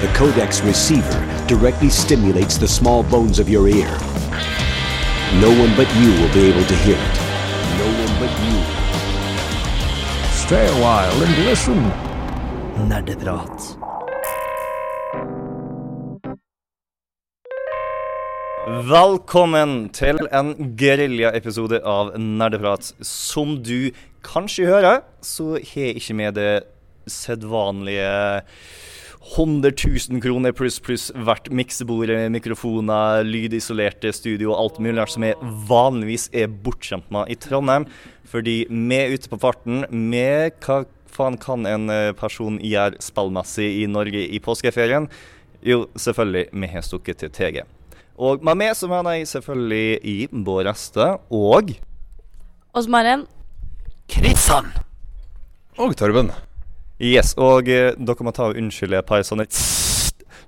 The codex receiver directly stimulates the small bones of your ear. No one but you will be able to hear it. No one but you. Stay a while and listen. Nerdeprat. Velkommen til en geriljaepisode av Nerdeprat. Som du kanskje hører, så har jeg ikke med det sedvanlige 100 000 kroner pluss pluss hvert miksebord, mikrofoner, lydisolerte studio og alt mulig som jeg vanligvis er bortskjemt med i Trondheim. Fordi vi er ute på farten med hva faen kan en eh, person gjøre spillmessig i Norge i påskeferien? Jo, selvfølgelig, vi har stukket til TG. Og med meg så mener jeg selvfølgelig i Bård Reste og Åsmaren. Maren. Kristian! Og Torben. Yes, og eh, dere må ta og unnskylde et par sånne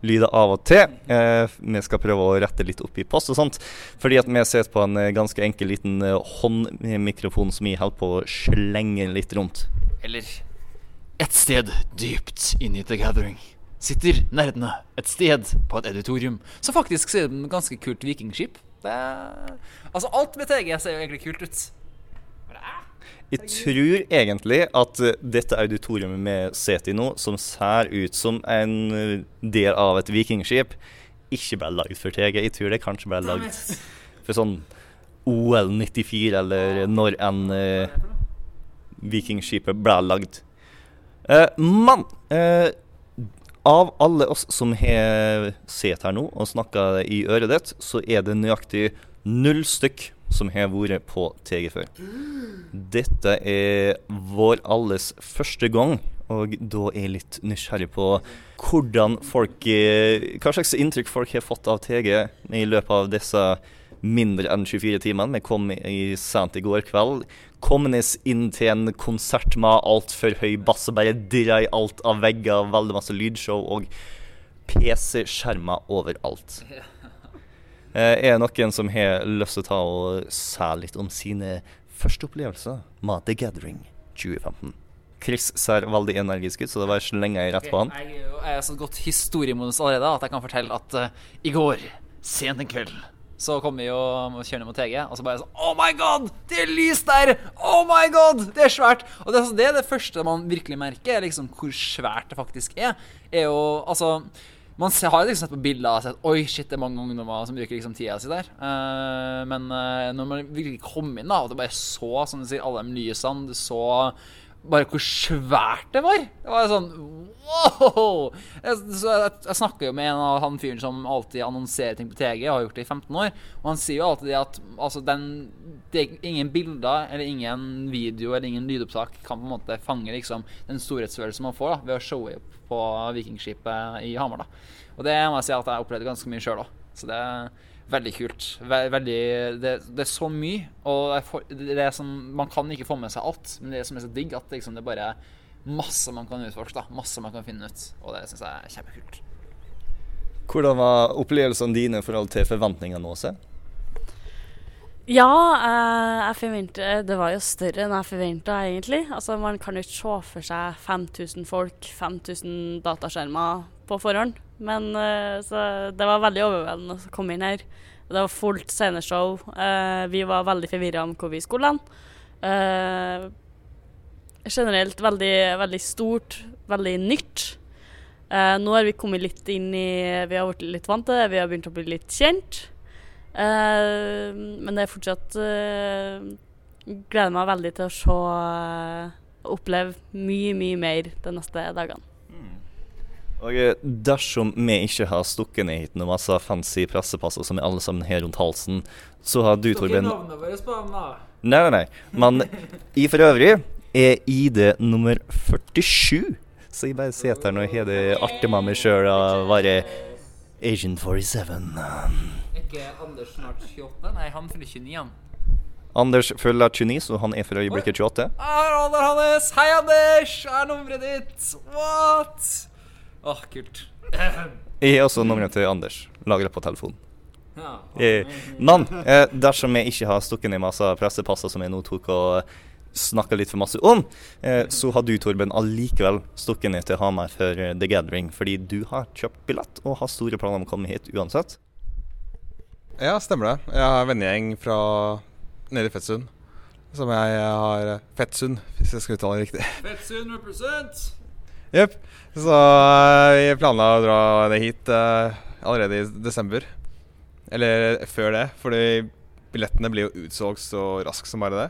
lyder av og til. Eh, vi skal prøve å rette litt opp i post og sånt. Fordi at vi sitter på en eh, ganske enkel liten eh, håndmikrofon som vi holder på å slenge litt rundt. Eller et sted dypt inni The Gathering sitter nerdene et sted på et editorium som faktisk ser ut ganske kult vikingskip. Det er, altså, alt med TG ser jo egentlig kult ut. Jeg tror egentlig at eh, dette auditoriumet vi sitter i nå, som ser ut som en eh, del av et vikingskip, ikke ble lagd for TG. Jeg tror det kanskje ble lagd for sånn OL 94, eller når enn eh, vikingskipet ble lagd. Eh, men eh, av alle oss som har sett her nå og snakka i øret ditt, så er det nøyaktig null stykk som har vært på TG før. Dette er vår alles første gang, og da er jeg litt nysgjerrig på hvordan folk eh, Hva slags inntrykk folk har fått av TG i løpet av disse mindre enn 24 timene. Vi kom i sent i går kveld. Komnes inn til en konsert med altfor høy bass og bare i alt av vegger, veldig masse lydshow og PC-skjermer overalt. Eh, er det noen som har lyst til å ta og si litt om sine første opplevelser med The Gathering 2015? Chris ser veldig energisk ut, så det var slenge jeg rett på han. Jeg, er jeg er så godt historiemodus allerede at jeg kan fortelle at uh, i går, sent en kveld, så kom vi og kjørende mot TG, og så bare sånn Oh my god! Det er lys der! Oh my god! Det er svært! Og det, er- det er det første man virkelig merker, er liksom hvor svært det faktisk er. Er jo Altså man har liksom sett på bilder og sett Oi, shit, det er mange ungdommer som bruker liksom tida si der. Uh, men uh, når man virkelig kom inn, da, og du bare så som du sier, alle de lysene, du så bare hvor svært det var. Det var sånn wow! Jeg, så jeg, jeg snakker jo med en av han fyren som alltid annonserer ting på TG, og har gjort det i 15 år. Og han sier jo alltid det at altså, den, det ingen bilder eller ingen video eller ingen lydopptak kan på en måte fange liksom, den storhetsfølelsen man får da, ved å showe opp på Vikingskipet i Hamar. da. Og det må jeg si at jeg opplevde ganske mye sjøl òg. Så det veldig kult. Veldig, det, det er så mye, og er er som, man kan ikke få med seg alt. Men det som er så digg, at liksom, det er bare masse man kan utforske. da, Masse man kan finne ut. Og det syns jeg er kjempekult. Hvordan var opplevelsene dine i forhold til forventningene Åse? Ja, eh, jeg forventer Det var jo større enn jeg forventa, egentlig. Altså, man kan jo ikke se for seg 5000 folk, 5000 dataskjermer på forhånd. Men eh, så det var veldig overveldende å komme inn her. Det var fullt sceneshow. Eh, vi var veldig forvirra om hvor vi skulle hen. Eh, generelt veldig, veldig stort, veldig nytt. Nå har vi kommet litt inn i Vi har blitt litt vant til det, vi har begynt å bli litt kjent. Men det er fortsatt Gleder meg veldig til å se uh, oppleve mye, mye mer de neste dagene. Og eh, dersom vi ikke har stukket ned hit noen masse fancy pressepasser som er alle sammen her rundt halsen, så har du, Torben Nei, nei, nei. Men i for øvrig er ID nummer 47. Så jeg bare sitter her nå og har det artig med meg sjøl og være Agent 47. ikke Anders snart 28? Nei, han fyller 29, han. Anders følger 29, så han er for øyeblikket 28. Hei, Anders! Hei, Anders! Hva er nummeret ditt? What? Åh, kult. Jeg har også nummeret til Anders lagra på telefonen. Ja. Eh, Men eh, dersom jeg ikke har stukket ned masse pressepasser som jeg nå tok og snakka litt for masse om, eh, så har du, Torben, allikevel stukket ned til Hamar for eh, The Gathering. Fordi du har kjøpt billett og har store planer om å komme hit uansett. Ja, stemmer det. Jeg har en vennegjeng fra nede i Fettsund. Som jeg har Fettsund, hvis jeg skal uttale det riktig. Fettsund represent! Jepp. Så eh, vi planla å dra det hit uh, allerede i desember. Eller før det, fordi billettene blir jo utsolgt så raskt som bare det.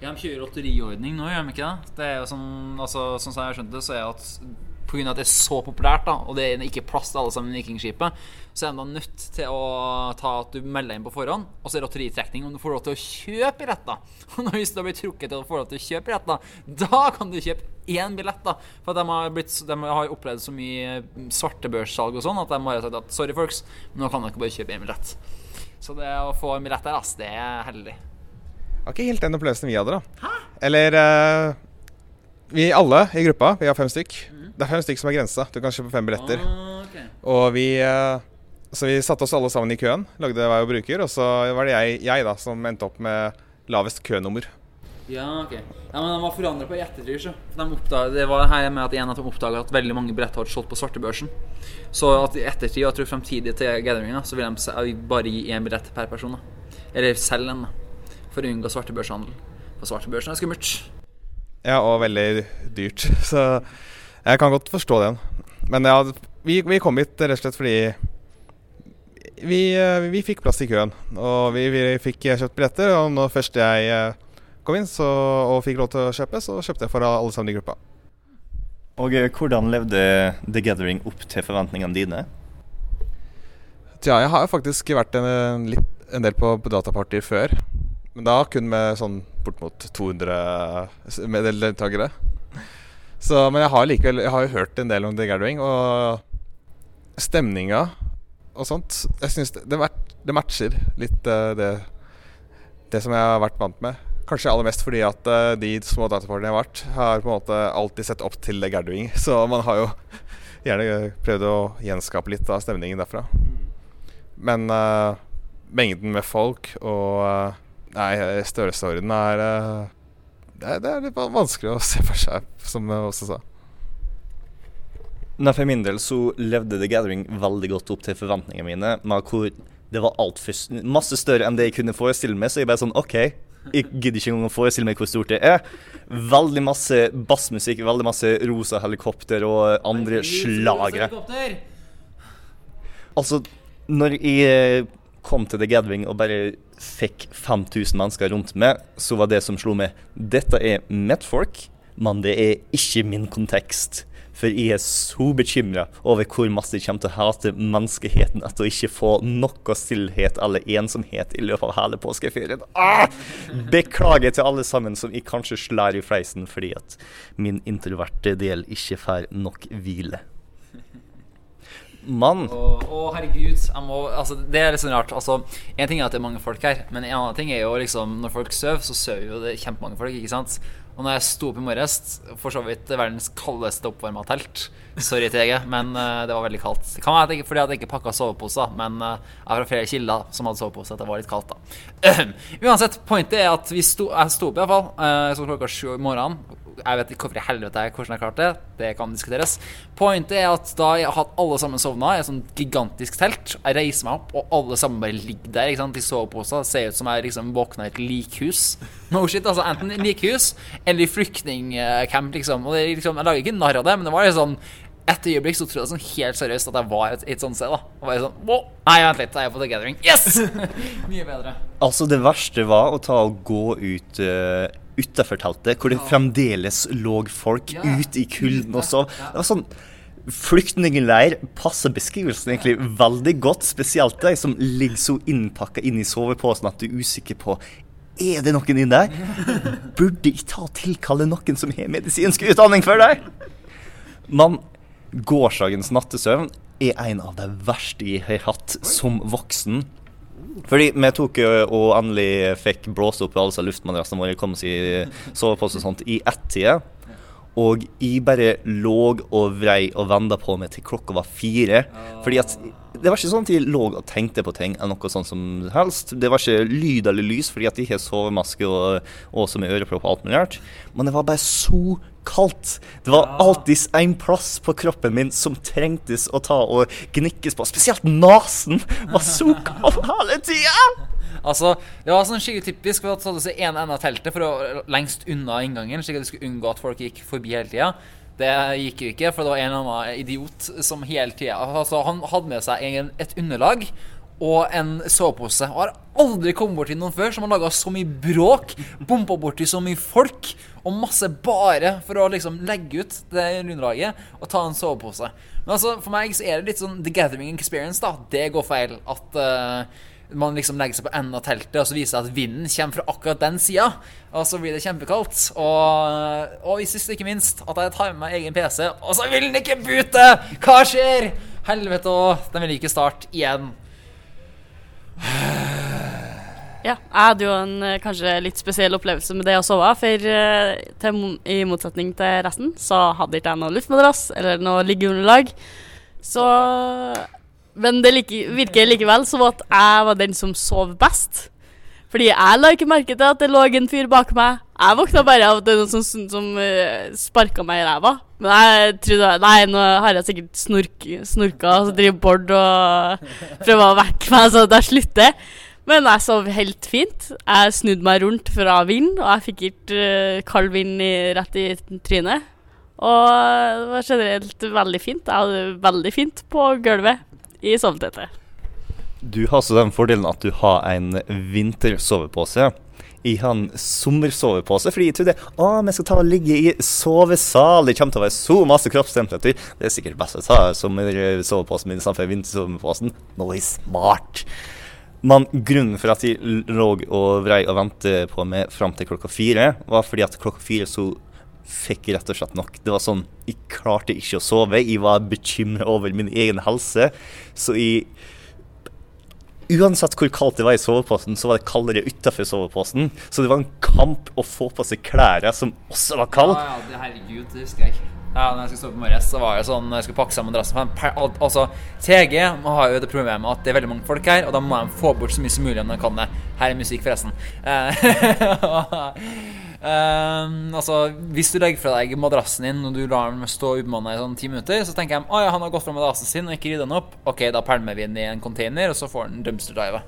Ja, De kjører lotteriordning nå, gjør de ikke det? Det er jo sånn, altså, sånn som jeg har skjønt det, så er det at pga. at det er så populært, da og det er ikke plass til alle sammen i Vikingskipet, så er de da nødt til å ta at du melder inn på forhånd, og så er det lotteritrekning om du får lov til å kjøpe billetter. Og hvis du har blitt trukket til å få lov til å kjøpe billetter, da kan du kjøpe én billett. da For de har, blitt, de har opplevd så mye svartebørssalg og sånn at de har sagt at sorry, folks, men nå kan dere bare kjøpe én billett. Så det å få en billett der, ass, det er heldig. Det var ikke helt den opplevelsen vi hadde, da. Hæ? Eller uh, Vi alle i gruppa, vi har fem stykk. Mm. Det er fem stykk som er grensa. Du kan kjøpe fem billetter. Ah, okay. Og vi uh, Så vi satte oss alle sammen i køen, lagde hver vår bruker, og så var det jeg, jeg da som endte opp med lavest kønummer. Ja, ok. Ja, men De var forandra på i ettertid. Så. De oppdaget, det var her med at en av dem oppdaga at veldig mange billetter hadde solgt på svartebørsen. Så at i ettertid, og jeg tror fremtidig til gatheringa, så vil de bare gi én billett per person. Da. Eller selge en, da. For å unngå svartebørshandel. For svartebørsen er skummelt. Ja, og veldig dyrt. Så jeg kan godt forstå den. Men ja, vi, vi kom hit rett og slett fordi vi, vi fikk plass i køen. Og vi, vi fikk kjøpt billetter, og når først jeg kom inn så, og fikk lov til å kjøpe, så kjøpte jeg for alle sammen i gruppa. Og eh, hvordan levde The Gathering opp til forventningene dine? Tja, jeg har jo faktisk vært en, en del på, på datapartyer før. Men da kun med sånn bort mot 200 deltakere. Så, men jeg har likevel Jeg har jo hørt en del om The Gathering, og stemninga og sånt Jeg syns det, det, det, matcher litt uh, det, det som jeg har vært vant med. Kanskje aller mest fordi at uh, de små datapartene jeg har vært, har på en måte alltid sett opp til The Gathering. Så man har jo gjerne prøvd å gjenskape litt av stemningen derfra. Men uh, mengden med folk og uh, Nei, størrelsesorden er det, det er litt vanskelig å se for seg, som jeg også sa. Nei, For min del så levde The Gathering veldig godt opp til forventningene mine. Med hvor det var alt først, masse større enn det jeg kunne forestille meg. Så jeg bare sånn OK, jeg gidder ikke engang å forestille meg hvor stort det er. Veldig masse bassmusikk, veldig masse rosa helikopter og andre slagere. Altså, når jeg eh, kom til The Gathering og bare fikk 5000 mennesker rundt meg, så var det som slo meg Dette er mitt folk, men det er ikke min kontekst. For jeg er så bekymra over hvor masse jeg kommer til å hate menneskeheten etter å ikke få noe stillhet eller ensomhet i løpet av hele påskeferien. Ah! Beklager til alle sammen som jeg kanskje slår i fleisen fordi at min introverte del ikke får nok hvile. Mann. Å, å, herregud. Må, altså, det er litt sånn rart. Altså, en ting er at det er mange folk her, men en annen ting er jo liksom Når folk sover, så sover jo det kjempemange folk, ikke sant? Og når jeg sto opp i morges, for så vidt verdens kaldeste oppvarma telt Sorry, TG, men uh, det var veldig kaldt. Det kan være ikke, fordi jeg ikke pakka soveposer, men uh, jeg har fra flere kilder som hadde sovepose, at det var litt kaldt da. Uansett, pointet er at vi sto, jeg sto opp iallfall. Uh, så klokka sju i morgenen jeg vet ikke hvorfor i helvete jeg, jeg klarte det. Det kan diskuteres. Pointet er at da jeg har hatt alle sammen sovna i et sånt gigantisk telt, jeg reiser meg opp, og alle sammen bare ligger der ikke sant, i soveposer. Ser ut som jeg liksom våkna i et likhus. No shit, altså Enten likhus eller i flyktningcamp, liksom. Og liksom, Jeg lager ikke narr av det, men det var litt sånn etter øyeblikk så trodde jeg sånn helt seriøst at jeg var et, et sånt sted. da Og bare sånn Wow, Nei, vent litt, jeg er på The Gathering. Yes! Mye bedre. Altså, det verste var å ta og gå ut uh, utafor teltet, hvor det fremdeles lå folk ute i kulden og sov. Det var sånn Flyktningleir passer beskrivelsen egentlig veldig godt. Spesielt de som ligger så innpakka inn i soveposen at du er usikker på er det noen inni der. Burde jeg ta og tilkalle noen som har medisinsk utdanning for deg? Men gårsdagens nattesøvn er en av de verste jeg har hatt som voksen. Fordi vi tok og endelig fikk blåst opp alle luftmadrassene våre, kom oss i sovepose og sånt, i ett-tida. Og jeg bare lå og vrei og venta på meg til klokka var fire. Fordi at det var ikke sånn at jeg lå og tenkte på ting eller noe sånt som helst. Det var ikke lyd eller lys fordi at jeg har sovemaske og, og som er ørepropp og alt mulig rart. Men det var bare så kaldt. Det var alltid en plass på kroppen min som trengtes å ta og gnikkes på. Spesielt nesen var så kald hele tida! Altså, Det var sånn skikkelig typisk for at hadde seg en ende av teltet for å lengst unna inngangen, slik at de skulle unngå at folk gikk forbi hele tida. Det gikk jo ikke, for det var en eller annen idiot som hele tida altså, Han hadde med seg en, et underlag og en sovepose. Og har aldri kommet borti noen før som har laga så mye bråk, bompa borti så mye folk, og masse bare for å liksom legge ut det underlaget og ta en sovepose. Men altså, for meg så er det litt sånn The Gathering Experience, da. Det går feil. At uh, man liksom legger seg på enden av teltet, og så viser det at vinden kommer fra akkurat den sida. Og så blir det kjempekaldt. Og, og sist ikke minst at jeg tar med meg egen PC, og så vil den ikke bute! Hva skjer? Helvete òg, den vil ikke starte igjen. Ja, jeg hadde jo en eh, kanskje litt spesiell opplevelse med det å sove. For eh, til, i motsetning til resten, så hadde ikke jeg noe luftmadrass eller noe liggeunderlag. Så Men det like, virker likevel som at jeg var den som sov best. Fordi jeg la ikke merke til at det lå en fyr bak meg. Jeg våkna bare av at det er noen som, som, som uh, sparka meg i ræva. Men jeg trodde Nei, nå har jeg sikkert snork, snorka og så driver Bård og prøver å vekke meg så det slutter. Men jeg sov helt fint. Jeg snudde meg rundt fra vinden, og jeg fikk ikke uh, kald vind rett i trynet. Og det var generelt veldig fint. Jeg hadde det veldig fint på gulvet i sovetetet. Du har så den fordelen at du har en vintersovepose. Jeg har en sommersovepose, fordi jeg trodde å, vi skal ta og ligge i sovesal. Det kommer til å være så masse kroppstemperatur. Det er sikkert best å ta sommersoveposen min istedenfor vintersoveposen. Nå er jeg smart. Men grunnen for at jeg lå og vrei og ventet på meg fram til klokka fire, var fordi at klokka fire så fikk jeg rett og slett nok. Det var sånn, Jeg klarte ikke å sove. Jeg var bekymra over min egen helse. Så jeg Uansett hvor kaldt det var i soveposen, så var det kaldere utafor soveposen. Så det var en kamp å få på seg klærne som også var kalde. Ja, ja, herregud, det husker jeg. Ja, når jeg skulle sove på morges, så var det sånn jeg skulle pakke sammen madrassen Altså, TG har jo det problemet at det er veldig mange folk her, og da må de få bort så mye som mulig om de kan det. Her er musikk, forresten. Um, altså, Hvis du legger fra deg madrassen din og du lar den stå ubemanna i sånn ti minutter, så tenker de at han har gått fra madrassen sin og ikke ridd den opp. Ok, da pælmer vi den i en container, og så får den dumpster dive.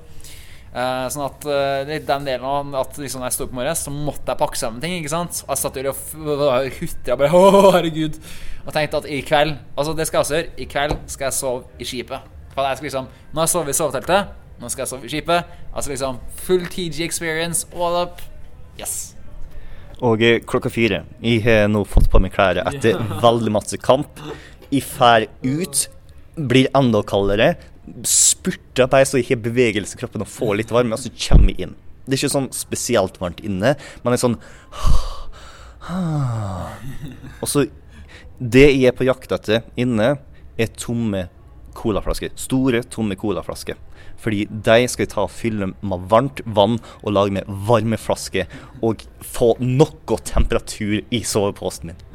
Eh, sånn at uh, den delen av at liksom, jeg sto opp i morges, så måtte jeg pakke sammen ting. ikke sant? Og jeg satt jo og hutra bare Å, herregud. Og tenkte at i kveld Altså, det skal jeg også gjøre. I kveld skal jeg sove i skipet. For jeg skal liksom Nå har jeg sovet i soveteltet. Nå skal jeg sove i skipet. Altså liksom full TG experience, all up. Yes. Og eh, klokka fire Jeg har nå fått på meg klær etter veldig masse kamp. Jeg fær ut, blir enda kaldere. Spurter bare så jeg har bevegelse i kroppen og får litt varme, og så kommer jeg inn. Det er ikke sånn spesielt varmt inne, men det er sånn Og så Det jeg er på jakt etter inne, er tomme colaflasker. Store, tomme colaflasker. Fordi de skal ta og fylle med varmt vann og lage med varmeflaske. Og få noe temperatur i soveposen min.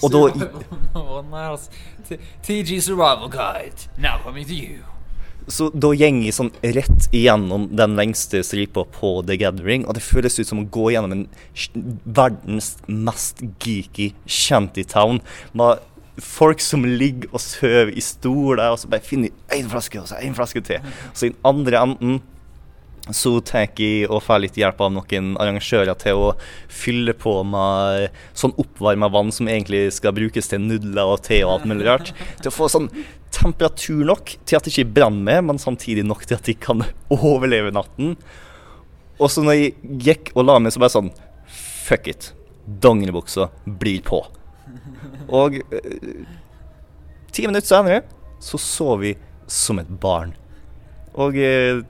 Og da TG Survival Guide, now coming to you. Så da går jeg sånn rett igjennom den lengste stripa på The Gathering, og det føles ut som å gå gjennom en verdens mest geeky shantytown med folk som ligger og sover i stoler, og så bare finner de én flaske og så én flaske til. Så i den andre enden så tar jeg og får litt hjelp av noen arrangører til å fylle på med sånn oppvarma vann som egentlig skal brukes til nudler og te og alt mulig rart. Til å få sånn temperatur nok til at det ikke brenner med, men samtidig nok til at de kan overleve natten. Og så når jeg gikk og la meg, så bare sånn Fuck it. Dongeribuksa blir på. Og eh, ti minutter senere så sov vi som et barn. Og eh,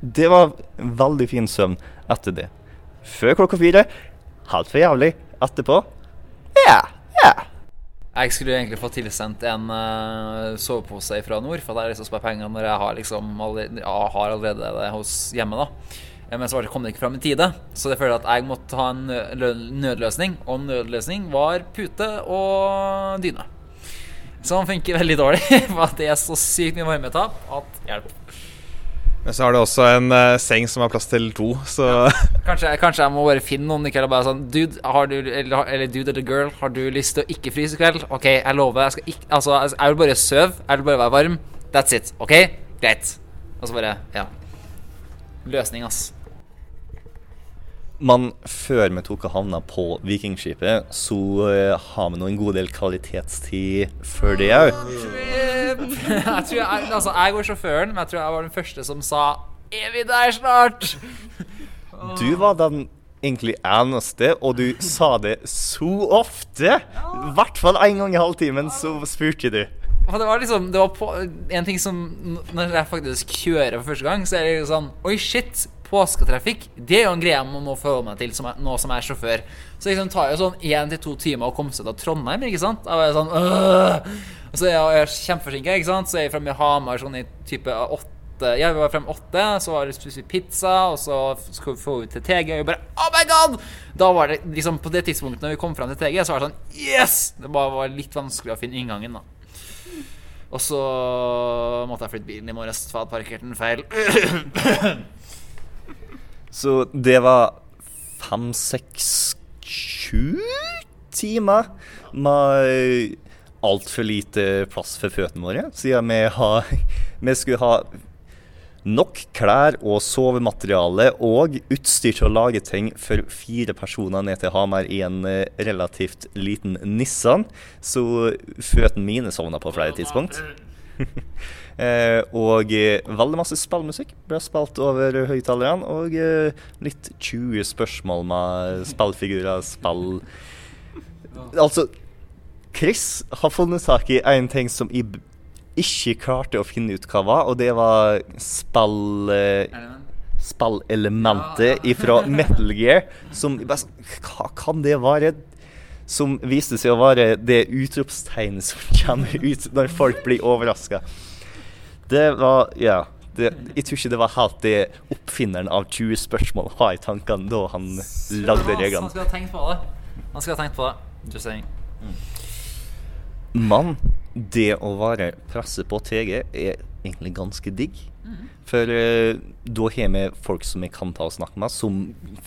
det var veldig fin søvn etter det. Før klokka fire. Helt for jævlig. Etterpå ja, ja. Jeg skulle egentlig få tilsendt en uh, sovepose fra nord, for det er liksom som er å penger når jeg har, liksom allerede, ja, har allerede det hos hjemme. da Men så kom det ikke fram i tide, så det føler jeg at jeg måtte ha en nødløsning. Og nødløsning var pute og dyne. Som funker veldig dårlig, for at det er så sykt mye varmetap at hjelp. Men så har du også en uh, seng som har plass til to, så Kanskje, kanskje jeg må bare finne noen i kveld og bare sånn Dude, har du, eller, eller dude eller girl, har du lyst til å ikke fryse i kveld? OK, jeg lover. Jeg skal ikke Altså, jeg vil bare sove. Jeg vil bare være varm. That's it. OK? Greit. Og så bare Ja. Løsning, ass. Men før vi tok og havna på Vikingskipet, så eh, har vi nå en god del kvalitetstid før det òg. jeg tror jeg, altså, jeg var sjåføren, men jeg tror jeg var den første som sa Er vi der snart? Du var den egentlig eneste, og du sa det så ofte. I hvert fall én gang i halvtimen så spurte du. Og det var liksom Det var på, en ting som Når jeg faktisk kjører for første gang, så er det sånn Oi, shit. Påsketrafikk, det er jo en greie man må forholde meg til som er, nå som jeg er sjåfør. Så liksom tar jo sånn én til to timer å komme seg til Trondheim, ikke sant? Da var jeg sånn! Og så er jeg, jeg kjempeforsinka, ikke sant? Så er jeg fremme i Hamar sånn i type åtte Ja, vi var fremme åtte, så var det vi pizza, og så skulle vi få ut til TG, og vi bare Oh my god! Da var det liksom På det tidspunktet når vi kom fram til TG, så var det sånn Yes! Det bare var litt vanskelig å finne inngangen, da. Og så måtte jeg flytte bilen i morges, for jeg hadde parkert den feil. Så det var fem, seks, sju timer med altfor lite plass for føttene våre, siden vi, har, vi skulle ha nok klær og sovemateriale og utstyr til å lage ting for fire personer ned til Hamar i en eh, relativt liten Nissan. Så føttene mine sovna på flere tidspunkt. Eh, og eh, veldig masse spillmusikk ble spilt over høyttalerne. Og eh, litt 20 spørsmål med spillfigurer, spill Altså, Chris har funnet tak i en ting som jeg ikke klarte å finne ut hva var, og det var spill... Spillelementet fra Metal Gear, som bare Hva kan det være? Som viste seg å være det utropstegnet som kommer ut når folk blir overraska. Det var Ja. Det, jeg tror ikke det var helt det oppfinneren av 20 spørsmål har i tankene da han lagde Han reglene. skal ha tenkt på det. Han skal ha tenkt på det. Just saying. Men det å være presse på TG er egentlig ganske digg. For uh, da har vi folk som vi kan ta og snakke med, som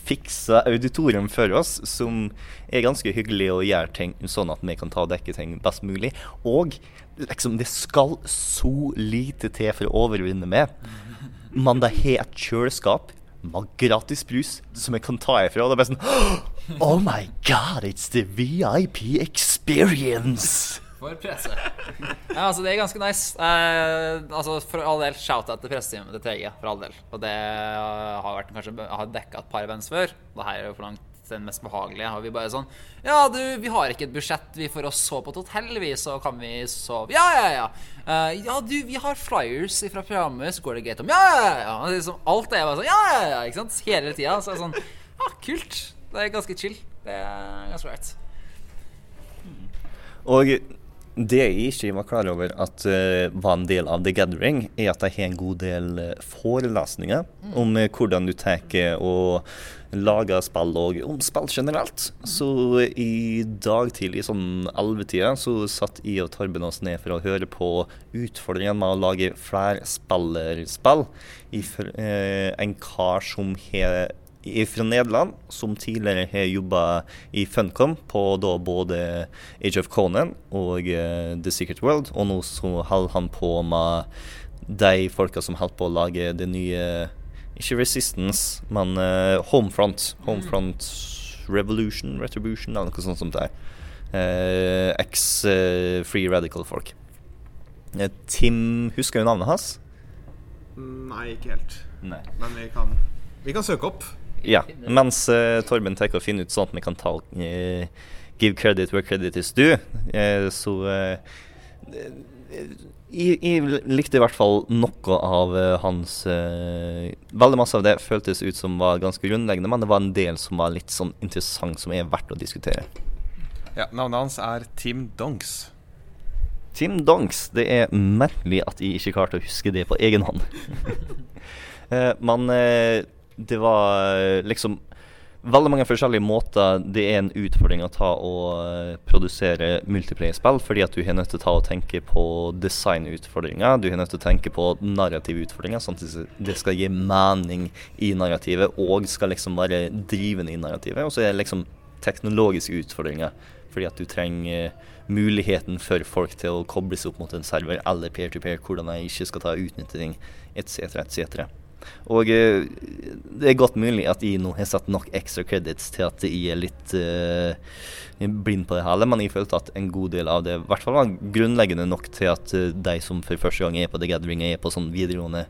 fikser auditorium for oss, som er ganske hyggelig og gjør ting sånn at vi kan ta og dekke ting best mulig. Og liksom, det skal så lite til for å overvinne med. Men de har et kjøleskap med gratis brus som jeg kan ta ifra. Og det er bare sånn Oh my god, it's the VIP experience! For presse. Ja, altså, det er ganske nice. Eh, altså, for all del, shout-out til pressetimen til TG. For all del. Og det eh, har vært kanskje har dekka et par events før. Det her er jo for langt den mest behagelige. Og vi bare sånn Ja, du, vi har ikke et budsjett. Vi får oss sove på et hotell, vi, så kan vi sove Ja, ja, ja. Uh, ja, du, vi har flyers fra programmet, så går det greit om Ja, ja, ja. ja. Liksom, alt er bare sånn Ja, ja, ja. Ikke sant? Hele tida. Så er det sånn Ja, kult. Det er ganske chill. Det er ganske right. Og det jeg ikke var klar over at uh, var en del av The Gathering, er at de har en god del eh, forelesninger om eh, hvordan du tar og lager spill, og om spill generelt. Så i dag tidlig, sånn 11-tida, så satt jeg og Torben oss ned for å høre på utfordringen med å lage flerspillerspill. Uh, en kar som har fra Nederland, som tidligere har jobba i Funcom på da både Age of Conan og eh, The Secret World, og nå så holder han på med de folka som holder på å lage det nye Ikke Resistance, men uh, Homefront. Homefront Revolution, Retribution, eller noe sånt som det er. Uh, Ex-Free Radical-folk. Eh, Tim Husker du navnet hans? Nei, ikke helt. Nei. Men vi kan, vi kan søke opp. Ja, mens uh, Torben tenker å finne ut sånn at vi kan ta uh, Give credit where credit is due. Uh, så jeg, likte i hvert fall noe av hans Veldig masse av det føltes ut som var ganske grunnleggende, men det var en del som var litt sånn interessant, som er verdt å diskutere. Ja, Navnet hans er Tim Donks. Tim Donks. Det er merkelig at jeg ikke klarte å huske det på egen hånd. Men det var eh, liksom veldig mange forskjellige måter det er en utfordring å ta og eh, produsere multiplayer-spill, fordi at du har nødt til å ta og tenke på designutfordringer, du har nødt til å tenke på narrative utfordringer, sånn at det skal gi mening i narrativet og skal liksom være drivende i narrativet. Og så er det liksom teknologiske utfordringer, fordi at du trenger muligheten for folk til å koble seg opp mot en server eller peer-to-peer, hvordan jeg ikke skal ta utnytting, etc., etc. Og eh, det er godt mulig at jeg nå har satt nok ekstra credits til at jeg er litt uh, blind på det hele, men jeg følte at en god del av det i hvert fall var grunnleggende nok til at eh, de som for første gang er på The Gathering, er på sånn videregående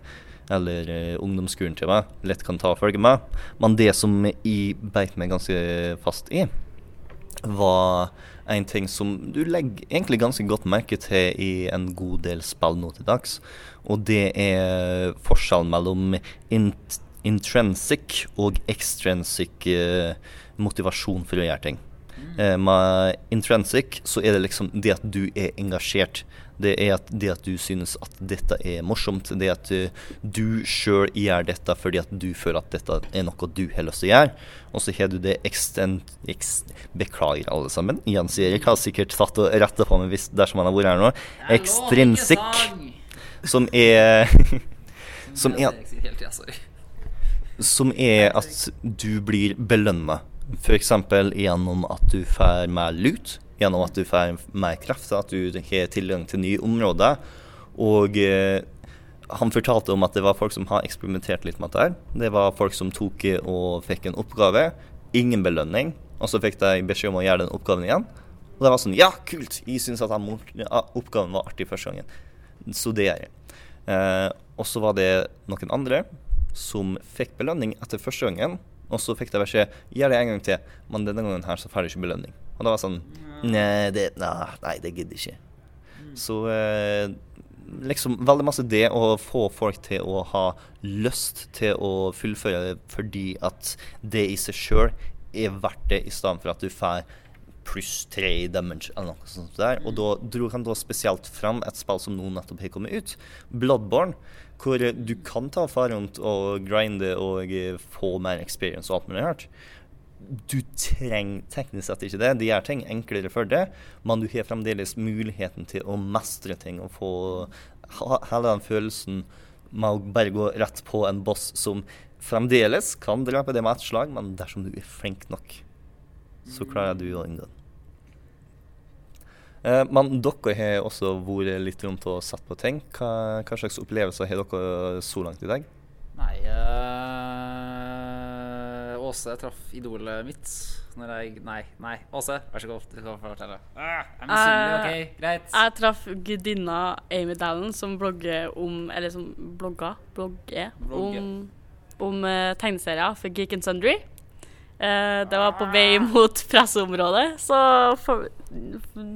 eller uh, ungdomsskolen til meg, lett kan ta og følge med. Men det som jeg beit meg ganske fast i, var en ting som du legger egentlig ganske godt merke til i en god del spill nå til dags. Og det er forskjellen mellom int intrinsic og extrinsic eh, motivasjon for å gjøre ting. Eh, med intrinsic så er det liksom det at du er engasjert. Det er at det at du synes at dette er morsomt. Det at uh, du sjøl gjør dette fordi at du føler at dette er noe du har lyst til å gjøre. Og så har du det extent... Ex, beklager, alle sammen. Jens Erik har sikkert tatt og retta på meg hvis dersom han har vært her nå. Extrinsic, som er Som er som er at du blir belønna. F.eks. gjennom at du får mer lut, gjennom at du får mer kraft, at du har tilgang til nye områder. Og eh, han fortalte om at det var folk som har eksperimentert litt med dette. Det var folk som tok og fikk en oppgave, ingen belønning, og så fikk de beskjed om å gjøre den oppgaven igjen. Og det var sånn Ja, kult! Jeg syns at oppgaven var artig første gangen. Det jeg. Eh, og så var det noen andre som fikk belønning etter første gangen. Og så fikk de beskjed gjør det en gang til, men denne gangen her så får du ikke belønning. Og da var det sånn Nei, det, nei, det gidder ikke. Så eh, liksom veldig masse det å få folk til å ha lyst til å fullføre fordi at det i seg sjøl er verdt det, i stedet for at du får pluss tre i damage eller noe sånt der. Og da dro han da spesielt fram et spill som nå nettopp har kommet ut, Bloodborne, hvor du kan ta far rundt og grinde og få mer experience og alt mulig rart. Du trenger teknisk sett ikke det. De gjør ting enklere for det, men du har fremdeles muligheten til å mestre ting og få hele den følelsen med å bare gå rett på en boss som fremdeles kan drepe det med ett slag, men dersom du er flink nok, så klarer du å unngå det. Eh, men dere har også vært litt rundt og sett på ting. Hva, hva slags opplevelser har dere så langt i dag? Nei øh, Åse traff idolet mitt når jeg Nei, nei. Åse, vær så god. Du skal få fortelle. Ah, jeg er misunnelig, Eh, OK? Greit. Jeg traff gudinna Amy Dallon, som blogger om Eller som blogger, blogger Blogger. om, om tegneserier for Geek and Sundry. Eh, det var på vei mot presseområdet, så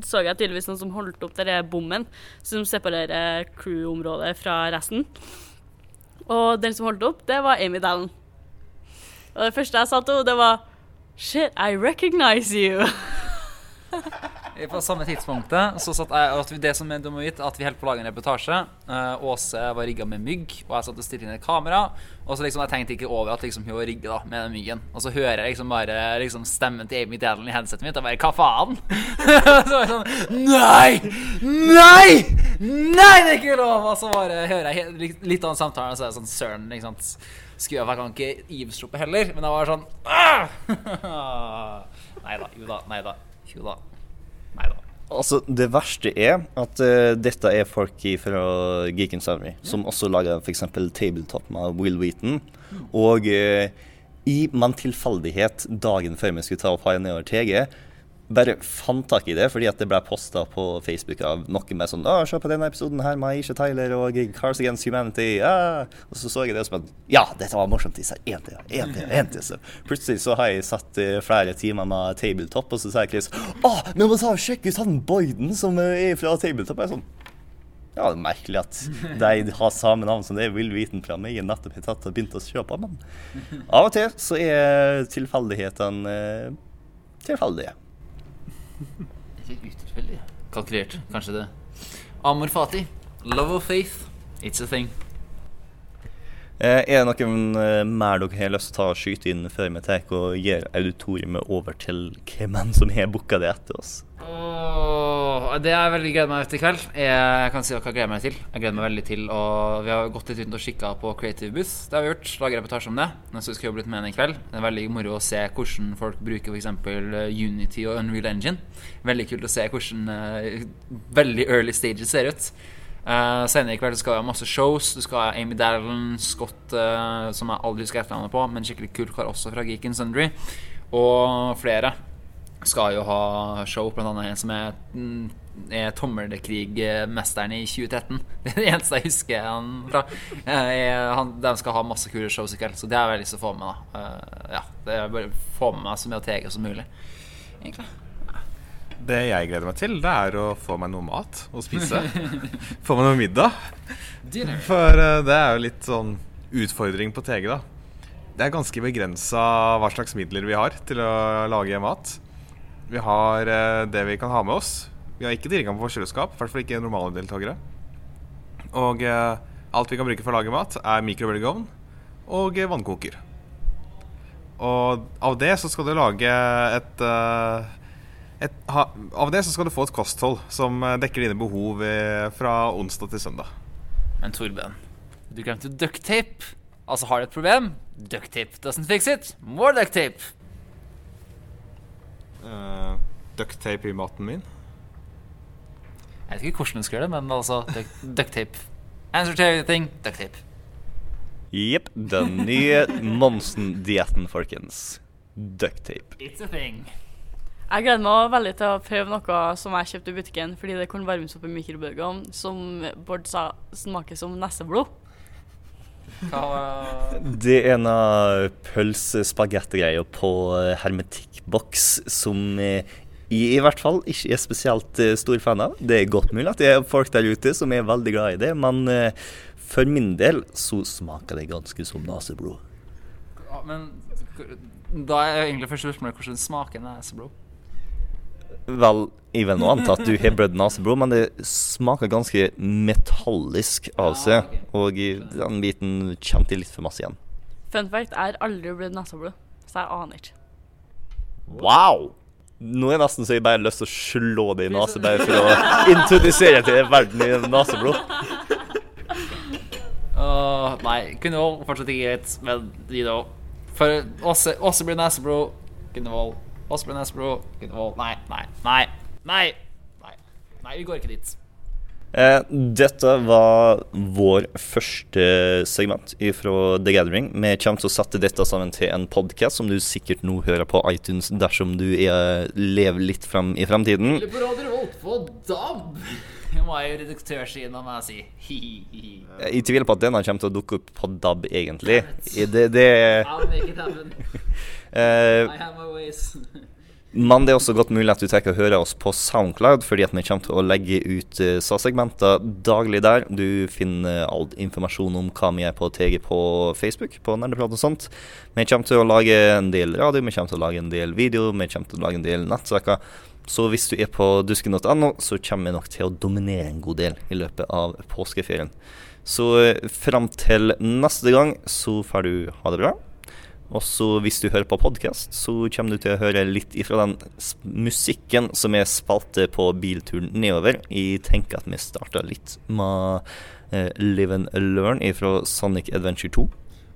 så jeg tydeligvis noen som holdt opp denne bommen som separerer crew-området fra resten. Og den som holdt opp, det var Amy Dallen. Og det første jeg sa til henne, det var Shit, I recognize you. På samme tidspunktet så satt jeg at Det som er dumt at vi holdt på å lage en reportasje. Uh, Åse var rigga med mygg, og jeg satt og stilte inn et kamera. Og så liksom, jeg tenkte ikke over at liksom, hun var rigga med den myggen. Og så hører jeg liksom bare liksom, stemmen til Amy Dalen i headsetet mitt, og bare Hva faen? så var jeg sånn Nei! Nei! Nei, det er ikke lov! Og så bare hører jeg litt, av den samtalen, og så er det sånn Søren, ikke sant. Skulle jeg kan ikke eavesdroppe heller, men jeg var sånn ah! Nei da, jo da, nei da, jo da. Nei da. Altså, Det verste er at uh, dette er folk fra Geek Army, som også lager f.eks. Tabletop med Will Wheaton. Og uh, i mann tilfeldighet dagen før vi skulle ta opp nedover TG, bare fant tak i det fordi at det ble posta på Facebook av noen med sånn se på denne episoden her med Aisha Tyler og Cars Against Humanity. Ah. Og så så jeg det som at Ja, dette var morsomt. De sa én til, én til, én til. Så plutselig så har jeg satt eh, flere timer med tabletop, og så sier Chris Å, men må ta og sjekke ut han Boyden som eh, er fra tabletop. Jeg er sånn ja, det er merkelig at de har samme navn som det Will Wheaton fra meg nettopp har tatt og begynt å se på, men av og til så er tilfeldighetene eh, tilfeldige. Ikke utilfeldig. Kalkulert, kanskje det. Amor Fati. Love of faith. It's a thing. Eh, er det noen eh, mer dere har lyst til å ta og skyte inn før vi tar og gir auditoriumet over til hvem som har booka det etter oss? Åh, det jeg veldig gleder meg til i kveld. Jeg kan si hva jeg gleder meg til. Jeg gleder meg veldig til Og Vi har gått litt rundt og kikka på Creative Booth. Det har vi gjort. Lager reportasje om det. Så vi skal jobbe litt med den i kveld. Det er veldig moro å se hvordan folk bruker f.eks. Unity og Unreal Engine. Veldig kult å se hvordan uh, veldig early stages ser ut. Uh, senere i kveld skal vi ha masse shows. Du skal ha Amy Dallon, Scott, uh, som jeg aldri husker etternavnet på, men skikkelig kult kar også fra Geek and Sundry, og flere skal jo ha show, annet en som er, mm, er tommelkrigmesteren i 2013. Det er det eneste jeg husker han fra. Eh, er- han, de skal ha masse kule shows i kveld, så det har jeg lyst til å få med da. Eh, ja, det er bare få med meg så mye av TG som mulig, egentlig. Det jeg gleder meg til, det er å få meg noe mat å spise. få meg noe middag. For eh, det er jo litt sånn utfordring på TG, da. Det er ganske begrensa hva slags midler vi har til å lage mat. Vi har det vi kan ha med oss. Vi har ikke tilgang på kjøleskap, i hvert fall ikke normale deltakere. Og eh, alt vi kan bruke for å lage mat, er mikrobølgeovn og eh, vannkoker. Og av det så skal du lage et, eh, et ha, Av det så skal du få et kosthold som eh, dekker dine behov eh, fra onsdag til søndag. Men Torben, du glemte ducktape. Altså, har du et problem? Ducktape doesn't fix it. More ducktape. Uh, Ducktape i maten min. Jeg vet ikke hvordan hun skal gjøre det, men altså duck- ducktape. Answer to everything, ducktape. Jepp. Den nye Monsen-dietten, folkens. Ducktape. It's a thing. Jeg gleder meg veldig til å prøve noe som jeg kjøpte i butikken fordi det kunne varmes opp i mikrobølgen, som Bård sa smaker som nesseblod. Det er en av pølse-spagetti-greier på hermetikkboks som eh, jeg i hvert fall ikke er spesielt eh, stor fan av. Det er godt mulig at det er folk der ute som er veldig glad i det, men eh, for min del så smaker det ganske som neseblod. Ja, Men da er egentlig første spørsmål hvordan smaker neseblod? Vel, jeg vil nå anta at du har blødd neseblod, men det smaker ganske metallisk av seg. Og i den biten kommer til litt for masse igjen. Fun fact, har aldri blødd naseblod, så jeg aner ikke. Wow! Nå er jeg nesten så jeg bare har lyst til å slå det i nesa bare for å introdusere til verden i neseblod. Åh, nei, Gunvold fortsatt ikke greit, men you know. For Åse, Åse blir neseblod, Gunvold. Åse blir neseblod, Gunvold. Nei, nei, nei. Nei, nei vi går ikke dit. Eh, dette var vår første segment fra The Gathering. Vi kommer til å sette dette sammen til en podkast som du sikkert nå hører på iTunes dersom du er, lever litt frem i fremtiden. Eller på Radio Revolt på DAB. Det må jeg jo redaktørsiden av meg si. Jeg tviler på at denne kommer til å dukke opp på DAB, egentlig. Det, det, I'll make it happen. uh, I have my ways. Men det er også godt mulig at du tar og hører oss på Soundcloud, fordi at vi kommer til å legge ut uh, SA-segmenter daglig der. Du finner all informasjon om hva vi er på TG på Facebook, på Nerdeprat og sånt. Vi kommer til å lage en del radio, vi kommer til å lage en del video, vi kommer til å lage en del nettsaker. Så hvis du er på dusken.no, så kommer vi nok til å dominere en god del i løpet av påskeferien. Så uh, fram til neste gang så får du ha det bra. Og så hvis du hører på podkast, så kommer du til å høre litt ifra den musikken som er spalte på bilturen nedover. Jeg tenker at vi starter litt med eh, Live and Learn ifra Sonic Adventure 2.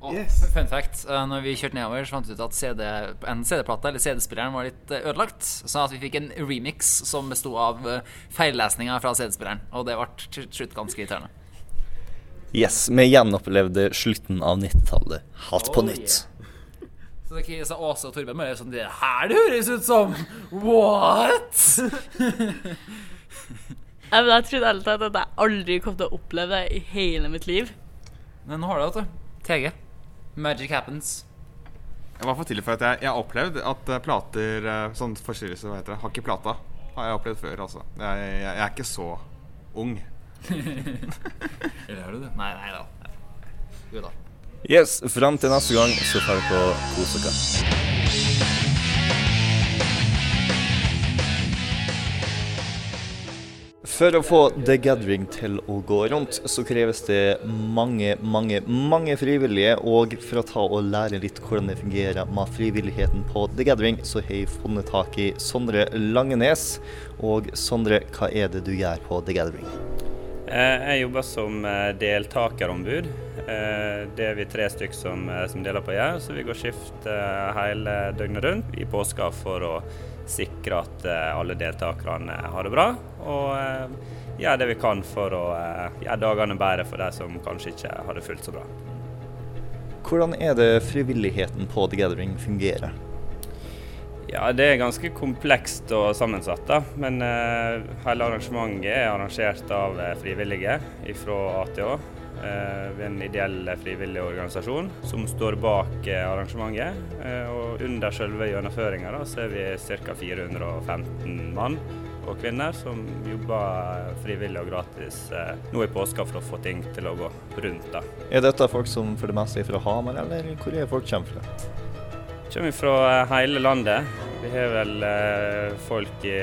Og Fun fact. eh, Når vi kjørte nedover, så fant vi ut at CD, en CD-plate eller CD-spilleren var litt eh, ødelagt. Sånn at vi fikk en remix som besto av eh, feillesninger fra CD-spilleren. Og det ble til slutt ganske irriterende. Yes, vi gjenopplevde slutten av 90-tallet. Hatt på Oh, nytt. Så det er ikke så Åse og Torben bare sånn Det her det høres ut som What?! Jeg, men jeg trodde ærlig talt at jeg aldri kom til å oppleve det i hele mitt liv. Men nå har du det, vet du. TG. Magic happens. Jeg var for tidlig for at jeg, jeg har opplevd at eh, plater eh, Sånn forstyrrelse, hva heter det, har ikke plata. Har jeg opplevd før, altså. Jeg, jeg, jeg er ikke så ung. Eller er du det? Nei, nei da. Jo da. Yes, fram til neste gang så får dere kose dere. For å få The Gathering til å gå rundt, så kreves det mange, mange, mange frivillige. Og for å ta og lære litt hvordan det fungerer med frivilligheten på The Gathering, så har jeg funnet tak i Sondre Langenes. Og Sondre, hva er det du gjør på The Gathering? Eh, Jeg jobber som eh, deltakerombud. Eh, Det er vi tre stykker som, som deler på å gjøre, så vi går skift hele døgnet rundt i påska for å sikre at alle deltakerne har det bra. Og gjør det vi kan for å gjøre dagene bedre for de som kanskje ikke har det fullt så bra. Hvordan er det frivilligheten på The Gathering fungerer? Ja, det er ganske komplekst og sammensatt, da. Men eh, hele arrangementet er arrangert av eh, frivillige fra ATH. Eh, en ideell eh, frivillig organisasjon som står bak eh, arrangementet. Eh, og under selve gjennomføringa er vi ca. 415 mann og kvinner som jobber frivillig og gratis nå i påska for å få ting til å gå rundt. da. Er dette folk som for det meste er fra Hamar, eller hvor er folk kommer fra? Kommer fra eh, hele landet. Vi har vel eh, folk i,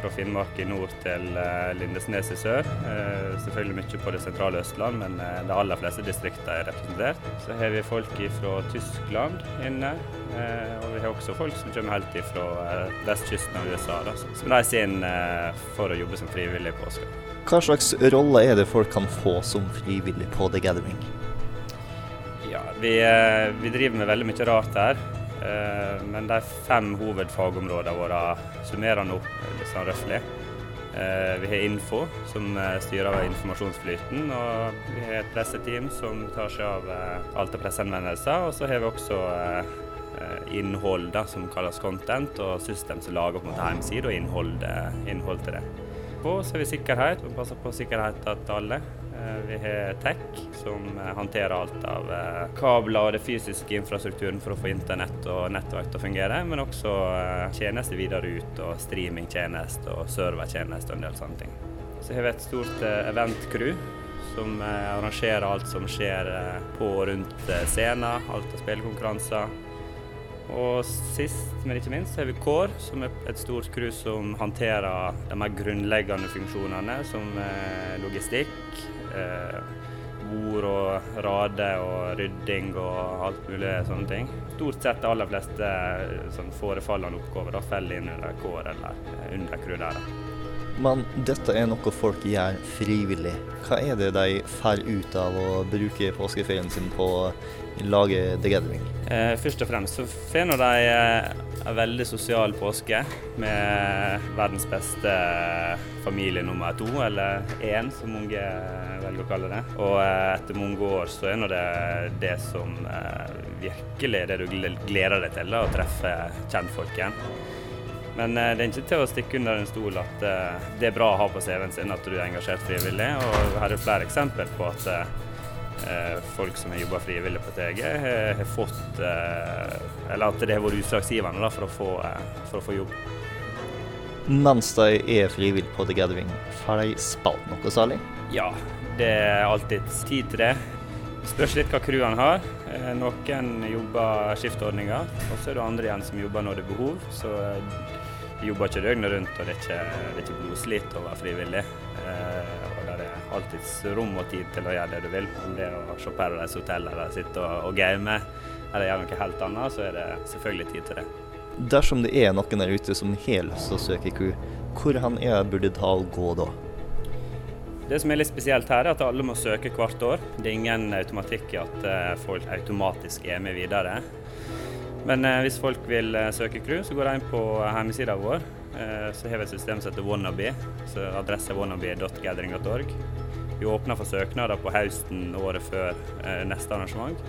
fra Finnmark i nord til eh, Lindesnes i sør. Eh, selvfølgelig mye på det sentrale Østland, men de aller fleste distriktene er representert. Så har vi folk fra Tyskland inne. Og vi har også folk som kommer helt fra vestkysten av USA, da, som reiser inn for å jobbe som frivillig i påska. Hva slags rolle er det folk kan få som frivillig på The Gathering? Ja, vi, vi driver med veldig mye rart her. Eh, Men de fem hovedfagområdene våre summerer nå liksom røftlig. Eh, Vi har info, som eh, styrer informasjonsflyten. Og vi har et presseteam som tar seg av alt av presseanvendelser. Og så har vi også innhold da, som kalles content, og system som lager på en og innhold, innhold til det. På så har vi sikkerhet, vi passer på sikkerheten til alle. Eh, Vi har tech, som eh, håndterer alt av eh, kabler og det fysiske infrastrukturen for å få internett og nettverk til å fungere, men også tjenester videre ut, og streamingtjenester og servertjenester og en del sånne ting. Så har vi et stort event-crew som arrangerer alt som skjer på og rundt scenen, alt av spillkonkurranser. Og sist, men ikke minst, har vi Kår, som er et stort crew som håndterer de mer grunnleggende funksjonene, som eh, logistikk, eh, bord og rader og rydding og alt mulig sånne ting. Stort sett de aller fleste eh, sånn forefallende oppgaver da faller inn under Kår eller under crew der. Men dette er noe folk gjør frivillig. Hva er det de får ut av å bruke påskeferien sin på å lage The Gathering? Eh, først og fremst så får de eh, en veldig sosial påske med verdens beste familie nummer to, eller én, som mange velger å kalle det. Og eh, etter mange år så er det det som eh, virkelig er det du gleder deg til, da, å treffe kjentfolk igjen. Men eh, det er ikke til å stikke under en stol at eh, det er bra å ha på CV-en sin at du er engasjert frivillig. Og her er flere eksempler på at eh, folk som har jobba frivillig på TG, har, har fått eh, Eller at det har vært utslagsgivende for, eh, for å få jobb. Mens de er frivillig på The Gathering, får de spalt noe særlig? Ja, det er alltid tid til det. Spørs litt hva crewene har. Eh, Noen jobber skiftordninger, og så er det andre igjen som jobber når det er behov. Så de jobber ikke døgnet rundt, og det er ikke, det er ikke blodslit å være frivillig. Alltids rom og tid til å gjøre det du vil. Om det er å se Paradise Hotel eller sitte og, og game eller gjøre noe helt annet, så er det selvfølgelig tid til det. Dersom det er noen der ute som har lyst til å søke ku, hvor han er burde ta og gå da? Det som er litt spesielt her, er at alle må søke hvert år. Det er ingen automatikk i at eh, folk automatisk er med videre. Men eh, hvis folk vil eh, søke crew, så går de inn på hjemmesida vår. Eh, så har vi et system som heter Wannabe. Så adresse er wannabe.gathering.org. Vi åpner for søknader på høsten året før eh, neste arrangement.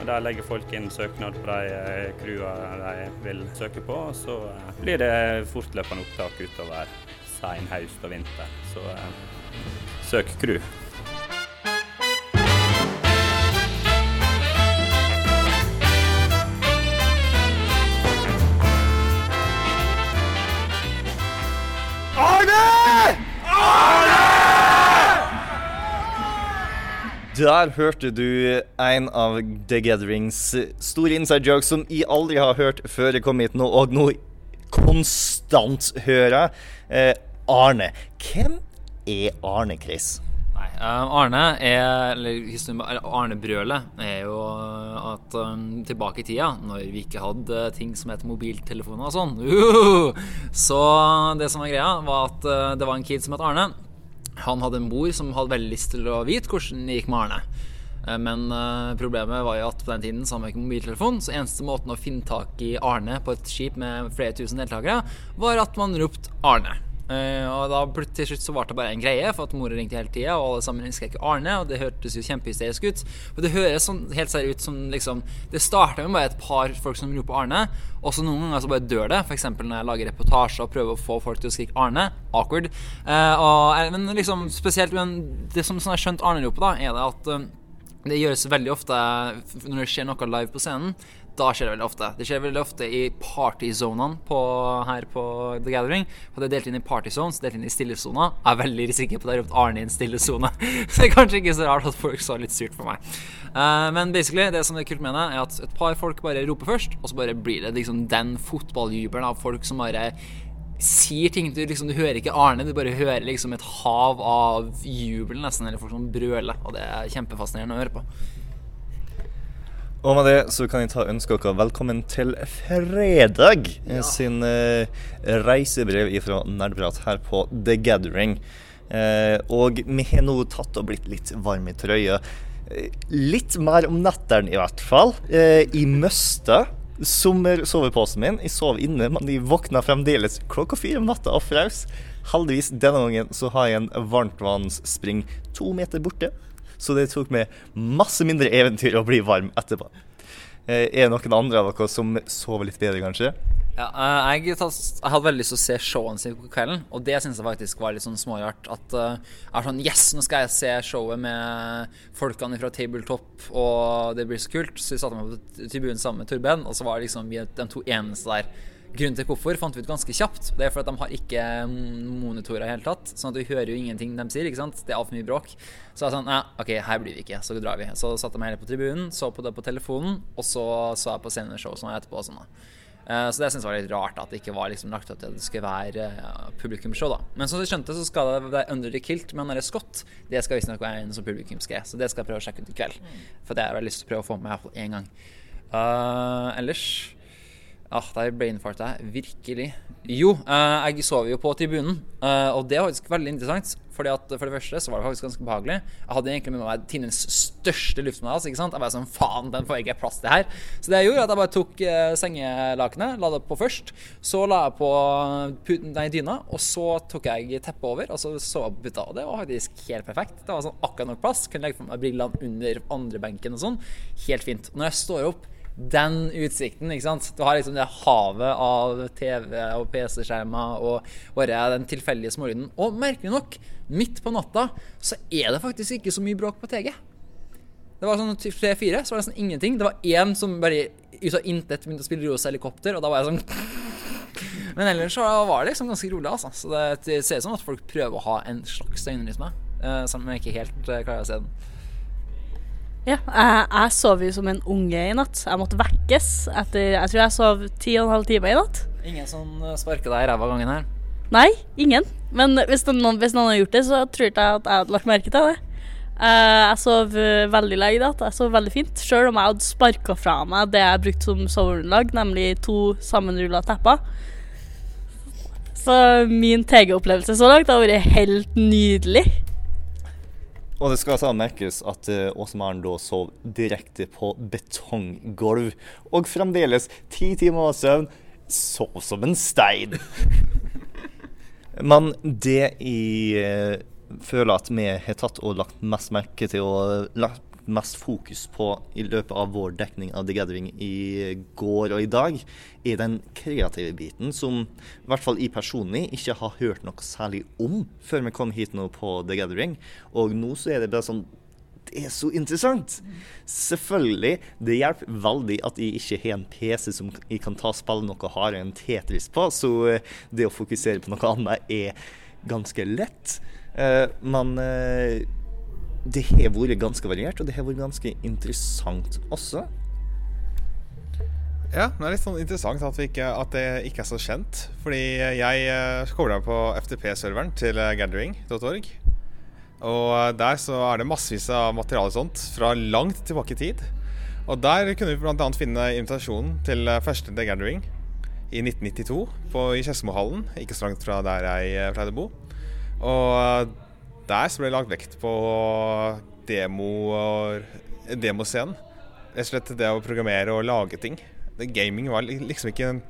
Og Der legger folk inn søknad på de eh, de vil søke på. Og så blir det fortløpende opptak utover sein høst og vinter. Så søk crew. Der hørte du en av The Gatherings store inside jokes som jeg aldri har hørt før jeg kom hit nå, og nå konstant hører. Eh, Arne, hvem er Arne, Chris? Nei, eh, Arne er Eller, Arne-brølet er jo at um, tilbake i tida, når vi ikke hadde ting som het mobiltelefoner og sånn uh, Så det som var greia, var at uh, det var en kid som het Arne. Han hadde en mor som hadde veldig lyst til å vite hvordan det gikk med Arne. Eh, Men eh, problemet var jo at på den tiden så hadde man ikke mobiltelefon, så eneste måten å finne tak i Arne på et skip med flere tusen deltakere, var at man ropte Arne. Eh, og da til slutt så var det bare en greie, for at mora ringte hele tida, og alle sammen skrek Arne, og det hørtes jo kjempehysterisk ut. Og det høres sånn helt seriøst ut som liksom Det starter med bare et par folk som roper Arne, og så noen ganger så bare dør det. F.eks. når jeg lager reportasjer og prøver å få folk til å skrike Arne. Awkward. Eh, og, eh, men liksom spesielt men det som sånn jeg skjønt Arne-ropet, da, er det at det gjøres veldig ofte når det skjer noe live på scenen. Da skjer det veldig ofte. Det skjer veldig ofte i partysonene her på The Gathering. For det er delt inn i partyzones, delt inn i stillesoner. Jeg er veldig sikker på at jeg har ropt Arne i en stillesone. så det er kanskje ikke så rart at folk så litt surt for meg. Uh, men basically, det som er kult med det, er at et par folk bare roper først, og så bare blir det liksom den fotballjubelen av folk som bare sier ting du liksom Du hører ikke Arne, du bare hører liksom et hav av jubel, nesten, eller folk som brøler. Og det er kjempefascinerende å høre på. Og med det så kan jeg ta ønske dere velkommen til fredag ja. sin eh, reisebrev fra Nerdprat her på The Gathering. Eh, og vi har nå tatt og blitt litt varme i trøya. Eh, litt mer om netteren i hvert fall. Eh, I Møste. sommersoveposen min. Jeg sov inne, men jeg våkna fremdeles klokka fire om natta og fraus. Heldigvis denne gangen så har jeg en varmtvannsspring to meter borte. Så det tok meg masse mindre eventyr å bli varm etterpå. Eh, er det noen andre av dere som sover litt bedre, kanskje? Ja, eh, jeg, hadde veldig lyst til å se showene sine på kvelden, og det syns jeg faktisk var litt sånn smårart. At eh, jeg er sånn Yes, nå skal jeg se showet med folkene fra Tabletop, og det blir så kult. Så vi satte meg på tribunen sammen med Torben, og så var det liksom de to eneste der. Grunnen til hvorfor fant vi ut ganske kjapt. Det er for at de har ikke monitorer i hele tatt. Sånn at du hører jo ingenting de sier. ikke sant? Det er altfor mye bråk. Så jeg sånn, OK, her blir vi ikke, så drar vi. Så jeg meg heller på tribunen, så på det på telefonen, og så så jeg på sceneshow sånn etterpå. sånn da. Eh, Så det synes jeg var litt rart at det ikke var liksom lagt opp til at det skulle være eh, publikumsshow. da Men som du skjønte, så skal det være Under the Kilt med det er Scott. Det skal visstnok være en som publikumsgreie, så det skal jeg prøve å sjekke ut i kveld. For det har jeg lyst til å prøve å få med iallfall én gang. Uh, ellers Ah, der brainfarta jeg virkelig. Jo, eh, jeg sov jo på tribunen, eh, og det var faktisk veldig interessant. Fordi at For det første så var det faktisk ganske behagelig. Jeg hadde egentlig med meg tidenes største luftmadrass. ikke sant? Jeg var sånn, faen, den får jeg ikke plass til her. Så det jeg gjorde, at jeg bare tok uh, sengelakenet, la det på først. Så la jeg på puten, nei, dyna, og så tok jeg teppet over, og så sov jeg på puta. Og det var faktisk helt perfekt. Det var sånn akkurat nok plass. Kunne legge på meg brillene under andre benken og sånn. Helt fint. Når jeg står opp den utsikten, ikke sant. Du har liksom det havet av TV og PC-skjermer og bare den tilfeldige smålyden. Og merkelig nok, midt på natta så er det faktisk ikke så mye bråk på TG. Det var sånn tre-fire, så var det nesten ingenting. Det var én som bare ut av intet begynte å spille rosa helikopter, og da var jeg sånn Men ellers så var det liksom ganske rolig, altså. Så det, det ser ut som at folk prøver å ha en slags døgnrytme, eh, selv om jeg ikke helt eh, klarer å se den. Ja, jeg, jeg sov jo som en unge i natt. Jeg måtte vekkes etter Jeg tror jeg sov ti og en halv time i natt. Ingen som eh, sparker deg i ræva gangen her? Nei, ingen. Men hvis noen, hvis noen har gjort det, så tror ikke jeg at jeg hadde lagt merke til det. Eh, jeg sov eh, veldig lenge i natt. Jeg sov veldig fint. Sjøl om jeg hadde sparka fra meg det jeg brukte som soveunderlag, nemlig to sammenrulla tepper. Så min TG-opplevelse så langt har vært helt nydelig. Og det skal altså merkes at uh, Åse Maren da sov direkte på betonggulv. Og fremdeles ti timer søvn. Sov som en stein. Men det jeg eh, føler at vi har tatt og lagt mest merke til og lagt mest fokus på i løpet av vår dekning av The Gathering i går og i dag, er den kreative biten som i hvert fall jeg personlig ikke har hørt noe særlig om før vi kom hit nå på The Gathering. Og nå så er det bare sånn det er så interessant! Selvfølgelig, det hjelper veldig at jeg ikke har en PC som jeg kan ta og spille noe hardere enn Tetris på, så eh, det å fokusere på noe annet er ganske lett. Eh, men eh, det har vært ganske variert, og det har vært ganske interessant også. Ja, det er litt sånn interessant at, ikke, at det ikke er så kjent. Fordi jeg kobla på FTP-serveren til eh, gathering.org. Og der så er det massevis av materiale sånt fra langt tilbake i tid. Og der kunne vi bl.a. finne invitasjonen til eh, første The Gathering i 1992 på, i Skedsmohallen, ikke så langt fra der jeg eh, pleide å bo. Og eh, der ble det lagt vekt på demo demoscenen. Rett og slett det å programmere og lage ting. Gaming var liksom ikke en,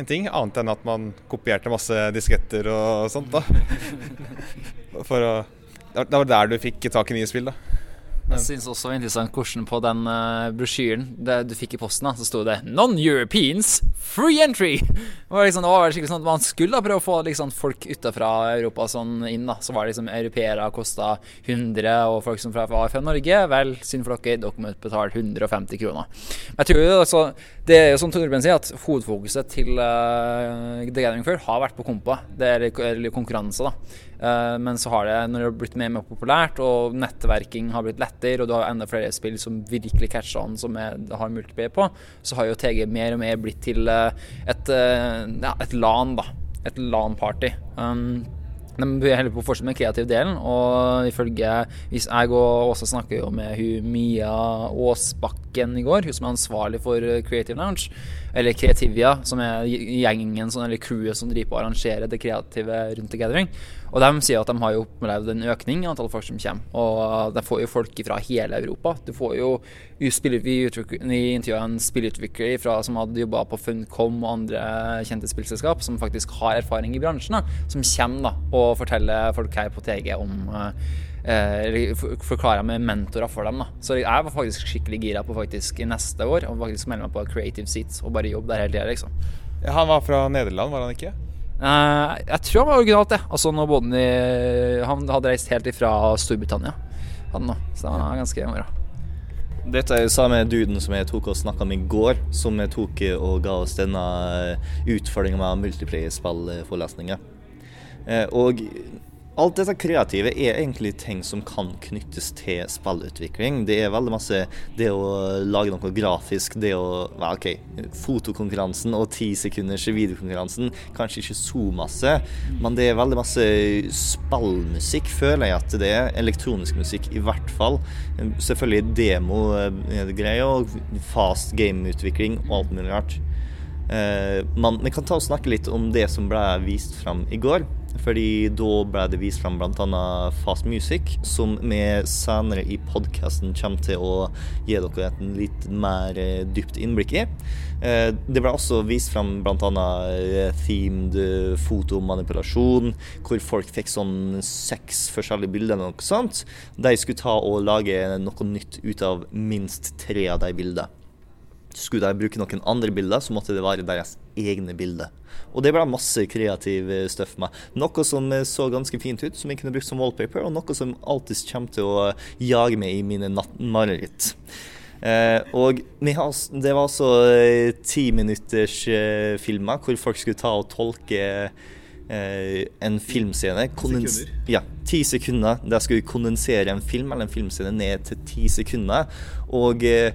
en ting, annet enn at man kopierte masse disketter og sånt. da For å det var der du fikk tak i nye spill, da. Jeg syns også det var interessant hvordan på den uh, brosjyren du fikk i posten, da, så sto det 'Non-Europeans free entry'. Det var, liksom, det var skikkelig sånn at Man skulle da prøve å få liksom, folk utafra Europa sånn inn. da Så var det liksom europeere kosta 100, og folk som var fra Norge, vel, synd for dere, dere må betale 150 kroner. Men jeg tror jo altså, Det er jo som Torbjørn sier, at hovedfokuset til uh, The Gathering før har vært på kompa. Det er, litt konkurranse, da. Uh, men så har det, når det har blitt mer og mer populært, og nettverking har blitt lettere, og du har enda flere spill som virkelig catcher an, som er, har multiplier på, så har jo TG mer og mer blitt til uh, et, uh, ja, et LAN, da. Et LAN-party. Um, de holder på å fortsette med den kreative delen, og ifølge Hvis jeg og Åsa snakker jo med hun Mia Aasbakken i går, hun som er ansvarlig for Creative Lounge, eller Creativia, som er gjengen eller crewet som driver på å arrangere det kreative rundt The Gathering. Og de sier at de har jo opplevd en økning i antall folk som kommer. Og de får jo folk fra hele Europa. Du får jo Vi intervjua en spillutvikler som hadde jobba på Funcom og andre kjente spillselskap, som faktisk har erfaring i bransjen, da, som kommer da, og forteller folk her på TG om eh, forklarer med mentorer for dem. da Så jeg var faktisk skikkelig gira på faktisk neste år og faktisk melde meg på Creative Seats og bare jobbe der hele tida, liksom. Ja, han var fra Nederland, var han ikke? Eh, jeg tror han var originalt, det. Altså, når bodde han i Han hadde reist helt ifra Storbritannia, han da. Så det var ganske bra. Dette er samme duden som jeg tok og snakka med i går, som jeg tok og ga oss denne utfordringa med multiplayer-spillforelesninger. Uh, og Alt dette kreative er egentlig ting som kan knyttes til spillutvikling. Det er veldig masse det å lage noe grafisk, det å ja, OK, fotokonkurransen og ti sekunders videokonkurransen, kanskje ikke så masse, men det er veldig masse spillmusikk, føler jeg at det er. Elektronisk musikk i hvert fall. Selvfølgelig demo-greier eh, og fast game-utvikling og alt mulig rart. Eh, men vi kan ta og snakke litt om det som ble vist fram i går. Fordi da ble det vist fram bl.a. Fast Music, som vi senere i podkasten kommer til å gi dere et litt mer eh, dypt innblikk i. Eh, det ble også vist fram bl.a. Eh, themed fotomanipulasjon, hvor folk fikk sånn seks forskjellige bilder eller noe sånt. De skulle ta og lage noe nytt ut av minst tre av de bildene. Skulle de bruke noen andre bilder, så måtte det være deres egne bilder. Og det ble masse kreativ eh, støff med. Noe som eh, så ganske fint ut, som jeg kunne brukt som wallpaper, og noe som alltid kommer til å jage meg i mine mareritt. Eh, og det var altså Ti timinutters eh, filmer hvor folk skulle ta og tolke eh, en filmscene. Kondens ja, ti sekunder. Der skulle vi kondensere en film eller en filmscene ned til ti sekunder. Og eh,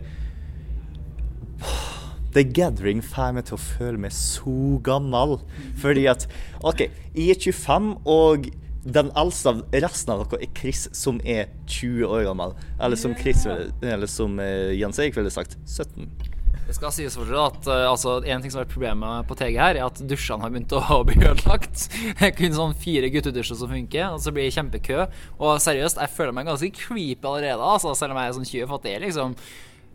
The Gathering får meg til å føle meg så gammel. Fordi at OK, jeg er 25, og den eldste av resten av dere er Chris, som er 20 år gammel. Eller som, Chris, eller som uh, Jens Erik ville sagt, 17. Det skal sies for at uh, altså, En ting som har vært problemet på TG her, er at dusjene har begynt å bli ødelagt. Kun sånn fire guttedusjer som funker, og så blir det kjempekø. Og seriøst, jeg føler meg ganske creepy allerede, altså, selv om jeg er sånn 20, for at det er liksom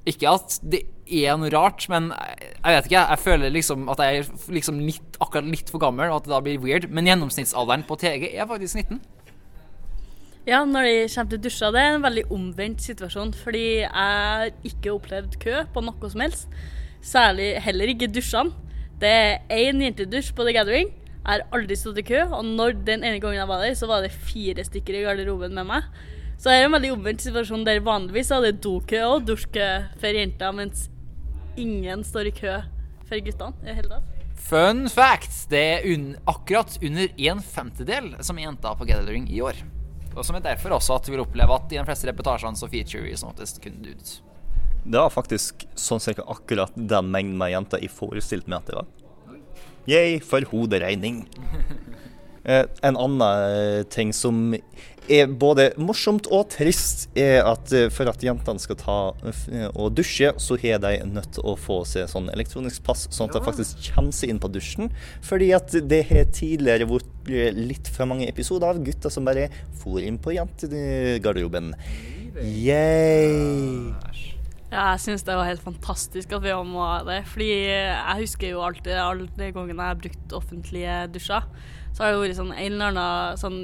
ikke at det er noe rart, men jeg vet ikke. Jeg føler liksom at jeg er liksom litt, akkurat litt for gammel, og at det da blir weird. Men gjennomsnittsalderen på TG er faktisk 19. Ja, når de kommer til dusja, det er en veldig omvendt situasjon. Fordi jeg har ikke opplevd kø på noe som helst. Særlig heller ikke dusjene. Det er én jentedusj på The Gathering. Jeg har aldri stått i kø, og når den ene gangen jeg var der, så var det fire stykker i garderoben med meg. Så det er en veldig omvendt situasjon der vanligvis er det dokø og dusjkø for jenter, mens ingen står i kø for guttene i hele tatt. Fun fact! Det er un akkurat under en femtedel som er jenter på Gathering i år. Og som er derfor også at vi vil oppleve at i de fleste reportasjene så feature vi som oftest kun dudes. Det var faktisk sånn cirka akkurat den mengden med jenter jeg forestilte meg at det var. Yay for hoderegning. Eh, en annen ting som er både morsomt og trist, er at eh, for at jentene skal ta eh, og dusje, så har de nødt til å få seg sånn elektronisk pass, sånn at de faktisk kommer seg inn på dusjen. Fordi at det har tidligere vært eh, litt for mange episoder av gutter som bare for inn på jentegarderoben. Yay! Ja, jeg syns det var helt fantastisk at vi var med det. Fordi jeg husker jo alltid alle de gangene jeg har brukt offentlige dusjer, så har det vært sånn en eller annen sånn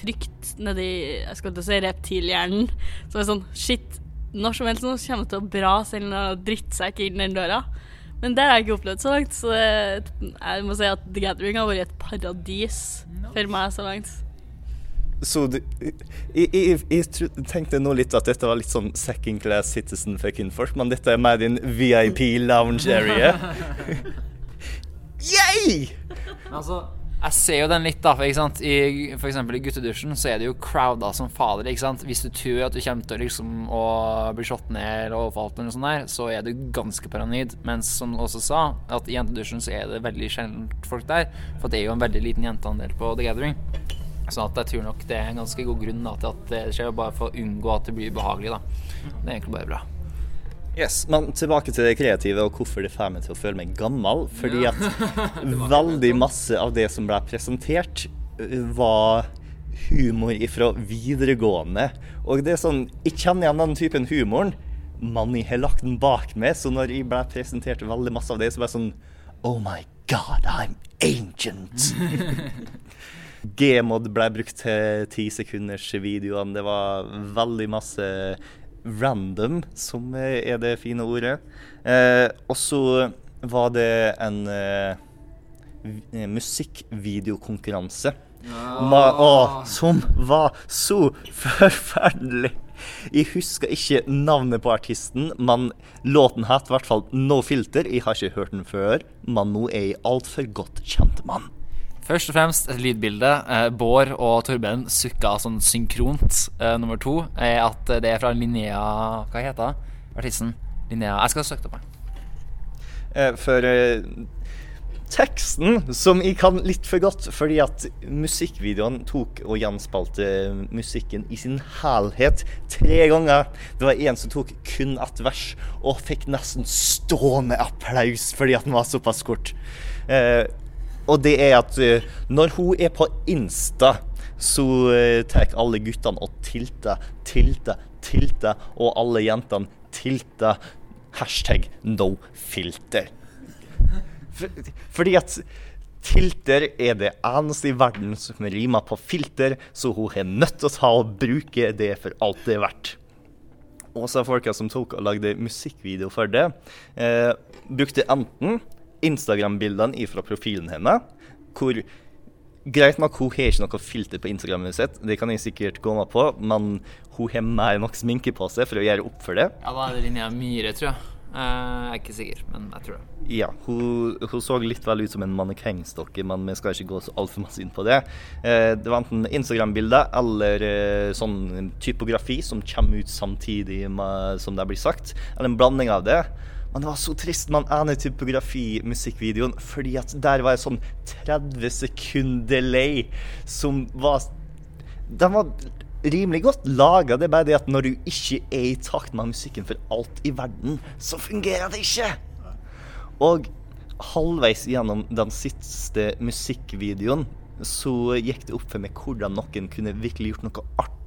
frykt nedi jeg skal ikke si reptilhjernen. Som er sånn shit, når som helst nå kommer det til å brase en eller annen drittsekk inn den døra. Men det har jeg ikke opplevd så langt, så det, jeg må si at The Gathering har vært et paradis for meg så langt. Så du, jeg, jeg, jeg tenkte nå litt at dette var litt sånn second class citizen for kvinnfolk, men dette er mer din VIP lounge area. Yay! Men altså, jeg ser jo den litt, da. For, ikke sant? I, for eksempel i guttedusjen så er det jo crowda som fader. ikke sant? Hvis du tror at du kommer til liksom å bli slått ned eller overfalt, eller noe sånt der, så er du ganske paranoid. Mens som du også sa, at i jentedusjen så er det veldig sjelden folk der. For det er jo en veldig liten jenteandel på The Gathering. Så at jeg tror nok det er en ganske god grunn da, til at det skjer, bare for å unngå at det blir ubehagelig. da. Det er egentlig bare bra. Yes, Men tilbake til det kreative og hvorfor det får meg til å føle meg gammel. Fordi at veldig masse av det som ble presentert, øh, var humor ifra videregående. Og det er sånn Jeg kjenner igjen den typen humoren, men jeg har lagt den bak meg. Så når jeg ble presentert veldig masse av det, så var jeg sånn Oh my God, I'm ancient! Gmod ble brukt til ti sekunders videoene. Det var veldig masse random, som er det fine ordet. Eh, og så var det en eh, musikkvideokonkurranse. Ma å, som var så forferdelig. Jeg husker ikke navnet på artisten, men låten het i hvert fall No Filter. Jeg har ikke hørt den før, men nå er jeg altfor godt kjent den. Først og fremst et lydbilde. Eh, Bård og Torben sukka sånn synkront. Eh, nummer to er at det er fra Linnea Hva heter hun? Artisten? Linnea Jeg skal søke det opp. Eh, for eh, teksten, som jeg kan litt for godt, fordi at musikkvideoen tok og gjenspalte musikken i sin helhet tre ganger. Det var en som tok kun ett vers, og fikk nesten stående applaus fordi at den var såpass kort. Eh, og det er at eh, når hun er på Insta, så uh, tar alle guttene og tilter, tilter, tilter, og alle jentene tilter. Hashtag no filter. For, fordi at tilter er det eneste i verden som rimer på filter, så hun er nødt til å ta og bruke det for alt det er verdt. Og så folka som tok og lagde musikkvideo for det, eh, brukte enten Instagram-bildene fra profilen hennes, hvor Greit nok, hun har ikke noe filter på Instagrammet sitt, det kan jeg sikkert gå med på, men hun har mer enn nok sminke på seg for å gjøre opp for det. Ja, da er det Linnea Myhre, tror jeg. Eh, jeg er ikke sikker, men jeg tror det. Ja, hun, hun så litt vel ut som en mannekengstokke, men vi skal ikke gå så altfor masse inn på det. Eh, det var enten Instagram-bilde eller eh, sånn typografi som kommer ut samtidig med, som det blir sagt, eller en blanding av det. Men det var så trist den ene typografi-musikkvideoen, fordi at der var en sånn 30 sekunder delay som var Den var rimelig godt laga. Det er bare det at når du ikke er i takt med musikken for alt i verden, så fungerer det ikke. Og halvveis gjennom den siste musikkvideoen så gikk det opp for meg hvordan noen kunne virkelig gjort noe artig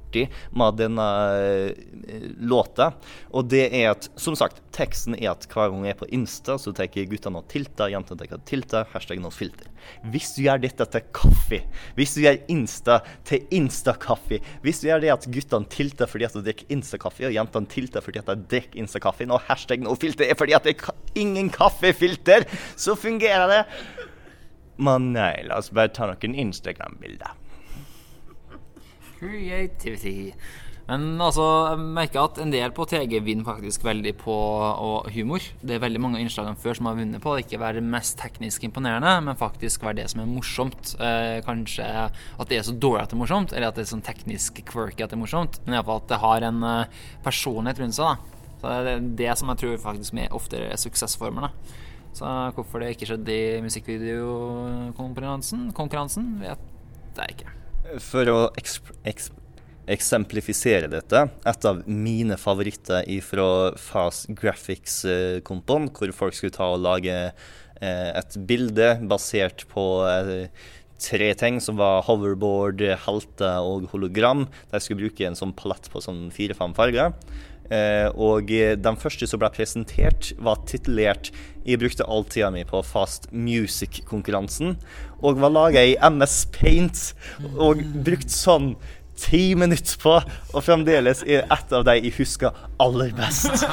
med denne eh, låta. Og det er at, som sagt, teksten er at hver gang jeg er på Insta, så tar guttene og tilter, jentene tar tilter, hashtag no filter. Hvis du gjør dette til kaffe, hvis du gjør Insta til Insta-kaffe, hvis du gjør det at guttene tilter fordi at de drikker Insta-kaffe, og jentene tilter fordi at de drikker Insta-kaffen, og hashtag no filter er fordi at det er ingen kaffefilter, så fungerer det. Men nei, la oss bare ta noen Instagram-bilder. Creativity. Men altså, jeg merker at en del på TG vinner faktisk veldig på humor. Det er veldig mange av innslagene før som har vunnet på å ikke være det mest teknisk imponerende, men faktisk være det som er morsomt. Eh, kanskje at det er så dårlig at det er morsomt, eller at det er sånn teknisk quirky at det er morsomt, men iallfall at det har en eh, personlighet rundt seg. da. Så det er det som jeg tror faktisk er oftere er suksessformene. Så hvorfor det ikke skjedde i musikkvideokonkurransen, konkurransen, vet jeg ikke. For å eksemplifisere dette, et av mine favoritter fra Fast Graphics-kontoen, hvor folk skulle ta og lage eh, et bilde basert på eh, tre ting, som var hoverboard, helter og hologram. De skulle bruke en sånn palett på sånn fire-fem farger. Eh, og den første som ble presentert, var titulert 'Jeg brukte all tida mi på Fast Music-konkurransen', og var laga i MS Paint, og brukt sånn ti minutter på, og fremdeles er et av de jeg husker aller best.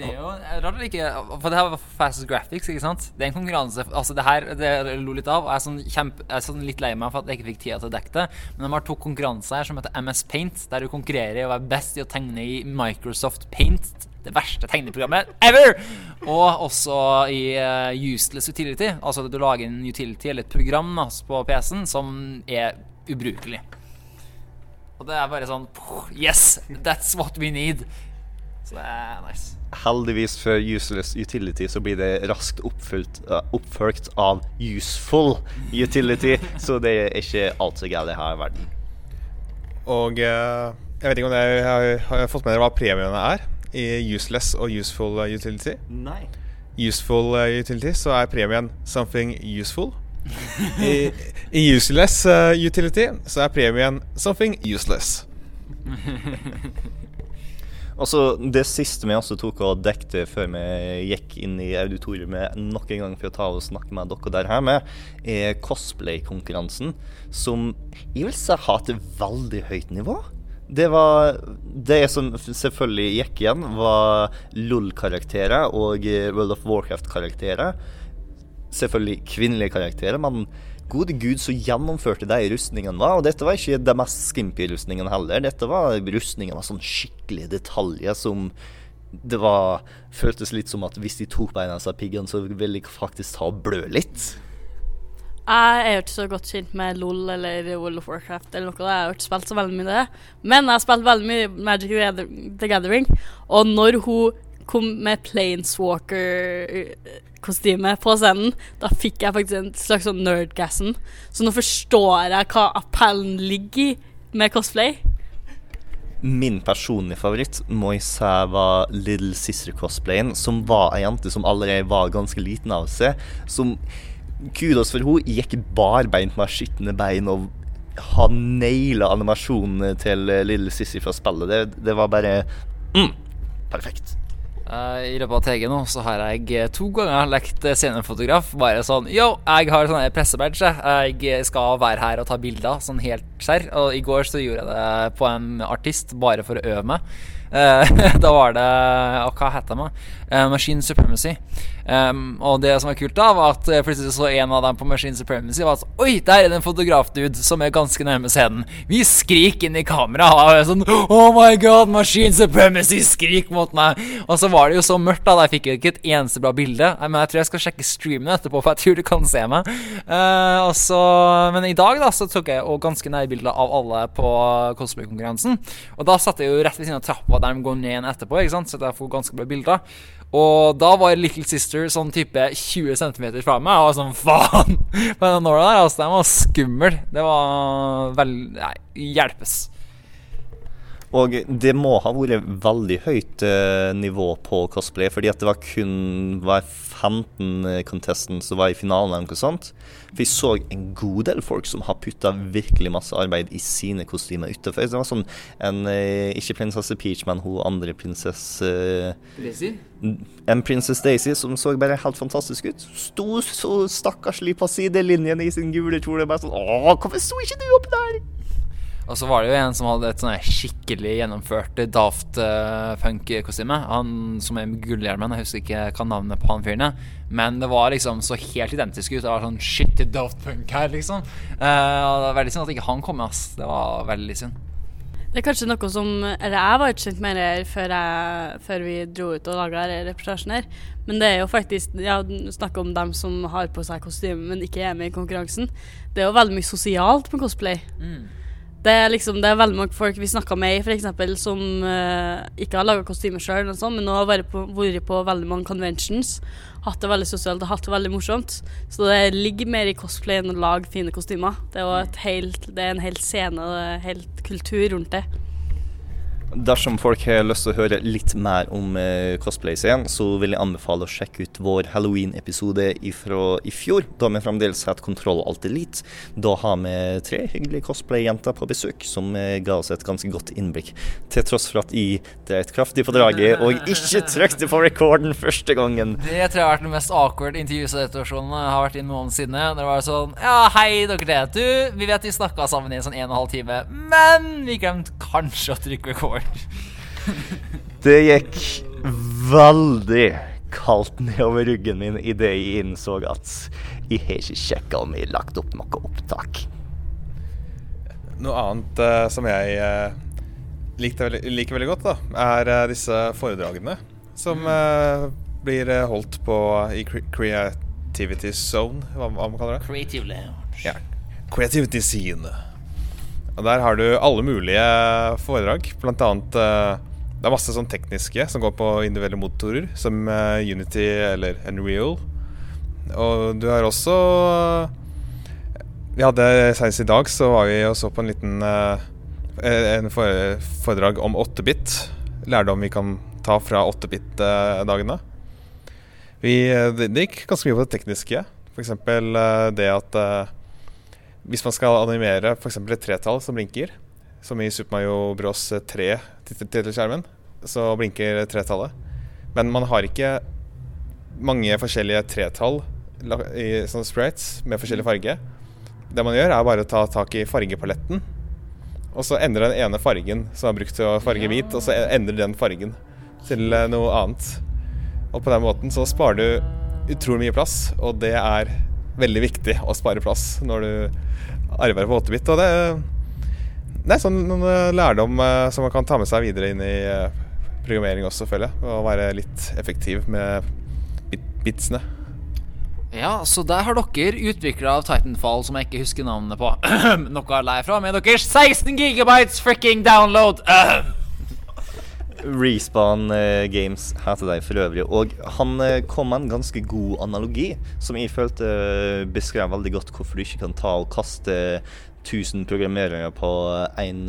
Det er jo rart det ikke For det her var Fastest Graphics, ikke sant? Det er en konkurranse Altså, det her det jeg lo litt av. Og jeg er sånn, kjempe, jeg er sånn litt lei meg for at jeg ikke fikk tida til å dekke det. Men de har to konkurranser her som heter MS Paint, der du konkurrerer i å være best i å tegne i Microsoft Paint. Det verste tegneprogrammet ever! Og også i uh, Useless Utility. Altså at du lager en utility eller et program altså, på PC-en som er ubrukelig. Og det er bare sånn Yes! That's what we need. Så det er nice. Heldigvis for useless utility så blir det raskt oppfylt, uh, oppfølgt av useful utility, så det er ikke alt så galt her i verden. Og uh, jeg vet ikke om dere har, har fått med dere hva premiene er i useless og useful eh, utility. Nei. Useful utility så er premien something useful. I, i useless utility så er premien something useless. Altså, Det siste vi også tok og dekte før vi gikk inn i auditoriet nok en gang for å ta og snakke med dere der hjemme, er cosplay-konkurransen, som jeg vil si har et veldig høyt nivå. Det var Det som selvfølgelig gikk igjen, var LOL-karakterer og World of Warcraft-karakterer. Selvfølgelig kvinnelige karakterer, men gode gud, så gjennomførte de rustningene var. Og dette var ikke de mest skimpy rustningene heller. Dette var rustninger med sånn skikkelige detaljer som det var føltes litt som at hvis de tok beina av piggene, så ville de faktisk ta og blø litt. Jeg er jo ikke så godt kjent med LOL eller World of Warcraft eller noe. Jeg har ikke spilt så veldig mye det. Men jeg har spilt veldig mye Magic the Gathering. Og når hun kom med Planeswalker-kostyme på scenen, da fikk jeg faktisk en slags sånn nerdgasm. Så nå forstår jeg hva appellen ligger i med cosplay. Min personlige favoritt må jeg si var Little Sister-cosplayen, som var ei jente som allerede var ganske liten av seg. Som kudos for henne gikk barbeint med skitne bein og har naila animasjonen til Little Sissy fra spillet. Det, det var bare mm, perfekt. Uh, I løpet av TG nå så har jeg eh, to ganger lekt eh, scenefotograf. Bare sånn Yo, jeg har sånne pressebadge. Jeg skal være her og ta bilder, sånn helt serr. Og i går så gjorde jeg det på en artist, bare for å øve meg. Da var det Og hva het de? Machine Supremacy. Um, og det som var kult, da var at plutselig så en av dem på Machine Supremacy var at Oi, der er det en fotografdude som er ganske nærme scenen. Vi skriker inn i kameraet. Og jeg sånn Oh my god, Machine Supremacy, skrik mot meg! Og så var det jo så mørkt, da. Jeg fikk jo ikke et eneste bra bilde. Men jeg tror jeg skal sjekke streamen etterpå, for jeg tror du kan se meg. Uh, så, men i dag da så tok jeg jo ganske nærbilder av alle på cosplay-konkurransen. Og da satt jeg jo rett ved siden av trappa der de går ned igjen etterpå, ikke sant? så jeg får ganske bra bilder. Og da var Little Sister sånn type 20 cm fra meg. Og sånn faen! Men den nåla der, altså, den var skummel. Det var veldig Nei, hjelpes. Og det må ha vært veldig høyt eh, nivå på cosplay, fordi at det var kun var 15 contestants som var i finalen. eller noe sånt. For jeg så en god del folk som har putta virkelig masse arbeid i sine kostymer utenfor. Det var sånn en, eh, Ikke prinsesse Peach, men hun andre prinsesse Daisy? En prinsesse Daisy som så bare helt fantastisk ut. Sto så stakkarslig på sidelinjen i sin gule kjole. Bare sånn Å, hvorfor sto ikke du oppi der? Og så var det jo en som hadde et sånn skikkelig gjennomført Daft uh, Punk-kostyme. Han som er med gullhjelmen. Jeg husker ikke hva navnet på han fyren er. Men det var liksom så helt identisk ut. Det var sånn shit, er Daft Punk her, liksom. Uh, og det var veldig synd at ikke han kom ass. Det var veldig synd. Det er kanskje noe som Eller jeg var ikke kjent med det før, jeg, før vi dro ut og laga reportasjen her. Men det er jo faktisk Ja, snakk om dem som har på seg kostyme, men ikke er med i konkurransen. Det er jo veldig mye sosialt med cosplay. Mm. Det er liksom, det er veldig mange folk vi snakka med for eksempel, som uh, ikke har laga kostymer sjøl, men nå har vært på, vært på veldig mange conventions. Hatt det veldig sosialt og hatt det veldig morsomt. Så det ligger mer i cosplay enn å lage fine kostymer. Det er, helt, det er en hel scene og en helt kultur rundt det. Dersom folk har lyst til å høre litt mer om eh, cosplay-scenen, så vil jeg anbefale å sjekke ut vår Halloween-episode fra i fjor, da vi fremdeles het Kontroll Alt Elite. Da har vi tre hyggelige cosplay-jenter på besøk, som eh, ga oss et ganske godt innblikk. Til tross for at jeg dreit kraftig på draget og ikke trykte på rekorden første gangen. Det tror jeg har vært den mest awkward intervjusituasjonen jeg har vært i noensinne. Det var sånn Ja, hei, dere. Du, vi vet vi snakka sammen i en sånn en og en halv time, men vi glemte kanskje å trykke record. Det gikk veldig kaldt nedover ryggen min idet jeg innså at jeg har ikke sjekka om jeg har lagt opp noe opptak. Noe annet uh, som jeg uh, veldig, liker veldig godt, da, er uh, disse foredragene som blir holdt på i cre Creativity Zone, hva, hva man kaller det? Creative Lounge. Ja. Creativity Scene. Og der har du alle mulige foredrag. Blant annet eh, Det er masse sånn tekniske som går på individuelle motorer, som eh, Unity eller Unreal. Og du har også eh, Vi hadde senest i dag så var vi og så på en liten En foredrag om 8-bit. Lærdom vi kan ta fra 8-bit-dagene. Eh, det, gikk ganske mye på det tekniske. F.eks. det at hvis man skal animere f.eks. et tretall som blinker, som i Super Mario Bros 3 tittelskjermen, så blinker tretallet. Men man har ikke mange forskjellige tretall i sånne sprites med forskjellig farge. Det man gjør, er bare å ta tak i fargepaletten, og så endre den ene fargen som er brukt til å farge hvit, og så endre den fargen til eh, noe annet. Og på den måten så sparer du utrolig mye plass, og det er veldig viktig å spare plass når du arbeider på 8-bit. Og det, er sånn eh, lærdom eh, som man kan ta med seg videre inn i eh, programmering også, jeg. Å være litt effektiv med bit bitsene. Ja, så der har dere utvikla av Titanfall, som jeg ikke husker navnet på, noe å lære fra, med deres 16 gigabytes fricking download. Respawn Games Games heter de for øvrig. Og han eh, kom med en ganske god analogi, som jeg følte eh, beskrev veldig godt hvorfor du ikke kan ta og kaste 1000 programmerere på én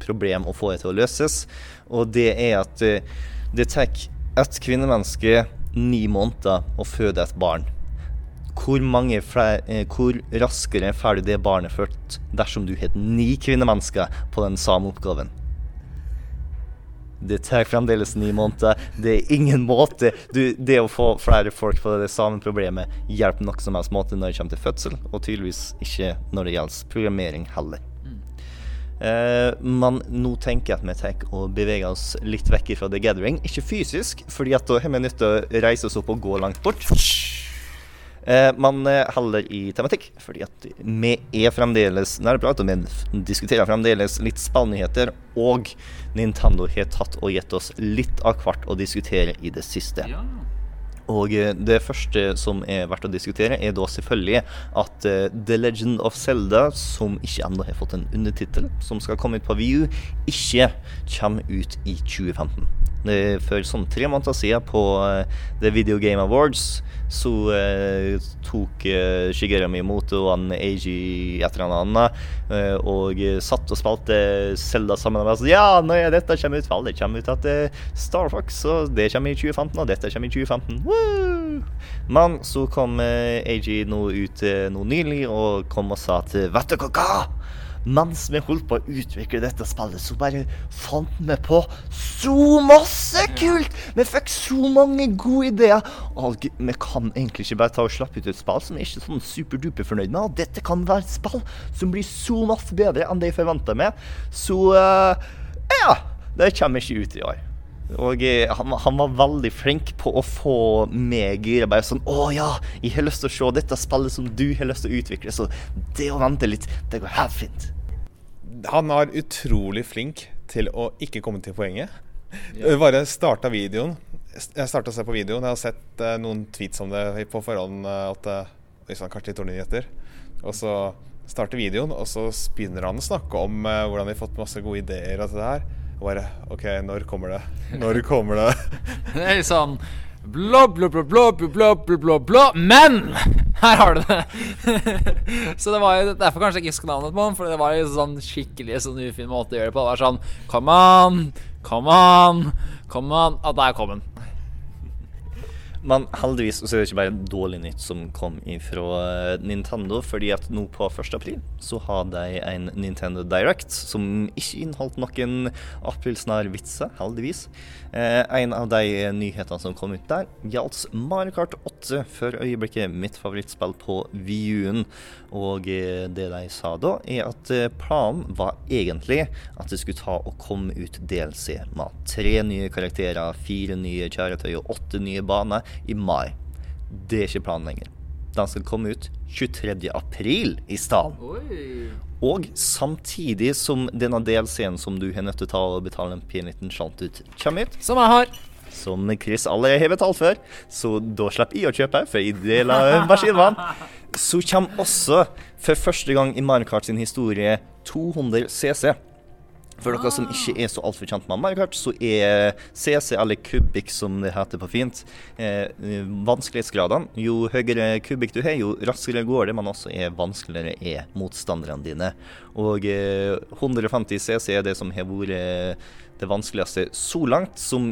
problem og få det til å løses. Og det er at eh, det tar et kvinnemenneske ni måneder å føde et barn. Hvor, mange flere, eh, hvor raskere får du det barnet født dersom du har ni kvinnemennesker på den samme oppgaven? Det tar fremdeles ni måneder. Det er ingen måte du, Det å få flere folk på det samme problemet hjelper nok som helst måte når det kommer til fødsel, og tydeligvis ikke når det gjelder programmering heller. Eh, men nå tenker jeg at vi tar og beveger oss litt vekk fra The Gathering. Ikke fysisk, fordi at da har vi nødt til å reise oss opp og gå langt bort. Eh, holder eh, i tematikk, fordi at vi er fremdeles nærprat, og vi diskuterer fremdeles litt spillnyheter, og Nintendo har tatt og gitt oss litt av hvert å diskutere i det siste. Og eh, det første som er verdt å diskutere, er da selvfølgelig at The Legend of Zelda, som ikke ennå har fått en undertittel, som skal komme ut på VU, ikke kommer ut i 2015. For sånn tre måneder siden, på eh, The Video Game Awards, så eh, tok eh, Shigeru Miyamoto og han Eiji et eller annet eh, og satt og spilte Zelda sammen. Og sa, så, ja, når dette kommer ut, vel, det kommer ut at eh, Star Fox, og det kommer i 2015, og dette kommer i 2015. Woo! Men så kom eh, Eiji nå ut nå nylig og kom og sa at vet dere hva? Mens vi holdt på å utvikle dette spillet, så bare fant vi på så masse kult! Vi fikk så mange gode ideer. Og vi kan egentlig ikke bare ta og slappe ut et spill som vi er ikke sånn superduper fornøyd med. Og dette kan være et spill som blir så masse bedre enn det jeg forventa meg. Så uh, ja. Det kommer ikke ut i år. Og eh, han, han var veldig flink på å få meg gira. Bare sånn Å ja, jeg har lyst til å se dette spillet som du har lyst til å utvikle. Så det å vente litt, det går helt fint. Han var utrolig flink til å ikke komme til poenget. Ja. Bare starta videoen. Jeg starta å se på videoen. Jeg har sett eh, noen tweets om det på forhånd. eh, at eh, kanskje litt dårlige nyheter. Og så starter videoen, og så begynner han å snakke om eh, hvordan de har fått masse gode ideer og det her. Og bare OK, når kommer det? Når kommer det? Det er litt sånn Bla, bla, bla, bla, bla, bla, bla, bla, Men! Her har du det. så det var jo derfor kanskje jeg ikke husker navnet på den, for det var jo sånn skikkelig sånn ufin måte å gjøre det på. Det var sånn Come on, come on, come on. At der kom den. Men heldigvis så er det ikke bare dårlig nytt som kom fra Nintendo, fordi at nå på 1. april så har de en Nintendo Direct som ikke inneholdt noen aprilsnarvitser, heldigvis. Eh, en av de nyhetene som kom ut der, gjaldt Mario Kart 8, for øyeblikket mitt favorittspill på Wii-en. Og eh, det de sa da, er at eh, planen var egentlig at det skulle ta og komme ut DLC med tre nye karakterer, fire nye kjøretøy og åtte nye baner i mai. Det er ikke planen lenger. Den skal komme ut 23. april i stedet. Og samtidig som denne DLC-en som du har nødt til å ta og betale en pen liten slant ut, kommer ut, Som jeg har. som Chris allerede har betalt for, så da slipper jeg å kjøpe, for jeg deler maskinvann. Så kommer også, for første gang i Mario Kart sin historie, 200 CC. For dere som ikke er så altfor kjent med Mario så er CC, eller kubikk som det heter på fint, eh, vanskelighetsgradene. Jo høyere kubikk du har, jo raskere går det, men også er vanskeligere er motstanderne dine. Og eh, 150 CC er det som har vært det vanskeligste så langt, som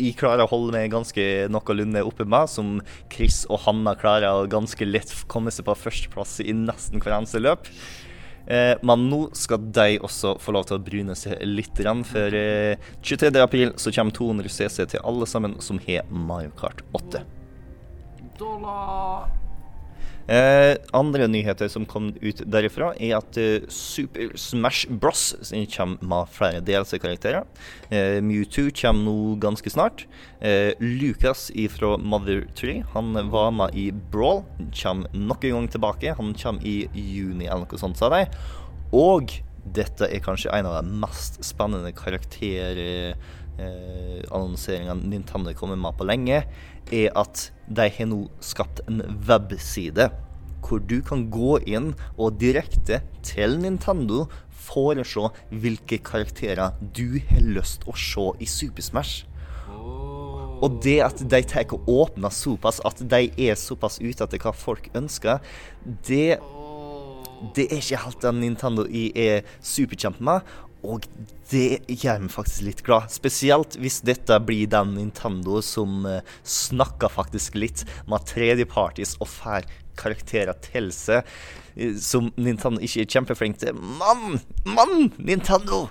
jeg klarer å holde meg ganske noenlunde oppe med, som Chris og Hanna klarer å ganske lett komme seg på førsteplass i nesten hver eneste løp. Eh, men nå skal de også få lov til å brune seg litt, for eh, 23. april så kommer 200 CC til alle sammen som har Mario Kart 8. Eh, andre nyheter som kom ut derifra, er at eh, Super Smash Bros kommer med flere DLC-karakterer. Eh, Mewtwo kommer nå ganske snart. Eh, Lucas fra Mother Tree han var med i Brawl. Kommer nok en gang tilbake. Han kommer i juni eller noe sånt, sa de. Og dette er kanskje en av de mest spennende karakterannonseringene Nintendo kommer med på lenge, er at de har nå skapt en webside hvor du kan gå inn og direkte til Nintendo foreslå hvilke karakterer du har lyst å se i Super Smash. Og det at de tar og åpner såpass, at de er såpass ute etter hva folk ønsker, det det er ikke helt det Nintendo jeg er superkjent med. Og det gjør meg faktisk litt glad. Spesielt hvis dette blir den Nintendo som eh, snakker faktisk litt med tredjeparties og får karakterer til seg, eh, som Nintendo ikke er kjempeflink til. Mann! Mann! Nintendo!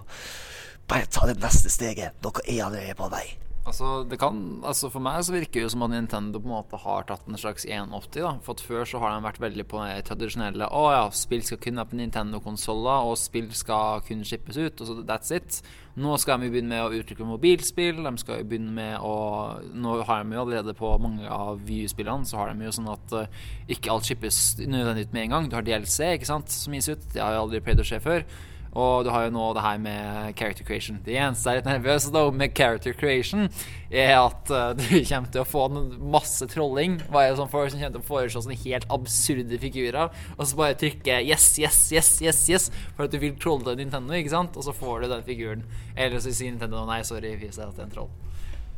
Bare ta det neste steget. Dere er allerede på vei. Altså, det kan, altså For meg så virker det jo som at Nintendo på en måte har tatt en slags 180. da For at Før så har de vært veldig på det tradisjonelle Å ja, spill skal kun være på Nintendo-konsoller, og spill skal kun shippes ut. Og så that's it. Nå skal de begynne med å utvikle mobilspill. De skal begynne med å Nå har de jo allerede på mange av VU-spillene Så har de jo sånn at uh, ikke alt shippes nødvendig ut med en gang. Du har DLC ikke sant som gis ut. Det har jeg aldri pleid å skje før. Og du har jo nå det her med character creation. Det eneste jeg er litt nervøs da med character creation, er at uh, du kommer til å få masse trolling. Hva er det sånn folk som kommer til å foreslå sånne helt absurde figurer, og så bare trykke yes, yes, yes, yes, yes for at du vil trolle Nintendo, ikke sant? Og så får du den figuren. Eller så sier Nintendo nei, sorry, vi ser at det er en troll.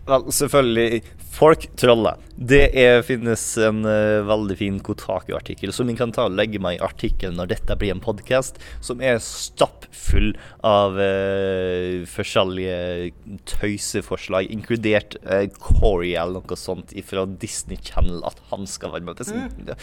Vel, selvfølgelig. Folk troller. Det er, finnes en uh, veldig fin Kotaku-artikkel som vi kan ta og legge meg i artikkelen når dette blir en podkast, som er stappfull av uh, forskjellige tøyseforslag, inkludert uh, Corey eller noe sånt fra Disney Channel, at han skal være med. Mm.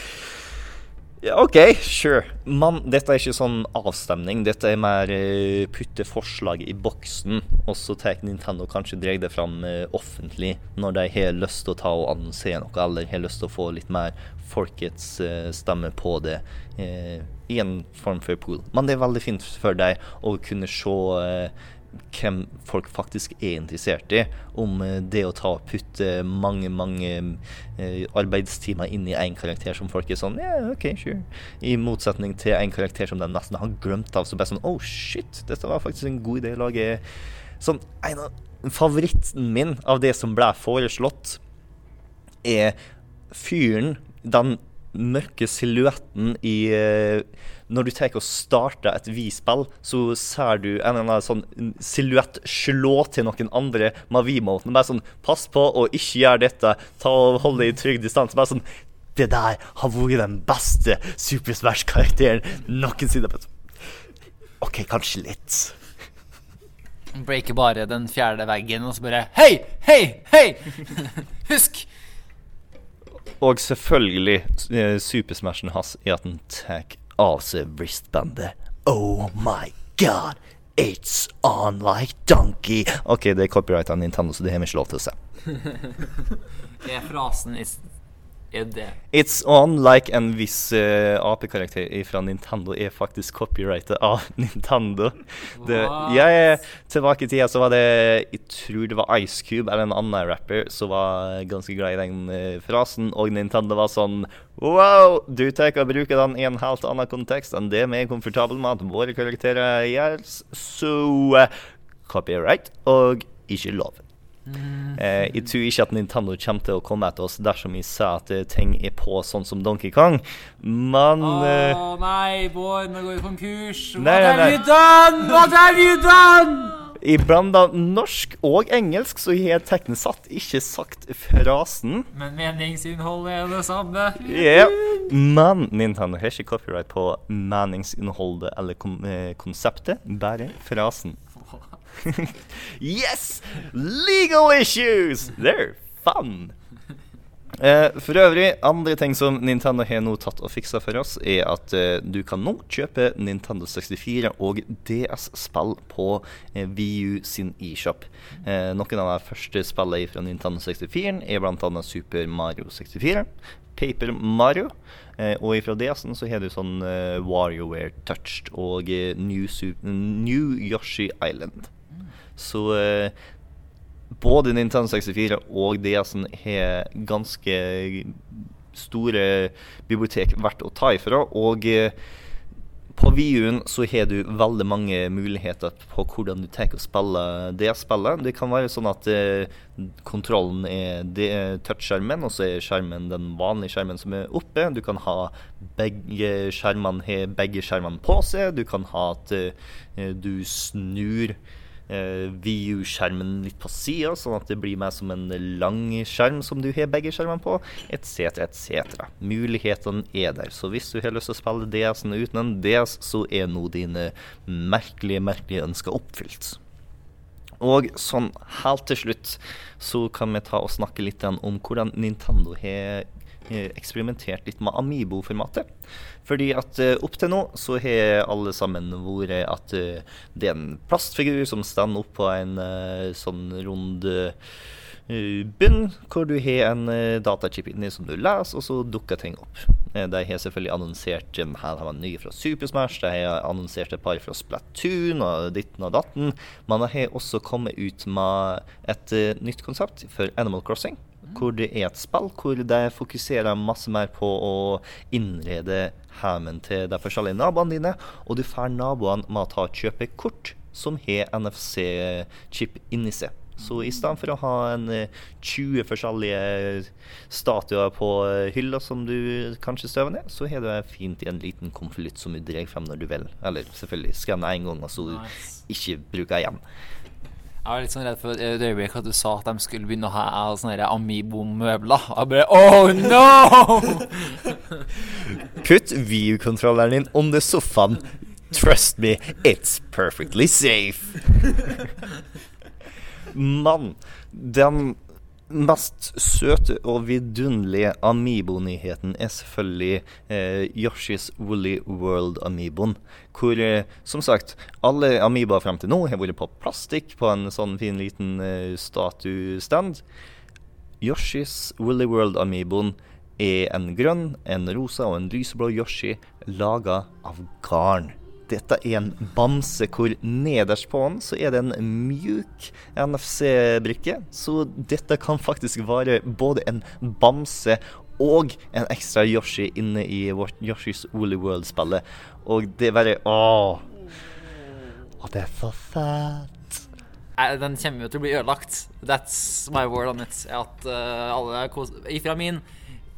OK, sure. Men dette er ikke sånn avstemning. Dette er mer uh, putte forslag i boksen, og så tar Nintendo kanskje drar det fram uh, offentlig når de har lyst til å ta og annonsere noe, eller har lyst til å få litt mer folkets uh, stemme på det i en form for pool. Men det er veldig fint for deg å kunne se hvem folk faktisk er interessert i. Om det å ta og putte mange, mange eh, arbeidstimer inn i én karakter som folk er sånn yeah, OK, sure. I motsetning til en karakter som de nesten har glemt av. Så bare sånn Oh shit, dette var faktisk en god idé å lage Sånn, en av Favoritten min av det som ble foreslått, er fyren Den mørke silhuetten i eh, Når du tar og starter et V-spill, så ser du en eller annen sånn silhuett slå til noen andre med V-moten. Bare sånn Pass på å ikke gjøre dette. Ta og Hold deg i trygg distanse. Bare sånn Det der har vært den beste Super Smash-karakteren noensinne. OK, kanskje litt. Breaker bare den fjerde veggen og så bare Hei! Hei! Hei! Husk! Og selvfølgelig eh, supersmashen hans i at den tar av seg wristbandet. Oh my god, it's on like donkey. OK, det er copyrighta Nintendo, så det har vi ikke lov til å se. det Er frasen er det? It's on like en viss uh, apekarakter fra Nintendo er faktisk copyrightet av Nintendo. Det, jeg, tilbake i tida så var det Jeg tror det var Ice Cube eller en annen rapper som var ganske glad i den uh, frasen, og Nintendo var sånn Wow, du tar og bruker den i en helt annen kontekst enn det vi er komfortable med at våre karakterer gjør, så uh, copyright og ikke lov. Eh, jeg tror ikke at Nintendo kommer til å komme etter oss dersom vi sier at eh, ting er på sånn som Donkey Kong, men Å eh, nei, Bård, nå går vi konkurs. What Nei, have nei. you done? What have you done? i blanda norsk og engelsk så har teknesatt teknisk satt ikke sagt frasen. Men meningsinnholdet er det samme. Yeah. Men Nintendo har ikke copyright på meningsinnholdet eller kon eh, konseptet, bare frasen. yes! Legal issues! They're fun! Eh, for øvrig, andre ting som Nintendo har nå tatt og fiksa for oss, er at eh, du kan nå kjøpe Nintendo 64 og DS-spill på eh, VU sin eShop. Eh, noen av de første spillene fra Nintendo 64 er bl.a. Super Mario 64, Paper Mario, eh, og fra DS-en så har du sånn eh, WarioWare Touched og eh, New, New Yoshi Island. Så eh, både Nintendo 64 og DS-en har ganske store bibliotek verdt å ta ifra. Og eh, på Wii-en så har du veldig mange muligheter på hvordan du tar og spiller det spillet. Det kan være sånn at eh, kontrollen er det- touchskjermen, og så er skjermen den vanlige skjermen som er oppe. Du kan ha begge skjermene, begge skjermene på seg. Du kan ha at eh, du snur eh, VU-skjermen litt på sida, sånn at det blir mer som en lang skjerm som du har begge skjermene på, etc., etc. Mulighetene er der. Så hvis du har lyst til å spille DS-en uten en DS, så er nå dine merkelige, merkelige ønsker oppfylt. Og sånn helt til slutt så kan vi ta og snakke litt om hvordan Nintendo har eksperimentert litt med Amibo-formatet. Fordi at eh, opp til nå så har alle sammen vært at eh, det er en plastfigur som står opp på en eh, sånn rund eh, bunn, hvor du har en datachip inni som du leser, og så dukker ting opp. Eh, de har selvfølgelig annonsert Her har man nye fra Super Smash, de har annonsert et par fra Splatoon og ditten og datten. Men de har også kommet ut med et eh, nytt konsept for Animal Crossing. Hvor det er et spill hvor de fokuserer masse mer på å innrede heimen til de forskjellige naboene dine. Og du får naboene med å ta og kjøpe kort som har NFC-chip inni seg. Så i stedet for å ha en eh, 20 forskjellige statuer på eh, hylla som du kanskje støver ned, så har du fint i en liten konvolutt som du drar frem når du vil. Eller selvfølgelig skanne én gang, og så Nice. ikke bruker igjen. Jeg var litt sånn redd for et øyeblikk at du sa at de skulle begynne å ha sånne Amibo-møbler. Og jeg bare Oh no! Putt view-kontrolleren din under sofaen. Trust me, it's perfectly safe. Mann, den mest søte og vidunderlige Amibo-nyheten er selvfølgelig eh, Yoshis Woolly World-amiboen. Hvor, eh, som sagt, alle Amiboer frem til nå har vært på plastikk på en sånn fin liten eh, statuestand. Yoshis Woolly World-amiboen er en grønn, en rosa og en lyseblå Yoshi laga av garn. Dette er en bamse hvor nederst på den så er det en mjuk NFC-brikke. Så dette kan faktisk være både en bamse og en ekstra Yoshi inne i Yoshis Woolly World-spillet. Og det er bare Åh! Og det er så fett. Den kommer jo til å bli ødelagt. That's my word on it. At uh, alle Ifra min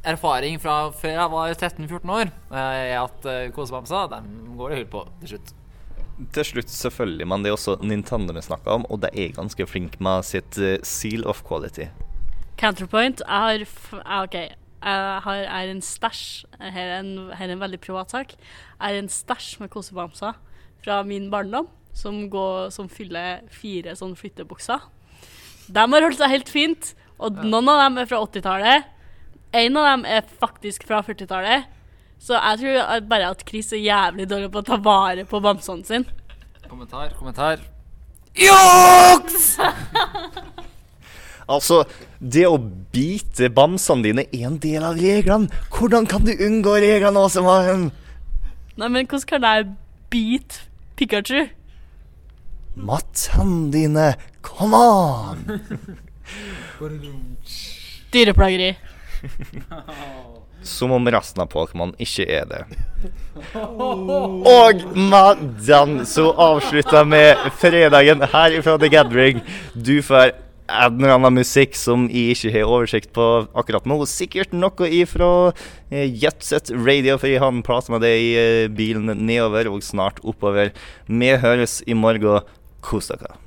erfaring fra før jeg var 13-14 år, eh, er at eh, kosebamser dem går det hull på til slutt. Til slutt, selvfølgelig, men det er også Nintendo vi snakker om, og de er ganske flinke med sitt eh, seal of quality. Counterpoint. Ah, OK. Jeg har, er en stæsj her, er en- her er en veldig privat sak. Jeg er en stæsj med kosebamser fra min barndom som, går, som fyller fire sånne flyttebukser. De har holdt seg helt fint, og noen av dem er fra 80-tallet. En av dem er faktisk fra 40-tallet. Så jeg tror at bare at Chris er jævlig dårlig på å ta vare på bamsene sine. Kommentar, kommentar. Juks! Altså, det å bite bamsene dine er en del av reglene. Hvordan kan du unngå reglene, Åsemaren? Nei, men hvordan kan jeg bite Pikachu? Mattene dine. Come on! Dyreplageri. Som om resten av Pokémon ikke er det. Og med den så avslutter med fredagen her fra The Gathering. Du får en eller annen musikk som jeg ikke har oversikt på akkurat nå. Sikkert noe ifra eh, Jetset Radio, for jeg har en prat med deg i eh, bilen nedover og snart oppover. Vi høres i morgen. Kos dere.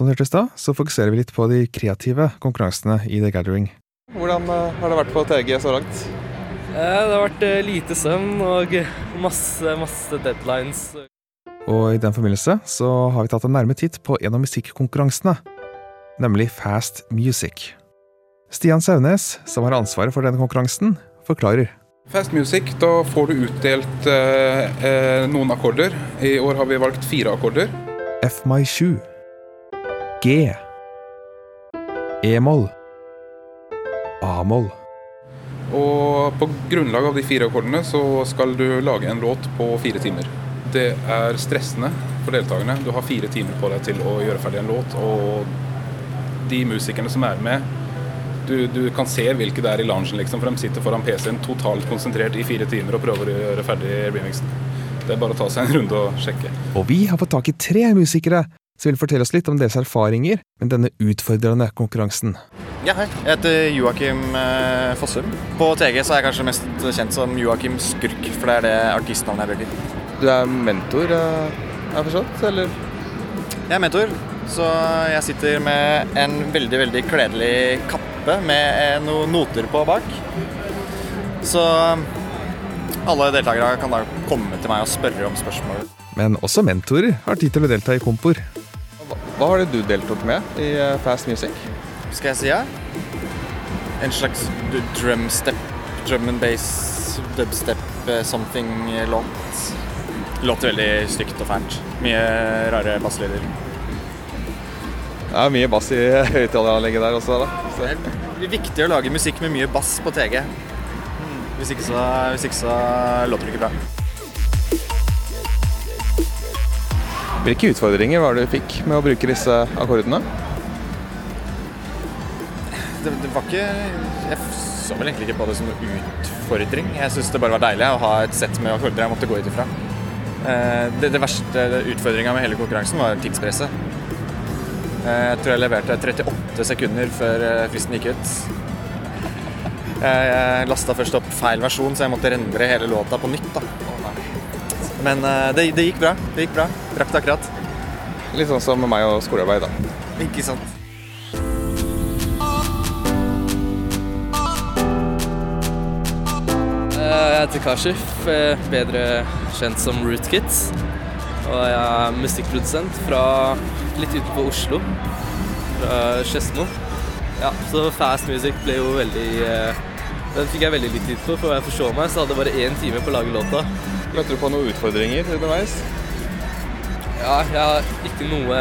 Som du hørte i stad, så fokuserer vi litt på de kreative konkurransene i The Gathering. Hvordan eh, har det vært på TG så langt? Eh, Det har vært eh, lite søvn og masse, masse deadlines. Og i den forbindelse så har vi tatt en nærme titt på en av musikkonkurransene, nemlig Fast Music. Stian Saunes, som har ansvaret for denne konkurransen, forklarer. Fast Music, da får du utdelt eh, noen akkorder. I år har vi valgt fire akkorder. F-mai 7, G, E-moll, A-moll. Og på grunnlag av de fire akkordene så skal du lage en låt på fire timer. Det er stressende for deltakerne. Du har fire timer på deg til å gjøre ferdig en låt. Og de musikerne som er med, du, du kan se hvilke det er i loungen, liksom, for de sitter foran PC-en totalt konsentrert i fire timer og prøver å gjøre ferdig remixen. Det er bare å ta seg en runde og sjekke. Og vi har fått tak i tre musikere som vil fortelle oss litt om deres erfaringer med denne utfordrende konkurransen. Ja, hei. Jeg heter Joakim eh, Fossum. På TG så er jeg kanskje mest kjent som Joakim Skurk, for det er det artistnavnet jeg bruker. Du er mentor, eh, har jeg forstått? Eller? Jeg er mentor, så jeg sitter med en veldig, veldig kledelig kappe med noen noter på bak. Så alle deltakere kan da komme til meg og spørre om spørsmål. Men også mentorer har tid til å delta i kompor. Hva var det du deltok med i eh, Fast Music? Skal jeg si ja? En slags drumstep, drum and bass, dubstep, eh, something-låt. Låter veldig stygt og fælt. Mye rare basslyder. Det er mye bass i høyttaleranlegget der også, da. Så. Det er viktig å lage musikk med mye bass på TG. Hvis ikke så, hvis ikke så låter det ikke bra. Hvilke utfordringer var det du fikk med å bruke disse akkordene? Det, det var ikke Jeg så vel egentlig ikke på det som noen utfordring. Jeg syns det bare var deilig å ha et sett med akkorder jeg måtte gå ut ifra. Eh, Det, det verste utfordringa med hele konkurransen var tidspresset. Eh, Jeg tror jeg leverte 38 sekunder før eh, fristen gikk ut. Jeg, lasta først opp feil versjon, så jeg måtte rendre hele låta på nytt. da. Men eh, det, det gikk bra. Det gikk bra. Rakk det akkurat. Litt sånn som med meg og skolearbeid, da. Ikke sant. Eh, Jeg heter Kashif, eh, bedre kjent som Rootkit. Og jeg er musikkprodusent fra litt utenfor Oslo, fra Skedsmo. Ja, så Fast Music ble jo veldig Den fikk jeg veldig litt tid på, for jeg forstår meg, så hadde jeg bare én time på å lage låta. Møtte du på noen utfordringer underveis? Ja, jeg har ikke noe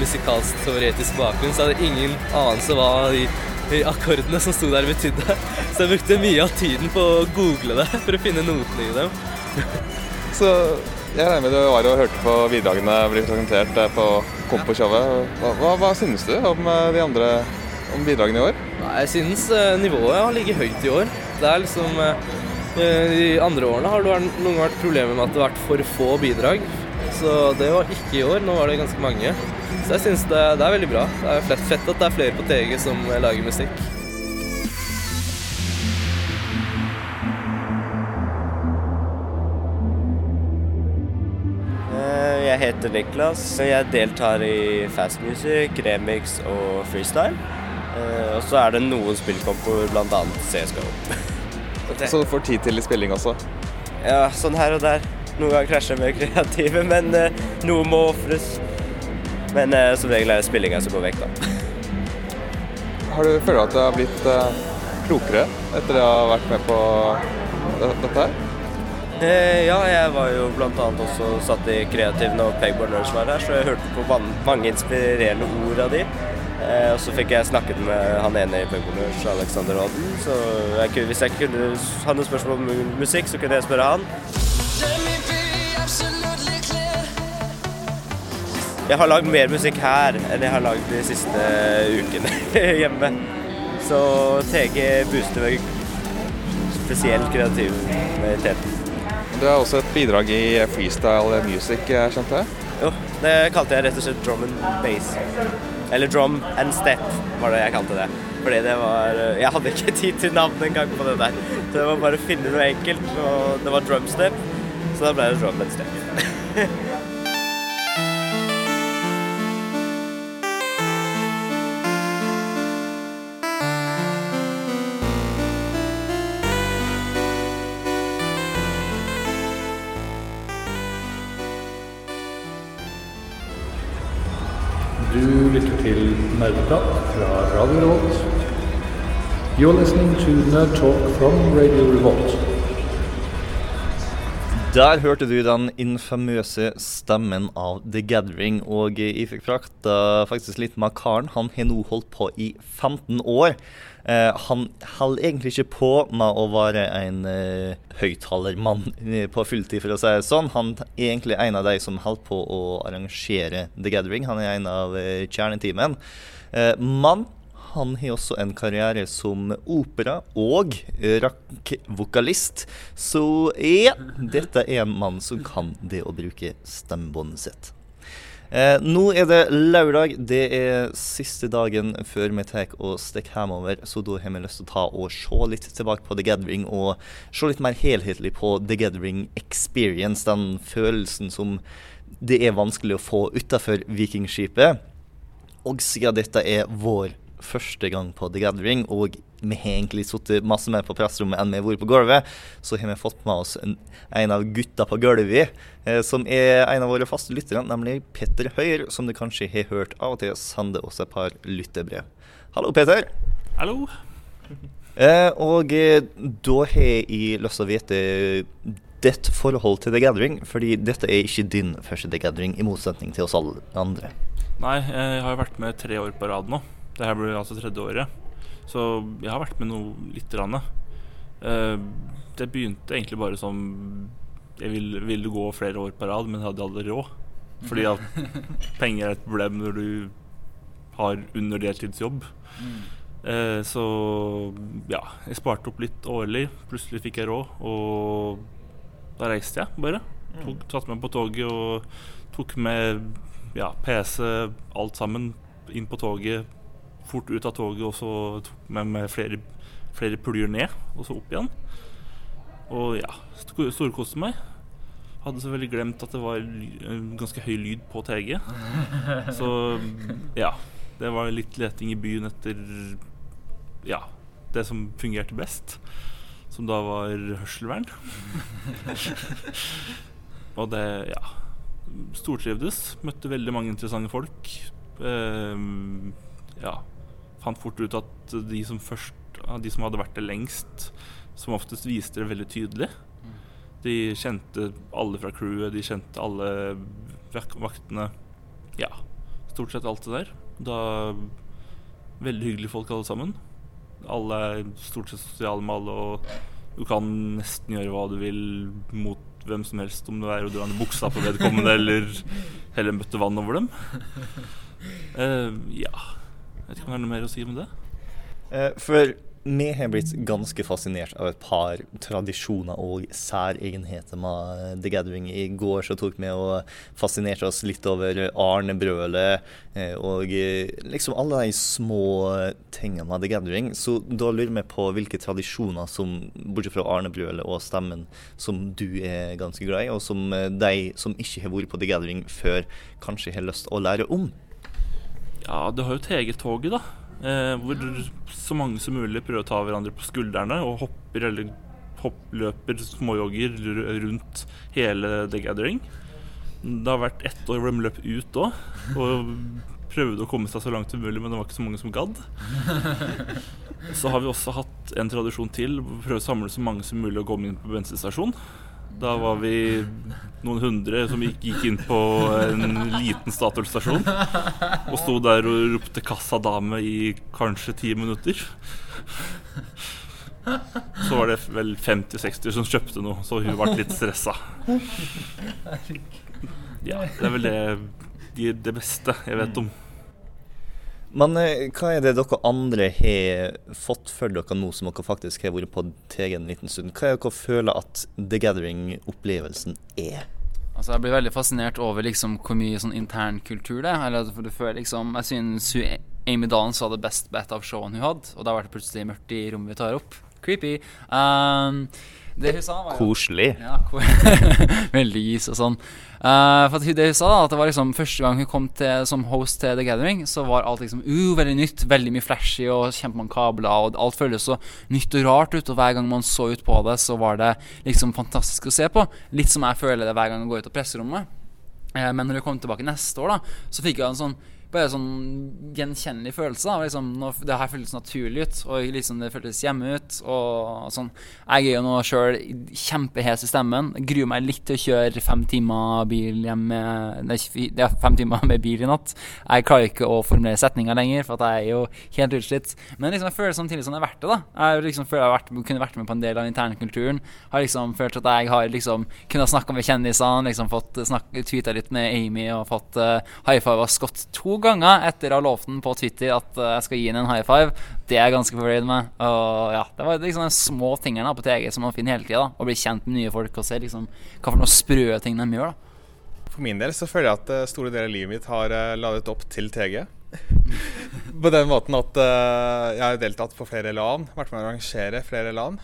musikalsk teoretisk bakgrunn, så jeg hadde ingen anelse hva de, de akkordene som sto der betydde. Så jeg brukte mye av tiden på å google det for å finne notene i dem. Så jeg regner med du var og hørte på bidragene bli presentert eh, på Kompo-showet. Hva, hva, hva synes du om eh, de andre om bidragene i år? Nei, Jeg synes eh, nivået har ligget høyt i år. Det er liksom eh, De andre årene har det noen vært problemer med at det har vært for få bidrag. Så det var ikke i år. Nå var det ganske mange. Så jeg syns det, det er veldig bra. Det er fett, at det er flere på TG som eh, lager musikk. Eh, Jeg heter Niklas. Jeg deltar i fast music, remix og freestyle. Eh, Og så er det noen spillkompoer, bl.a. CSGO. Så du får tid til spilling også? Ja, sånn her og der. Noen ganger krasjer med kreative, men eh, noe må ofres. Men eh, som regel er det spillinga som går vekk, da. Har du føler du at du har blitt eh, klokere etter å ha vært med på dette her? Eh, ja, jeg var jo bl.a. også satt i kreativ når Pegboard Nerds var her, så jeg hørte på mange inspirerende ord av de. Eh, og så fikk jeg snakket med han ene i Pegboard Alexander Odden. Så jeg, hvis jeg kunne ha noen spørsmål om musikk, så kunne jeg spørre han. Jeg har lagd mer musikk her enn jeg har lagd de siste ukene hjemme. Så TG booster meg spesielt kreativiteten. Du har også et bidrag i freestyle music, skjønte jeg? Jo, det kalte jeg rett og slett drum and bass. Eller drum and step var det jeg kalte det. Fordi det var Jeg hadde ikke tid til navn engang på det der. Så det var bare å finne noe enkelt, og det var drum step. Så da ble det drum and step. til Nerdeprat fra Radio Revolt. You're listening to Nerd Talk from Radio Revolt. Der hørte du den infamøse stemmen av The Gathering, og jeg fikk frakta faktisk litt med karen. Han har nå holdt på i 15 år. Eh, han holder egentlig ikke på med å være en eh, høyttalermann eh, på fulltid, for å si det sånn. Han er egentlig en av de som holder på å arrangere The Gathering. Han er en av eh, kjerneteamen. Eh, men han har også en karriere som opera- og rock-vokalist. Så ja, dette er en mann som kan det å bruke stemmebåndet sitt. Eh, nå er det lørdag. Det er siste dagen før vi tar og stikker hjemover. Så da har vi lyst til å ta og se litt tilbake på The Gathering og se litt mer helhetlig på The Gathering Experience. Den følelsen som det er vanskelig å få utafor Vikingskipet. Og siden dette er vår første gang på The Gathering, og vi har egentlig sittet masse mer på pressrommet enn vi har vært på gulvet, så har vi fått med oss en, en av gutta på gulvet, som er en av våre faste lyttere, nemlig Petter Høyer, som du kanskje har hørt av og til sende oss et par lyttebrev. Hallo, Peter. Hallo. Eh, og eh, da har jeg lyst til å vite ditt forhold til The Gathering, fordi dette er ikke din første The Gathering, i motsetning til oss alle andre. Nei, jeg har jo vært med tre år på rad nå. Det her blir altså tredje året. Så jeg har vært med noe lite grann. Eh, det begynte egentlig bare som Jeg ville, ville gå flere år på rad, men jeg hadde aldri råd. Fordi at penger er et problem når du har under deltidsjobb. Eh, så ja, jeg sparte opp litt årlig. Plutselig fikk jeg råd, og da reiste jeg bare. Tok, tatt meg på toget og tok med ja, PC, alt sammen, inn på toget. Fort ut av toget, og så tok med meg flere, flere puljer ned, og så opp igjen. Og ja, storkoste meg. Hadde selvfølgelig glemt at det var ganske høy lyd på TG. Så ja, det var litt leting i byen etter ja, det som fungerte best. Som da var hørselvern. Og det, ja Stortrivdes. Møtte veldig mange interessante folk. Eh, ja. Fant fort ut at de som først De som hadde vært det lengst, som oftest viste det veldig tydelig. De kjente alle fra crewet, de kjente alle vaktene. Ja, stort sett alt det der. Da Veldig hyggelige folk alle sammen. Alle er stort sett sosiale med alle, og du kan nesten gjøre hva du vil mot hvem som helst, om det er å dra ned buksa på vedkommende eller helle en bøtte vann over dem. Uh, ja. Jeg vet ikke om det er noe mer å si om det? Eh, For vi har blitt ganske fascinert av et par tradisjoner og særegenheter med The Gathering. I går så tok vi og fascinerte oss litt over Arnebrølet eh, og eh, liksom alle de små tingene med The Gathering. Så da lurer vi på hvilke tradisjoner som, bortsett fra Arnebrølet og stemmen, som du er ganske glad i, og som eh, de som ikke har vært på The Gathering før, kanskje har lyst å lære om. Ja, du har jo TG-toget, da. Eh, hvor så mange som mulig prøver å ta hverandre på skuldrene og hopper eller hoppløper, småjogger rundt hele The Gathering. Det har vært ett år hvor de løp ut òg, og prøvde å komme seg så langt som mulig, men det var ikke så mange som gadd. Så har vi også hatt en tradisjon til, prøve å samle så mange som mulig og gå inn på bensinstasjon. Da var vi noen hundre som gikk, gikk inn på en liten Statoil-stasjon og sto der og ropte 'kassadame' i kanskje ti minutter. Så var det vel 50-60 som kjøpte noe, så hun ble litt stressa. Ja, det er vel det, det beste jeg vet om. Men eh, hva er det dere andre har fått for dere nå som dere faktisk har vært på TG en liten stund? Hva er det dere føler at The Gathering-opplevelsen er? Altså Jeg blir veldig fascinert over liksom hvor mye sånn intern kultur det er. Eller for du føler liksom Jeg synes Amy Dahlen sa det best bet av showene hun hadde, og da ble det plutselig mørkt i rommet vi tar opp. Creepy. Um, det hun sa var jo Koselig. Ja, med lys og sånn. Eh, for hun, det hun sa, da, at det var liksom første gang hun kom til, som host til The Gathering, så var alt liksom uh, veldig nytt. Veldig mye flashy og kjempemange kabler. Og alt føles så nytt og rart ut. Og hver gang man så ut på det, så var det liksom fantastisk å se på. Litt som jeg føler det hver gang jeg går ut av presserommet. Uh, men når jeg kom tilbake neste år, da så fikk jeg en sånn bare sånn gjenkjennelig følelse. Da. Liksom, det her føltes naturlig ut, og liksom det føltes hjemme ut. Og sånn. Jeg er jo nå sjøl kjempehes i stemmen. Gruer meg litt til å kjøre fem timer bil hjemme, ja, fem timer med bil i natt. Jeg klarer ikke å formulere setninger lenger, for jeg er jo helt utslitt. Men liksom, jeg føler samtidig som det er verdt det. da Jeg liksom føler jeg har vært, kunne vært med på en del av internkulturen. Har liksom følt at jeg har liksom kunnet snakke med kjendisene, liksom fått tweeta litt med Amy og fått uh, high five av Scott to ganger etter å ha lovt den på Twitter at eh, jeg skal gi den en high five. Det er jeg ganske fornøyd med. Og ja, Det var liksom de små tingene på TG som man finner hele tida. Å bli kjent med nye folk og se liksom hva for noen sprø ting de gjør. da For min del så føler jeg at eh, store deler av livet mitt har eh, ladet opp til TG. på den måten at jeg har deltatt på flere LAN, vært med å arrangere flere LAN.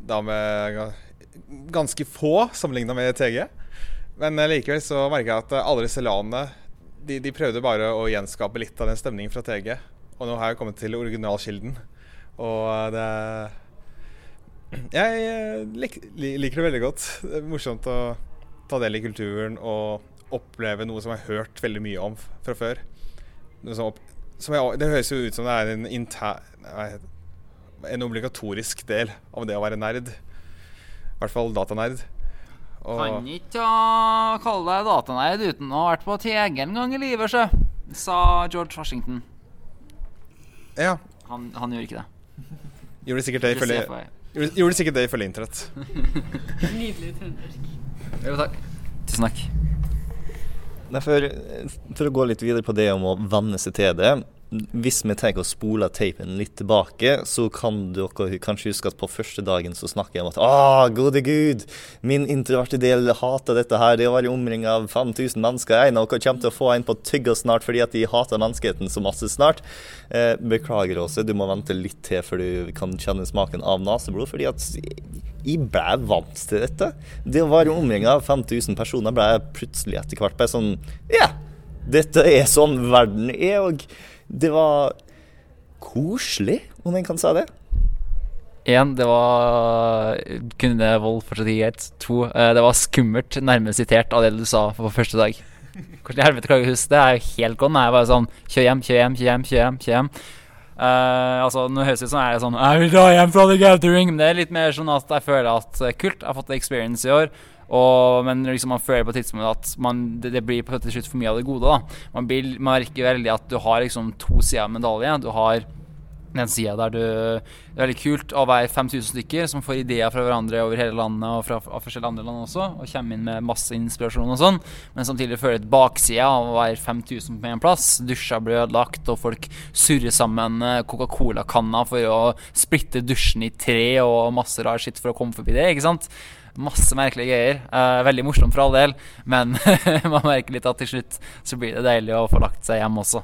Da med ganske få sammenligna med TG. Men likevel så merker jeg at alle disse LAN-ene de, de prøvde bare å gjenskape litt av den stemningen fra TG. Og nå har jeg kommet til originalkilden. Og det Jeg lik, liker det veldig godt. Det er morsomt å ta del i kulturen og oppleve noe som jeg har hørt veldig mye om fra før. Som, som jeg, det høres jo ut som det er en inter... En obligatorisk del av det å være nerd. I hvert fall datanerd. Og Kan ikke kalle deg dataneid uten å ha vært på TG en gang i livet, sjø, sa George Washington. Ja. Han, han gjorde ikke det. Gjorde sikkert det ifølge. Gjorde, gjorde sikkert det ifølge internett. Nydelig trøndersk. Jo, takk. Tusen takk. Nei, for, for å gå litt videre på det om å venne seg til det. Hvis vi tar å spole tapen litt tilbake, så kan dere kanskje huske at på første dagen så snakker jeg om at Å, gode gud, min introverte del hater dette her. Det å være omringa av 5000 mennesker. En av dere kommer til å få en på tygga snart fordi at de hater menneskeheten så masse snart. Eh, beklager, Åse, du må vente litt til før du kan kjenne smaken av neseblod. fordi at jeg ble vant til dette. Det å være omringa av 5000 personer ble jeg plutselig etter hvert bare sånn Ja, dette er sånn verden er. Og det var koselig, om en kan si det. Én, det var Kunne vold fortsatt gi greit? To, eh, det var skummelt nærmest sitert av det du sa på første dag. Hvordan i helvete klarer jeg å huske det? Er jo helt gone. Jeg er bare sånn Kjør hjem, kjør hjem, kjør hjem. Kjør hjem, kjør hjem. Uh, altså, Nå høres det ut som jeg er sånn Jeg vil dra hjem fra The Gathering. Men det er litt mer sånn at jeg føler at eh, kult, jeg har fått experience i år. Og, men liksom man føler på et tidspunkt at man, det, det blir på til slutt for mye av det gode. da Man merker veldig at du har liksom to sider av medalje. Du har den sida der du Det er veldig kult å være 5000 stykker som får ideer fra hverandre over hele landet og fra, av forskjellige andre land også, og kommer inn med masse inspirasjon og sånn, men samtidig føler et bakside av å være 5000 på én plass. Dusjer blir ødelagt, og folk surrer sammen eh, Coca-Cola-kanner for å splitte dusjen i tre og masse rar skitt for å komme forbi det, ikke sant? Masse merkelige greier. Eh, veldig morsomt for all del, men man merker litt at til slutt så blir det deilig å få lagt seg hjem også.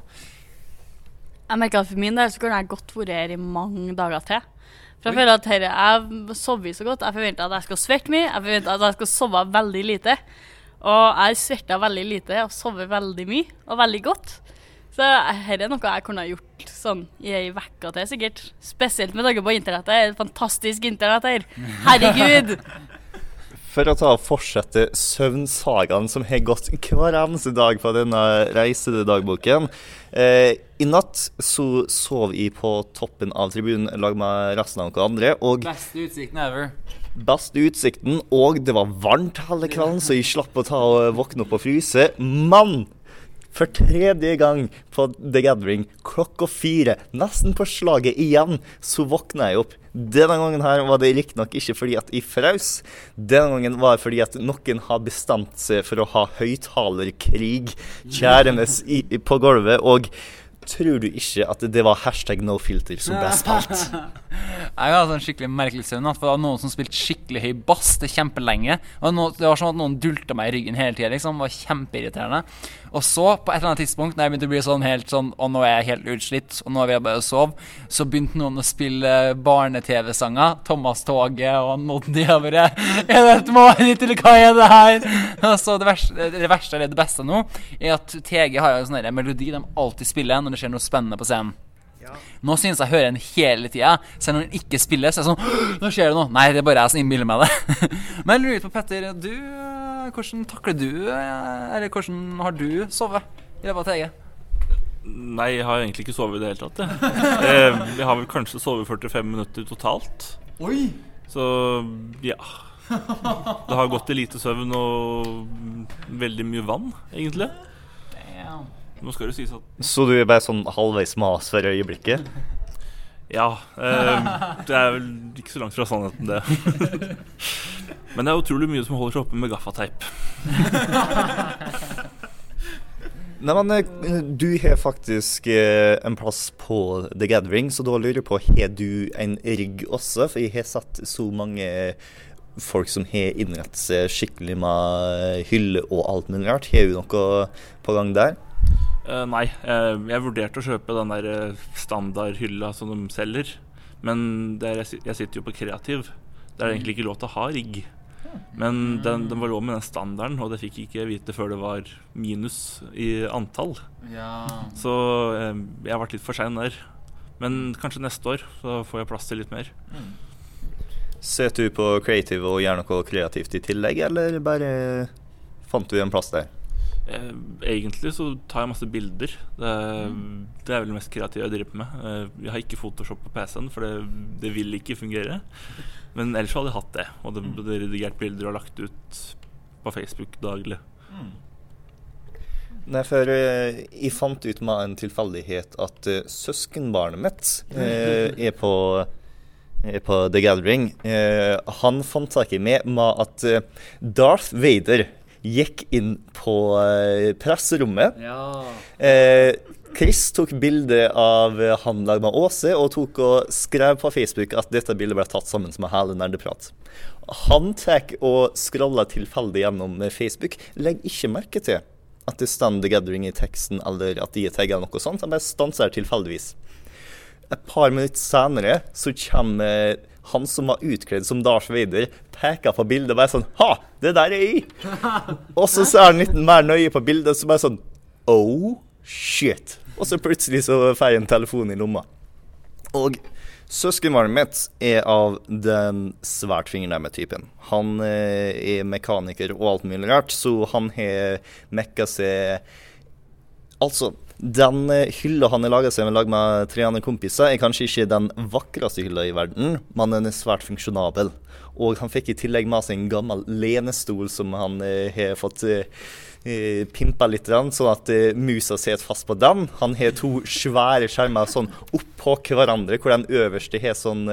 Jeg merker at For min del så kunne jeg godt vært her i mange dager til. For Jeg føler at her, jeg sover så godt. Jeg forventer at jeg skal svette mye. Jeg forventer at jeg skal sove veldig lite. Og jeg svetter veldig lite og sover veldig mye og veldig godt. Så her er noe jeg kunne gjort sånn i ei uke til, sikkert. Spesielt med tanke på internettet. Er fantastisk internett her. Herregud! For å ta og fortsette søvnsagaen som har gått hver eneste dag på denne reisedagboken. Eh, I natt så sov jeg på toppen av tribunen sammen med resten av dere andre. Og Beste utsikten ever. beste utsikten, og det var varmt hele kvelden, så jeg slapp å ta og våkne opp og fryse. Men for tredje gang på The Gathering klokka fire, nesten på slaget igjen, så våkna jeg opp. Denne gangen her var det riktignok ikke fordi at jeg fraus, Denne gangen var det fordi at noen har bestemt seg for å ha høyttalerkrig kjærende på gulvet. Og tror du ikke at det var hashtag no filter som ble spilt? Jeg hadde en skikkelig merkelig søvn. For det var noen som spilte skikkelig høy bass til kjempelenge. Og det var som at noen dulta meg i ryggen hele tida. Liksom. Det var kjempeirriterende. Og så, på et eller annet tidspunkt, når jeg begynte å bli sånn helt sånn Og nå er jeg helt utslitt, og nå vil jeg bare sove, så begynte noen å spille barne-TV-sanger. Thomas Toget og Noddy. Jeg bare Er det et mareritt, eller hva er det her? Og så det verste, det verste, eller det beste nå, er at TG har jo en sånn melodi de alltid spiller når det skjer noe spennende på scenen. Nå synes jeg hører den hele tida. Selv når den ikke spilles. så er sånn Nå skjer det noe. Nei, det er bare jeg som innbiller meg det. Men jeg lurer på, Petter, du eh, Hvordan takler du eh, Eller hvordan har du sovet i løpet av TG? Nei, jeg har egentlig ikke sovet i det hele tatt. Jeg, eh, jeg har vel kanskje sovet 45 minutter totalt. Oi! Så ja. Det har gått i lite søvn og veldig mye vann, egentlig. Nå skal det sies at Så du er bare sånn halvveis mas for øyeblikket? Ja. Eh, det er vel ikke så langt fra sannheten, det. Men det er utrolig mye som holder seg oppe med gaffateip. Nei, men eh, Du har faktisk eh, en plass på The Gathering, så da lurer jeg på Har du en rigg også? For jeg har sett så mange folk som har innrettet seg skikkelig med hylle og alt mulig rart. Har du noe på gang der? Eh, nei, Uh, jeg vurderte å kjøpe den der eh, standardhylla som de selger. Men er, jeg, jeg sitter jo på kreativ. Det er egentlig ikke lov til å ha rigg. Men den, den var lov med den standarden, og det fikk jeg ikke vite før det var minus i antall. Ja. Så uh, jeg har vært litt for sein der. Men kanskje neste år så får jeg plass til litt mer. Sitter du på creative og gjør noe kreativt i tillegg, eller bare fant du en plass der? Eh, egentlig så tar jeg masse bilder. Det, det er vel det mest kreative jeg driver med. Eh, jeg har ikke Photoshop på PC-en, for det, det vil ikke fungere. Men ellers hadde jeg hatt det. Og det, det redigert bilder og lagt ut på Facebook daglig. Nei, for eh, jeg fant ut med en tilfeldighet at eh, søskenbarnet mitt eh, er på er på The Gathering. Eh, han fant tak i meg med at Darth Vader gikk inn på eh, presserommet. Ja. Eh, Chris tok bilde av eh, han lag med Åse, og tok og skrev på Facebook at dette bildet ble tatt sammen med hele nerdeprat. Han tar og scroller tilfeldig gjennom eh, Facebook, legger ikke merke til at det står The Gathering i teksten, eller at de er tagga noe sånt. Han bare stanser tilfeldigvis. Et par minutter senere så kommer han som var utkledd som Darth Vader, peker på bildet og bare sånn Ha! Det der er jeg! Og så ser han litt mer nøye på bildet, så bare sånn Oh shit. Og så plutselig så får jeg en telefon i lomma. Og søskenbarnet mitt er av den svært fingernemme typen. Han eh, er mekaniker og alt mulig rart, så han har mekka seg Altså, Den eh, hylla han har laga seg med lag med tre andre kompiser, er kanskje ikke den vakreste hylla i verden, men den er svært funksjonabel. Og han fikk i tillegg med seg en gammel lenestol som han eh, har fått eh, pimpa litt, sånn at musa sitter fast på den. Han har to svære skjermer sånn oppå hverandre, hvor den øverste har sånn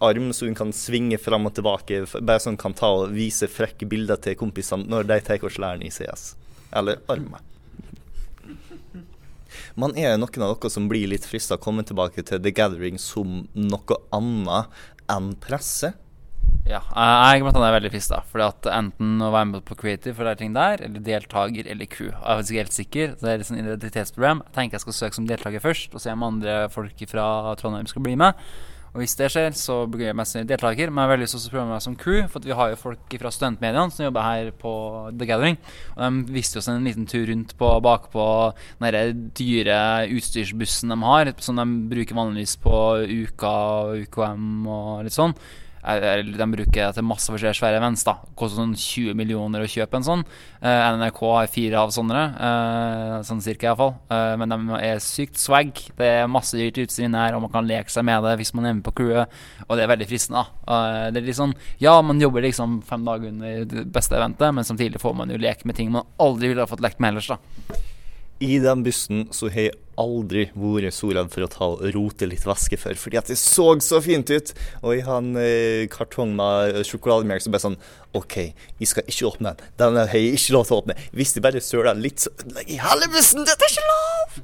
arm så hun kan svinge fram og tilbake. bare så hun kan ta og vise frekke bilder til kompisene når de tar og læren i CS. Eller armer. Man er noen av dere som blir litt frista å komme tilbake til The Gathering som noe annet enn presse. Ja, jeg er blant annet veldig frista. Fordi enten å være med på creative for de ting der, eller deltaker eller crew. Jeg er faktisk helt sikker. så Det er litt sånn identitetsproblem. Jeg tenker jeg skal søke som deltaker først, og se om andre folk fra Trondheim skal bli med. Og hvis det skjer, så blir jeg mest sannsynlig deltaker. Men jeg har veldig lyst til å prøve meg som crew, for vi har jo folk fra studentmediene som jobber her på The Gathering. Og de viste oss en liten tur rundt på bakpå den dyre utstyrsbussen de har, som de bruker vanligvis på Uka og UKM og litt sånn. Eh, De bruker det til masse forskjellige svære events. da Koster sånn 20 millioner å kjøpe en sånn. Eh, NRK har fire av sånne, eh, sånn cirka iallfall. Uh, men de er sykt swag. Det er masse dyrt utstyr inne her, og man kan leke seg med det hvis man er med på crewet. Og det er veldig fristende. da Eh, Det er litt sånn Ja, man jobber liksom fem dager under det beste eventet, men samtidig får man jo leke med ting man aldri ville ha fått lekt med ellers. da I den bussen så har jeg aldri vært så redd for å ta og rote litt væske før, fordi at det så så fint ut. Og jeg har en eh, kartong med sjokolademelk som bare sånn OK, jeg skal ikke åpne den. Den har jeg ikke lov til å åpne. Hvis de bare søler litt, så I jeg hele bussen. Dette er ikke lov!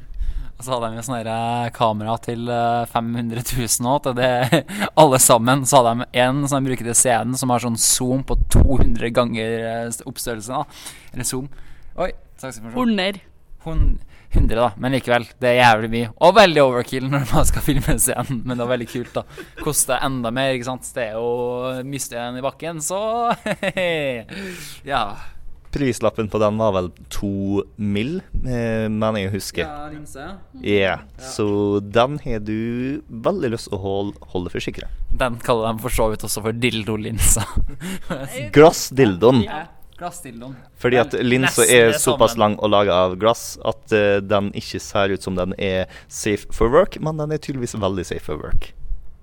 Og så hadde de jo sånne eh, kamera til eh, 500 000 òg, til det alle sammen. Så hadde de en som de bruker til scenen, som har sånn zoom på 200 ganger oppstørrelsen. oppstørrelse. da Eller zoom. Oi. saksinformasjon. Under. Hun, 100, da. Men likevel. Det er jævlig mye. Og veldig overkill når man skal filme scenen, men det var veldig kult, da. Koster enda mer, ikke sant. Det er jo Mister jeg den i bakken, så Ja. Prislappen på den var vel to mill., eh, mener jeg å huske. Ja, linse. Ja, Så den har du veldig lyst til å holde, holde for sikre. Den kaller de for så vidt også for dildolinsa. Glassdildoen. Ja, glassdildoen. Fordi at linsa er såpass lang og laga av glass at uh, den ikke ser ut som den er safe for work, men den er tydeligvis veldig safe for work.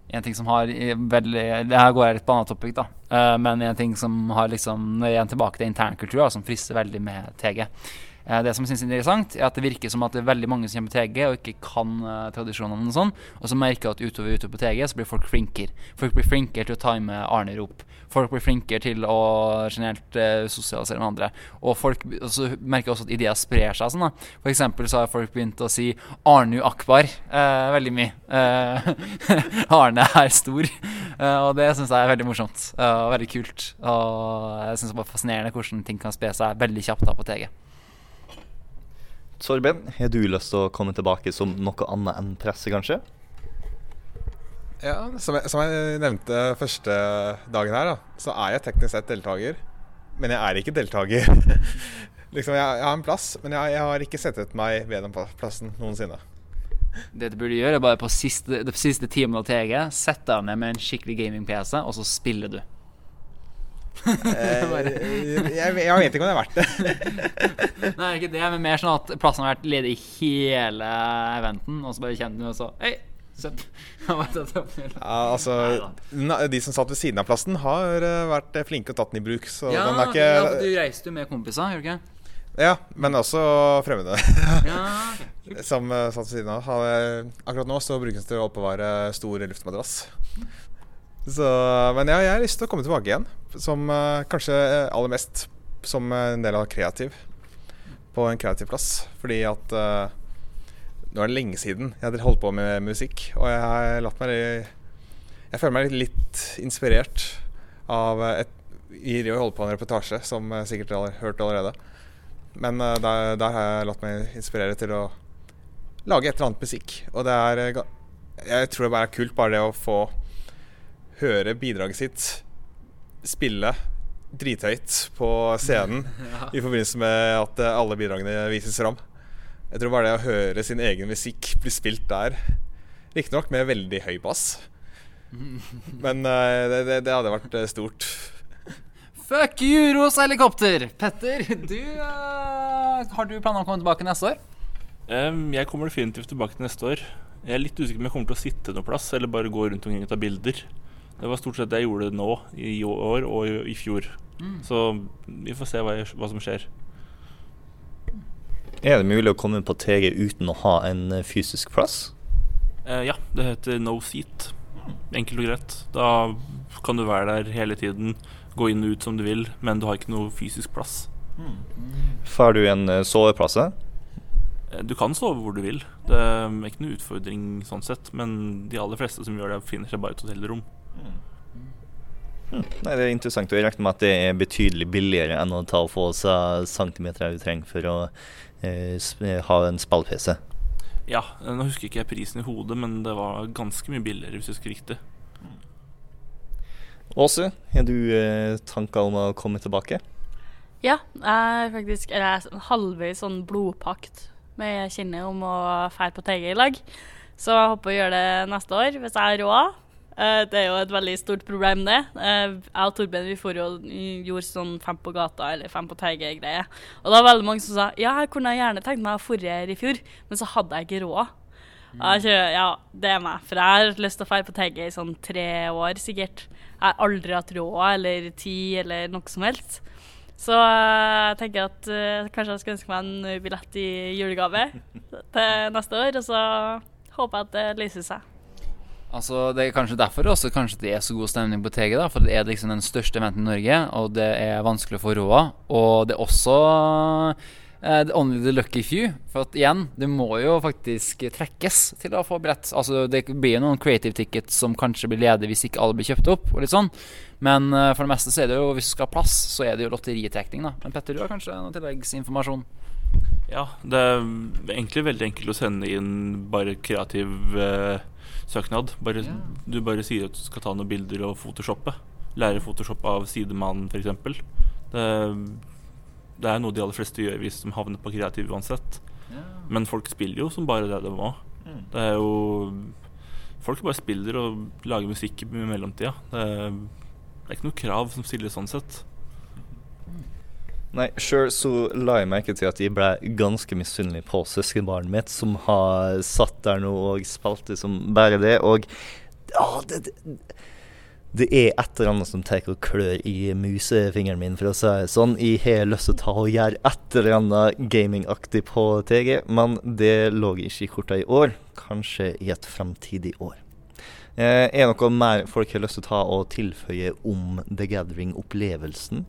En ting som har veldig Det her går jeg litt på annet topic, da. Uh, men en ting som har liksom Igjen tilbake til internkultur, som frister veldig med TG. Eh, det som synes er interessant, er at det virker som at det er veldig mange som kommer på TG og ikke kan uh, tradisjonene og sånn. Og så merker jeg at utover utover på TG så blir folk flinkere. Folk blir flinkere til å time Arne-rop. Folk blir flinkere til å generelt uh, sosialisere med andre. Og folk og så merker jeg også at ideer sprer seg sånn. da For eksempel så har folk begynt å si Arnu Akbar uh, veldig mye. Eh, Arne er stor. Eh, og det syns jeg er veldig morsomt eh, og veldig kult. Og jeg syns det er fascinerende hvordan ting kan spre seg veldig kjapt da på TG. Torben, har du lyst til å komme tilbake som noe annet enn presse, kanskje? Ja, som jeg, som jeg nevnte første dagen her, da, så er jeg teknisk sett deltaker. Men jeg er ikke deltaker. liksom, jeg, jeg har en plass, men jeg, jeg har ikke settet meg ved den plassen noensinne. Det du burde gjøre, er bare på siste, det siste timen av TG sette deg ned med en skikkelig gaming-PC, og så spiller du. Eh, jeg, jeg vet ikke om det er verdt det. Nei, ikke det, men mer sånn at plassen har vært ledig hele eventen, og så bare kjenner du og så Hei, søpp. Ja, altså, de som satt ved siden av plassen, har eh, vært flinke og tatt den i bruk. Så ja, den er ikke ja, du reiste jo med kompiser, gjør du ikke? Ja, men også fremmede. Ja, Som eh, satt ved siden av. Akkurat nå så brukes det til å oppbevare stor luftmadrass. Så, men ja, jeg har lyst til å komme tilbake igjen. Som eh, kanskje aller mest som en del av kreativ. På en kreativ plass. Fordi at uh, nå er det lenge siden jeg har holdt på med musikk. Og jeg har latt meg Jeg føler meg litt, inspirert av et Vi holder på med en reportasje, som eh, sikkert har hørt allerede. Men uh, der, der har jeg latt meg inspirere til å lage et eller annet musikk. Og det er eh, Jeg tror det bare er kult bare det å få høre bidraget sitt spille drithøyt på scenen Ja. i forbindelse med at eh, alle bidragene vises fram. Jeg tror bare det å høre sin egen musikk bli spilt der Riktignok med veldig høy bass, men eh, det, det, det hadde vært eh, stort. Fuck you, Rosa helikopter! Petter, du uh, Har du planer om å komme tilbake neste år? Um, jeg kommer definitivt tilbake til neste år. Jeg er litt usikker på om jeg kommer til å sitte noe plass, eller bare gå rundt omkring og ta bilder. Det var stort sett det jeg gjorde nå i år og i, i fjor. Mm. Så vi får se hva, jeg, hva som skjer. Er det mulig å komme på TG uten å ha en eh, fysisk plass? Eh, ja, det heter no seat. Enkelt og greit. Da kan du være der hele tiden, gå inn og ut som du vil, men du har ikke noe fysisk plass. Får du en eh, soveplass? eh? Eh, Du kan sove hvor du vil. Det er ikke noe utfordring sånn sett, men de aller fleste som gjør det, finner seg bare et hotellrom. Hm. Nei, Det er interessant. og Jeg regner med at det er betydelig billigere enn å ta og få seg centimeter du trenger for å eh, ha en spill-PC. Ja, nå husker ikke jeg prisen i hodet, men det var ganske mye billigere, hvis jeg husker riktig. Åse, har du eh, tanker om å komme tilbake? Ja, jeg er faktisk jeg er halvveis sånn blodpakt med kinnet om å fære på TG i lag. Så jeg håper å gjøre det neste år, hvis jeg har råd. Eh, Det er jo et veldig stort problem, det. Eh, Jeg og Torben vi får jo, gjorde sånn fem på gata eller fem på TG-greie. Og da var veldig mange som sa ja, jeg kunne gjerne tenkt meg å forre i fjor, men så hadde jeg ikke råd. Mm. Kjører, ja, det er meg. For jeg har lyst til å feire på TG i sånn tre år sikkert. Jeg har aldri hatt råd eller tid eller noe som helst. Så eh, jeg tenker at uh, kanskje jeg skal ønske meg en billett i julegave til neste år. Og så håper jeg at det løser seg. Altså, Det er kanskje derfor også kanskje det er så god stemning på TG. da For det er liksom den største eventen i Norge, og det er vanskelig å få råd. Og det er også uh, the only the lucky few. For at igjen, det må jo faktisk trekkes til å få billett. Altså, Det blir jo noen creative tickets som kanskje blir ledige hvis ikke alle blir kjøpt opp. og litt sånn Men uh, for det meste så er det jo hvis du skal ha plass, så er det jo lotteritrekning. da Men Petter, du har kanskje noe tilleggsinformasjon? Ja, det er egentlig veldig enkelt å sende inn bare kreativ eh, søknad. Bare, Du bare sier at du skal ta noen bilder og photoshoppe. Lære Photoshop av sidemannen, f.eks. Det, det er noe de aller fleste gjør hvis de havner på kreativ uansett. Men folk spiller jo som bare det de må. Mm. Det er jo Folk bare spiller og lager musikk i mellomtida. Det det er ikke noe krav som stilles sånn sett. Nei, sjøl så la jeg merke til at jeg ble ganske misunnelig på søskenbarnet mitt, som har satt der nå og spilte som bare det. Og å, det, det, det er et eller annet som tar og klør i musefingeren min, for å si det sånn. Jeg har lyst til å ta og gjøre et eller annet gamingaktig på TG, men det lå ikke i korta i år. Kanskje i et fremtidig år. Eh, er det noe mer folk har lyst til å ta og tilføye om The Gathering-opplevelsen?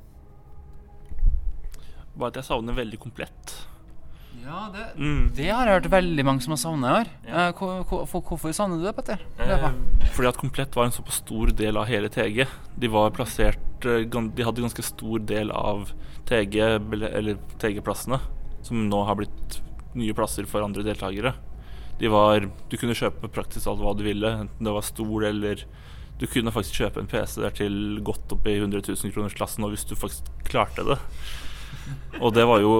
Bare at jeg savner veldig komplett. Ja, det, Mm. det har jeg hørt veldig mange som har savna i år. Eh, hvor- for- hvorfor savner du det, Petter? Eh, fordi at Komplett var en såpass stor del av hele TG. De var plassert eh, De hadde ganske stor del av TG, eller TG-plassene, som nå har blitt nye plasser for andre deltakere. De var Du kunne kjøpe praktisk alt hva du ville, enten det var stol eller Du kunne faktisk kjøpe en PC der til godt opp i 100 000 kroners klassen, og hvis du faktisk klarte det. Og det var jo,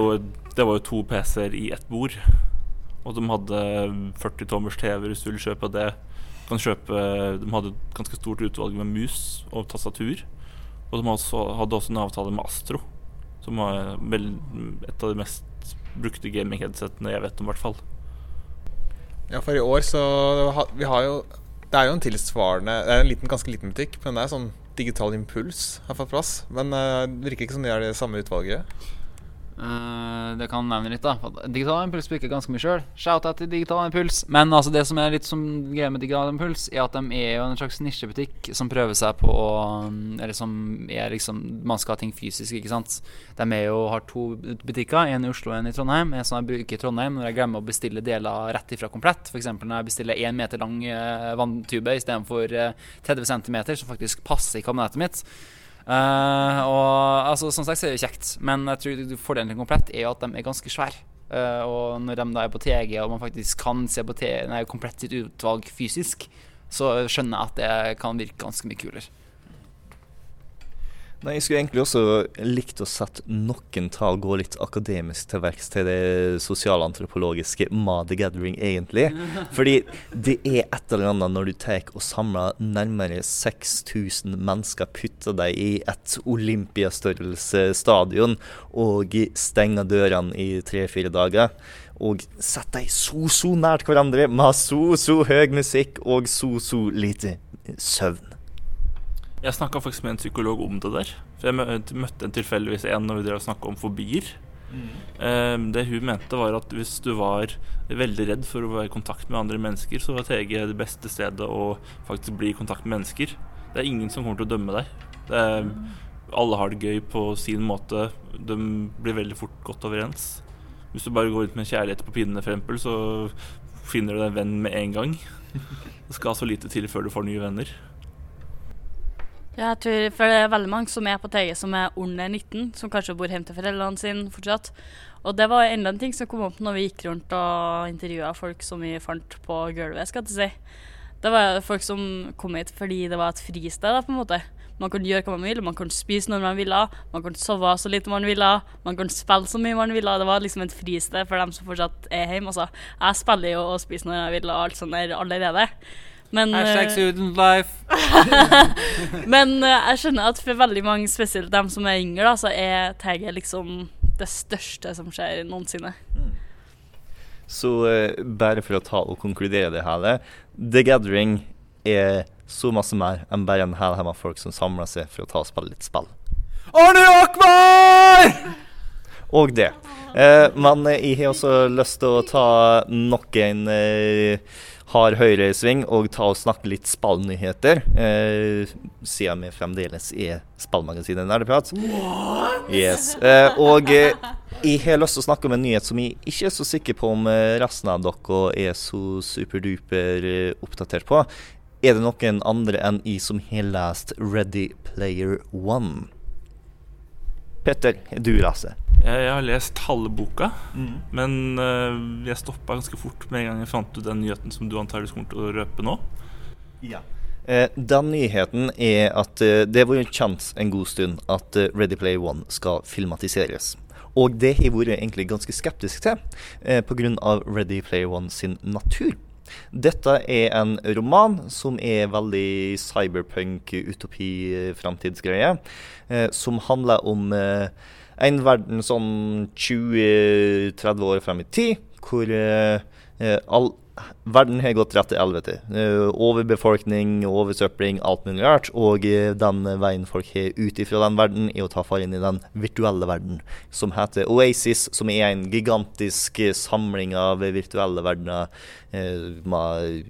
det var jo to PC-er i ett bord. Og de hadde 40 tommers TV hvis du ville kjøpe det. Kan kjøpe, de hadde et ganske stort utvalg med mus og tastatur. Og de hadde også en avtale med Astro, som var et av de mest brukte gaming-headsetene jeg vet om, i hvert fall. Ja, for i år så Vi har jo Det er jo en tilsvarende Det er en liten, ganske liten butikk, men det er sånn Digital Impuls har fått plass. Men eh, det virker ikke som de er det samme utvalget. Eh, det kan nevne litt, da. Digital Impuls bruker ganske mye sjøl. Shout-out til Digital Impuls. Men altså det som er litt som greia med Digital Impuls, er at de er jo en slags nisjebutikk som prøver seg på å Eller som er liksom Man skal ha ting fysisk, ikke sant. De er jo, har to butikker, en i Oslo og en i Trondheim. En som jeg bruker i Trondheim når jeg glemmer å bestille deler rett ifra komplett. F.eks. når jeg bestiller én meter lang uh, vanntube istedenfor uh, 30 cm, som faktisk passer i kabinettet mitt. Eh, og altså, Sånn sagt så er det kjekt, men jeg tror fordelen til komplett er jo at de er ganske svære. Uh, og når de da er på TG, og man faktisk kan se på T nei, komplett sitt utvalg fysisk, så skjønner jeg at det kan virke ganske mye kulere. Nei, Jeg skulle egentlig også likt å sett noen tall gå litt akademisk til verks til det sosialantropologiske Ma the Gathering, egentlig. Fordi det er et eller annet når du tar og samler nærmere 6000 mennesker, putter dem i et Olympiastørrelse stadion og stenger dørene i tre-fire dager. Og setter dem så, så nært hverandre med så, så høy musikk og så, så lite søvn. Jeg snakka faktisk med en psykolog om det der. For Jeg møtte en tilfeldigvis en når vi drev og snakka om fobier. Mm. det hun mente, var at hvis du var veldig redd for å være i kontakt med andre mennesker, så var TG det beste stedet å faktisk bli i kontakt med mennesker. Det er ingen som kommer til å dømme deg. Er, alle har det gøy på sin måte. De blir veldig fort godt overens. Hvis du bare går ut med kjærlighet på pinnene, eksempel, så finner du deg en venn med en gang. Det skal så lite til før du får nye venner. Ja, jeg tror, for det er veldig mange som er på TG som er under 19, som kanskje bor hjemme til foreldrene sine fortsatt. Og det var enda en ting som kom opp når vi gikk rundt og intervjua folk som vi fant på gulvet, skal jeg si. Det var folk som kom hit fordi det var et fristed, da, på en måte. Man kunne gjøre hva man ville, man kunne spise når man ville, man kunne sove så lite man ville, man kunne spille så mye man ville. Det var liksom et fristed for dem som fortsatt er hjemme. Altså, jeg spiller jo og spiser når jeg vil og alt sånt der allerede. Men, Hashtag eh, student life. Men eh, jeg skjønner at for veldig mange, spesielt dem som er yngre, da, så er TG liksom det største som skjer noensinne. Så uh, bare for å ta og konkludere det hele The Gathering er så masse mer enn bare en hel haug folk som samler seg for å ta og spille litt spill. Arne Akbar! Og det. Uh, men eh, jeg har også lyst til å ta nok en eh, hard høyresving og ta og snakke litt spallnyheter. Eh, siden vi fremdeles er spallmagasinet Nerdeprat. Yes. Eh, og eh, jeg har lyst til å snakke om en nyhet som jeg ikke er så sikker på om eh, resten av dere er så superduper eh, oppdatert på. Er det noen andre enn jeg som har lest Ready Player One? Petter, du leser. Jeg, jeg har lest halve boka, men uh, jeg stoppa ganske fort med en gang jeg fant ut den nyheten som du antakeligvis kommer til å røpe nå. Ja. Eh, den nyheten er at eh, det har vært kjent en god stund at eh, Ready Player One skal filmatiseres. Og det har jeg vært egentlig ganske skeptisk til, eh, pga. Ready Player One sin natur. Dette er en roman som er veldig cyberpunk, utopi, eh, framtidsgreie. Eh, som handler om eh, en verden sånn 20-30 år frem i tid, hvor eh, all, verden har gått rett til helvete. Eh, overbefolkning, oversøpling, alt mulig rart. Og eh, den veien folk har ut ifra den verden, er å ta far inn i den virtuelle verden, som heter Oasis, som er en gigantisk samling av virtuelle verdener eh, med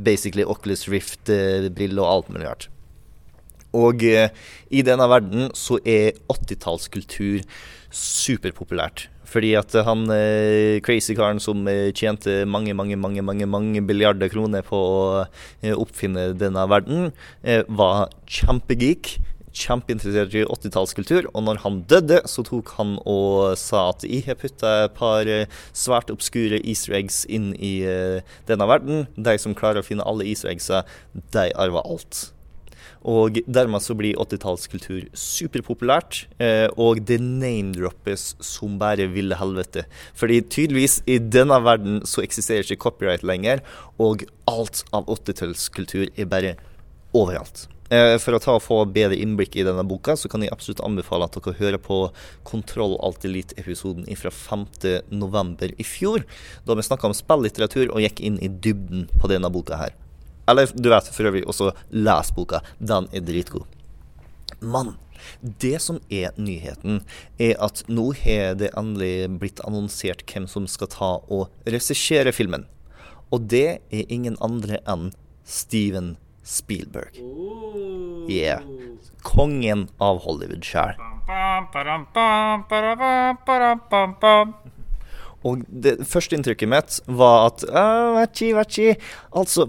basically Oculus Rift-briller og alt mulig rart. Og eh, i denne verden så er 80-tallskultur superpopulært. Fordi at han eh, crazy-karen som eh, tjente mange, mange, mange mange, mange milliarder kroner på å eh, oppfinne denne verden, eh, var kjempegeek. Kjempeinteressert i 80-tallskultur. Og når han døde, så tok han og sa at jeg har putta et par eh, svært obskure easter eggs inn i eh, denne verden. De som klarer å finne alle easter eggsa, de arver alt. Og dermed så blir 80-tallskultur superpopulært, eh, og det name-droppes som bare ville helvete. Fordi tydeligvis i denne verden så eksisterer ikke copyright lenger, og alt av 80-tallskultur er bare overalt. Eh, for å ta og få bedre innblikk i denne boka, så kan jeg absolutt anbefale at dere hører på Kontroll Alt Elite-episoden fra 5.11. i fjor, da vi snakka om spillitteratur og gikk inn i dybden på denne boka her. Eller du vet for øvrig også les boka. Den er dritgod. Men det som er nyheten, er at nå har det endelig blitt annonsert hvem som skal ta og regissere filmen. Og det er ingen andre enn Steven Spielberg. Yeah. Kongen av Hollywood sjæl. Og det første inntrykket mitt var at uh, vachi, vachi. Altså,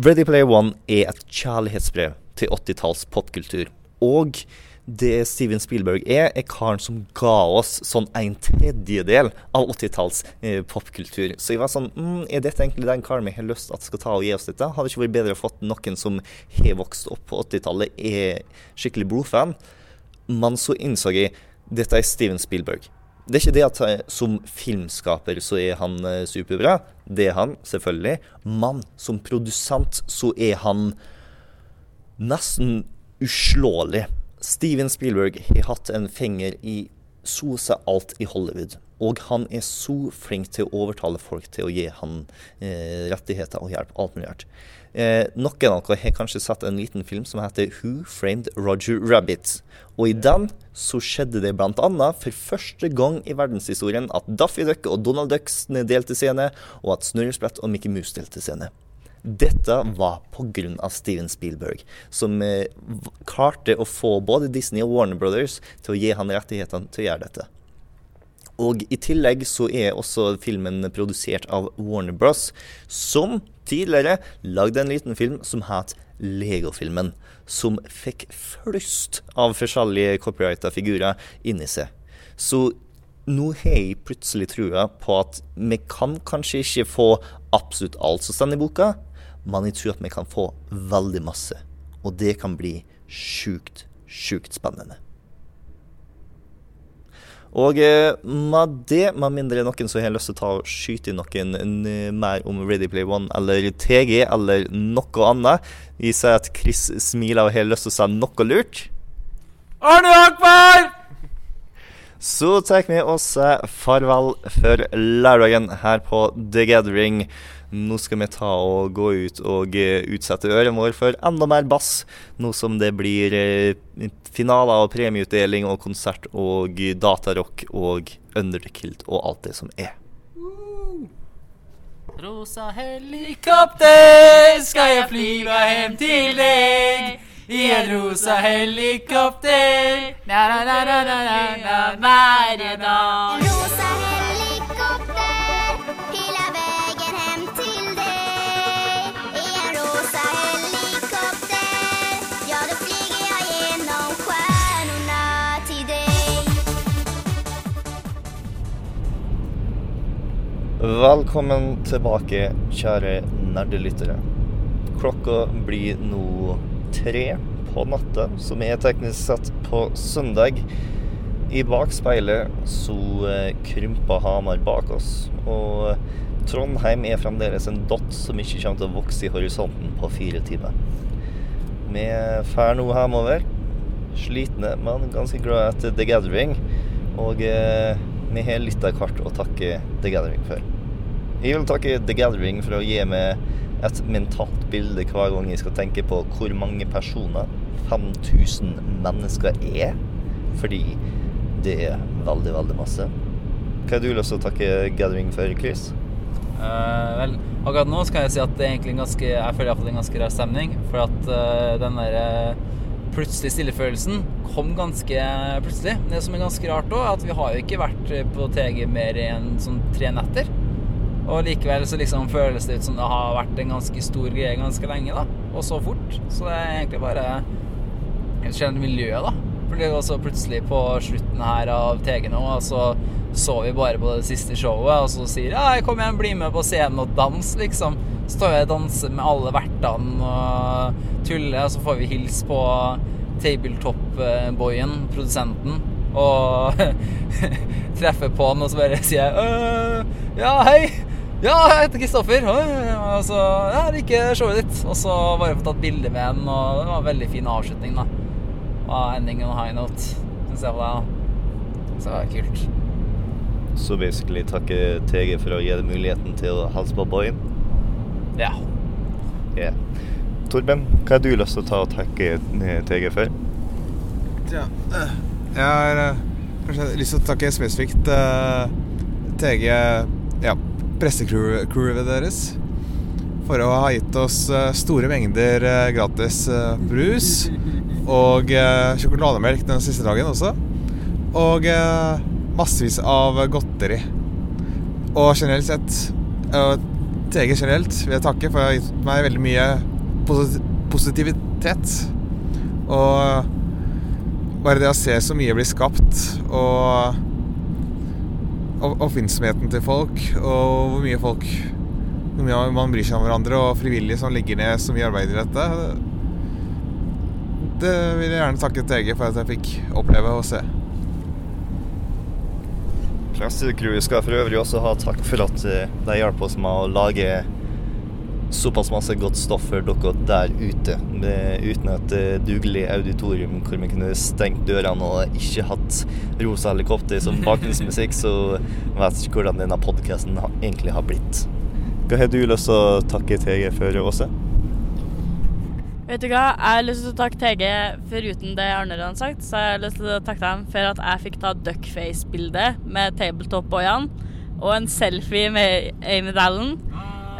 Ready Player One er et kjærlighetsbrev til 80-talls popkultur. Og Det Steven Spielberg er, er karen som ga oss sånn en tredjedel av 80-talls eh, popkultur. Så jeg var sånn mm, Er dette egentlig den karen vi har lyst at skal ta og gi oss dette? Hadde ikke vært bedre å fått noen som har vokst opp på 80-tallet, er skikkelig blodfan? Men så innså jeg dette er Steven Spielberg. Det er ikke det at eh, som filmskaper så er han eh, superbra. Det er han, selvfølgelig. Men som produsent så er han nesten uslåelig. Steven Spielberg har hatt en finger i så å si alt i Hollywood. Og han er så flink til å overtale folk til å gi han eh, rettigheter og hjelp. Alt mulig rart. Eh, noen av dere har kanskje sett en liten film som heter Who Framed Roger Rabbit. Og i den så skjedde det bl.a. for første gang i verdenshistorien at Daffy Duck og Donald Duck delte scene, og at Snurresprett og Mickey Mouse delte scene. Dette var pga. Steven Spielberg, som eh, klarte å få både Disney og Warner Brothers til å gi han rettighetene til å gjøre dette. Og i tillegg så er også filmen produsert av Warner Bros, som tidligere lagde en liten film som het Lego-filmen, som fikk flust av forskjellige copyrighta figurer inni seg. Så nå har jeg plutselig trua på at vi kan kanskje ikke få absolutt alt som står i boka, men jeg tror at vi kan få veldig masse. Og det kan bli sjukt, sjukt spennende. Og eh, med det, med mindre noen som har lyst til å ta og skyte inn noen eh, mer om Ready Play One eller TG eller noe annet Vi ser at Chris smiler og har lyst til å si noe lurt. Arne Akbar! Så tar vi oss farvel for lørdagen her på The Gathering. Nå skal vi ta og gå ut og eh, utsette ørene våre for enda mer bass, nå som det blir eh, finaler og premieutdeling og konsert og datarock og Under the Kilt og alt det som er. Rosa helikopter skal jeg flyve hjem til deg. I en rosa helikopter. Na, na, na, na, na, na, na, hver dag. Velkommen tilbake, kjære nerdelyttere. Klokka blir nå tre på natta, som er teknisk sett på søndag. I bakspeilet så eh, krymper Hamar bak oss, og Trondheim er fremdeles en dott som ikke kommer til å vokse i horisonten på fire timer. Vi drar nå hjemover, slitne, men ganske glad etter The Gathering. Og eh, vi har litt av hvert å takke The Gathering for. Jeg vil takke The Gathering for å gi meg et mentalt bilde hver gang jeg skal tenke på hvor mange personer 5000 mennesker er. Fordi det er veldig, veldig masse. Hva har du lyst til å takke Gathering for, Chris? Uh, vel, akkurat nå skal jeg si at det egentlig en ganske Jeg føler iallfall en ganske rar stemning. For at uh, den der eh, plutselig stillefølelsen kom ganske plutselig. Det som er ganske rart òg, er at vi har jo ikke vært på TG mer enn sånn tre netter. Og likevel så liksom føles det ut som det har vært en ganske stor greie ganske lenge, da. Og så fort. Så det er egentlig bare et generelt miljø, da. Var så plutselig på slutten her av TG nå, og så så vi bare på det siste showet, og så sier ja, kom igjen, bli med på scenen og dans, liksom. Så står jeg og danser med alle vertene og tuller, og så får vi hilse på Tabletop-boyen, produsenten, og treffer på han, og så bare sier jeg «Øh, ja, hei! Ja, jeg heter Kristoffer. Og så ja, liker showet ditt. Og så bare få tatt bilde med den, og det var en veldig fin avslutning, da. Og ending on high note, syns jeg var det. Så det var kult. Så basically takke TG for å gi deg muligheten til å hilse på boyen? Ja. Yeah. Torben, hva har du lyst til å ta og takke eh, TG for? Tja, eh, jeg har eh, kanskje lyst til å takke spesifikt TG, ja, pressecrewet deres, for å ha gitt oss eh, store mengder eh, gratis eh, brus og sjokolademelk den siste dagen også. Og massevis av godteri. Og generelt sett, eh, TG generelt, vil jeg takke for jeg har gitt meg veldig mye positivitet. Og bare det å se så mye bli skapt, og og oppfinnsomheten til folk, og hvor mye folk Hvor mye man bryr seg om hverandre, og frivillige som legger ned så mye arbeid i dette. Det vil jeg gjerne takke TG for at jeg fikk oppleve og se. Pressecrewet skal for øvrig også ha takk for at eh, de hjalp oss med å lage såpass masse godt stoff for dere der ute. med, Uten et eh, dugelig auditorium hvor vi kunne stengt dørene og ikke hatt rosa helikopter som bakgrunnsmusikk, så vet jeg ikke hvordan denne podkasten egentlig har blitt. Hva har du lyst til å takke TG for, Åse? Vet du hva, jeg har lyst til å takke TG foruten det Arne har sagt, så jeg har lyst til å takke dem for at jeg fikk ta duckface-bilde med tabletop-boyene og en selfie med Amy Dallen.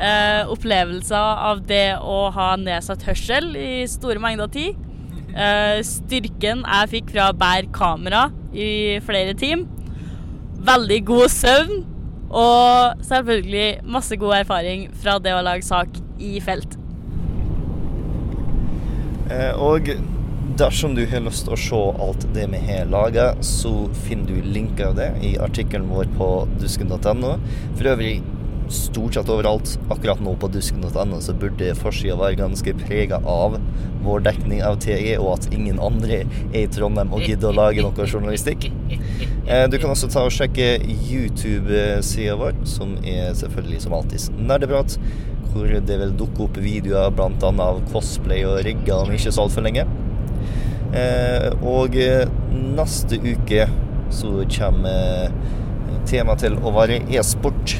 Eh, opplevelser av det å ha nedsatt hørsel i store mengder tid. Eh, styrken jeg fikk fra å bære kamera i flere timer. Veldig god søvn. Og selvfølgelig masse god erfaring fra det å lage sak i felt. Eh, og dersom du har lyst til å se alt det vi har laga, så finner du linker av det i artikkelen vår på dusken.no. For øvrig stort sett overalt. Akkurat nå på dusken.no så burde forsida være ganske prega av vår dekning av TE, og at ingen andre er i Trondheim og gidder å lage noe journalistikk. Eh, Du kan også ta og sjekke YouTube-sida vår, som er selvfølgelig som alltid nerdeprat. Hvor det vil dukke opp videoer bl.a. av cosplay og rigger om ikke så altfor lenge. Eh, og eh, neste uke så kommer temaet til å være e-sport.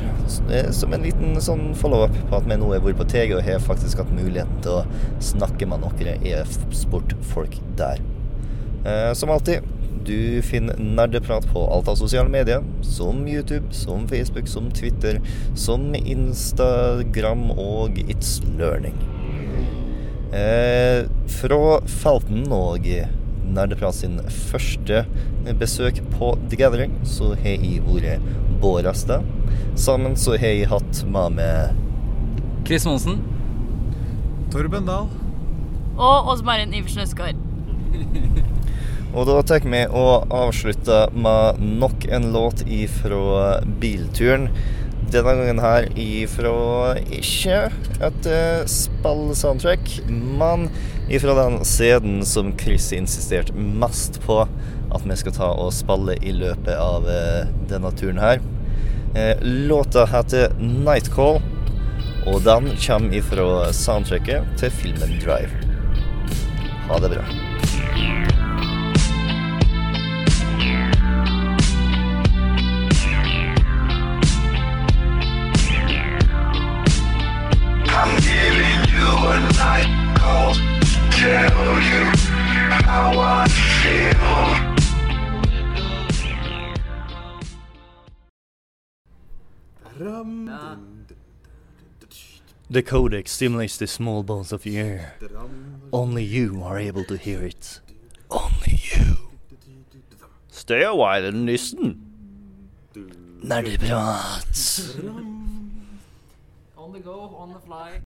Som en liten sånn follow-up på at vi nå har vært på TG og har faktisk hatt muligheten til å snakke med noen e-sportfolk der. Eh, som alltid, du finner nerdeprat på alt av sosiale medier, som YouTube, som Facebook, som Twitter, som Instagram og It's Learning. Eh, fra Felten og Nerdeprat sin første besøk på The Gathering, så har jeg vært Bård. Sammen så har jeg hatt med meg Chris Monsen. Torben Dahl. Og Åse Marin Iversen Øsgaard. Og da tar vi og avslutter med nok en låt ifra bilturen. Denne gangen her ifra ikke et uh, spillsoundtrack, men ifra den CD-en som Chris insisterte mest på at vi skal ta og spille i løpet av eh, denne turen her. Eh, låta heter Nightcall, og den kommer ifra soundtracket til filmen Drive. Ha det bra. I'm giving you a night call tell you how I feel. The codex stimulates the small bones of the ear. Only you are able to hear it. Only you. Stay a while and listen. Nerdeprat. On the go, on the fly.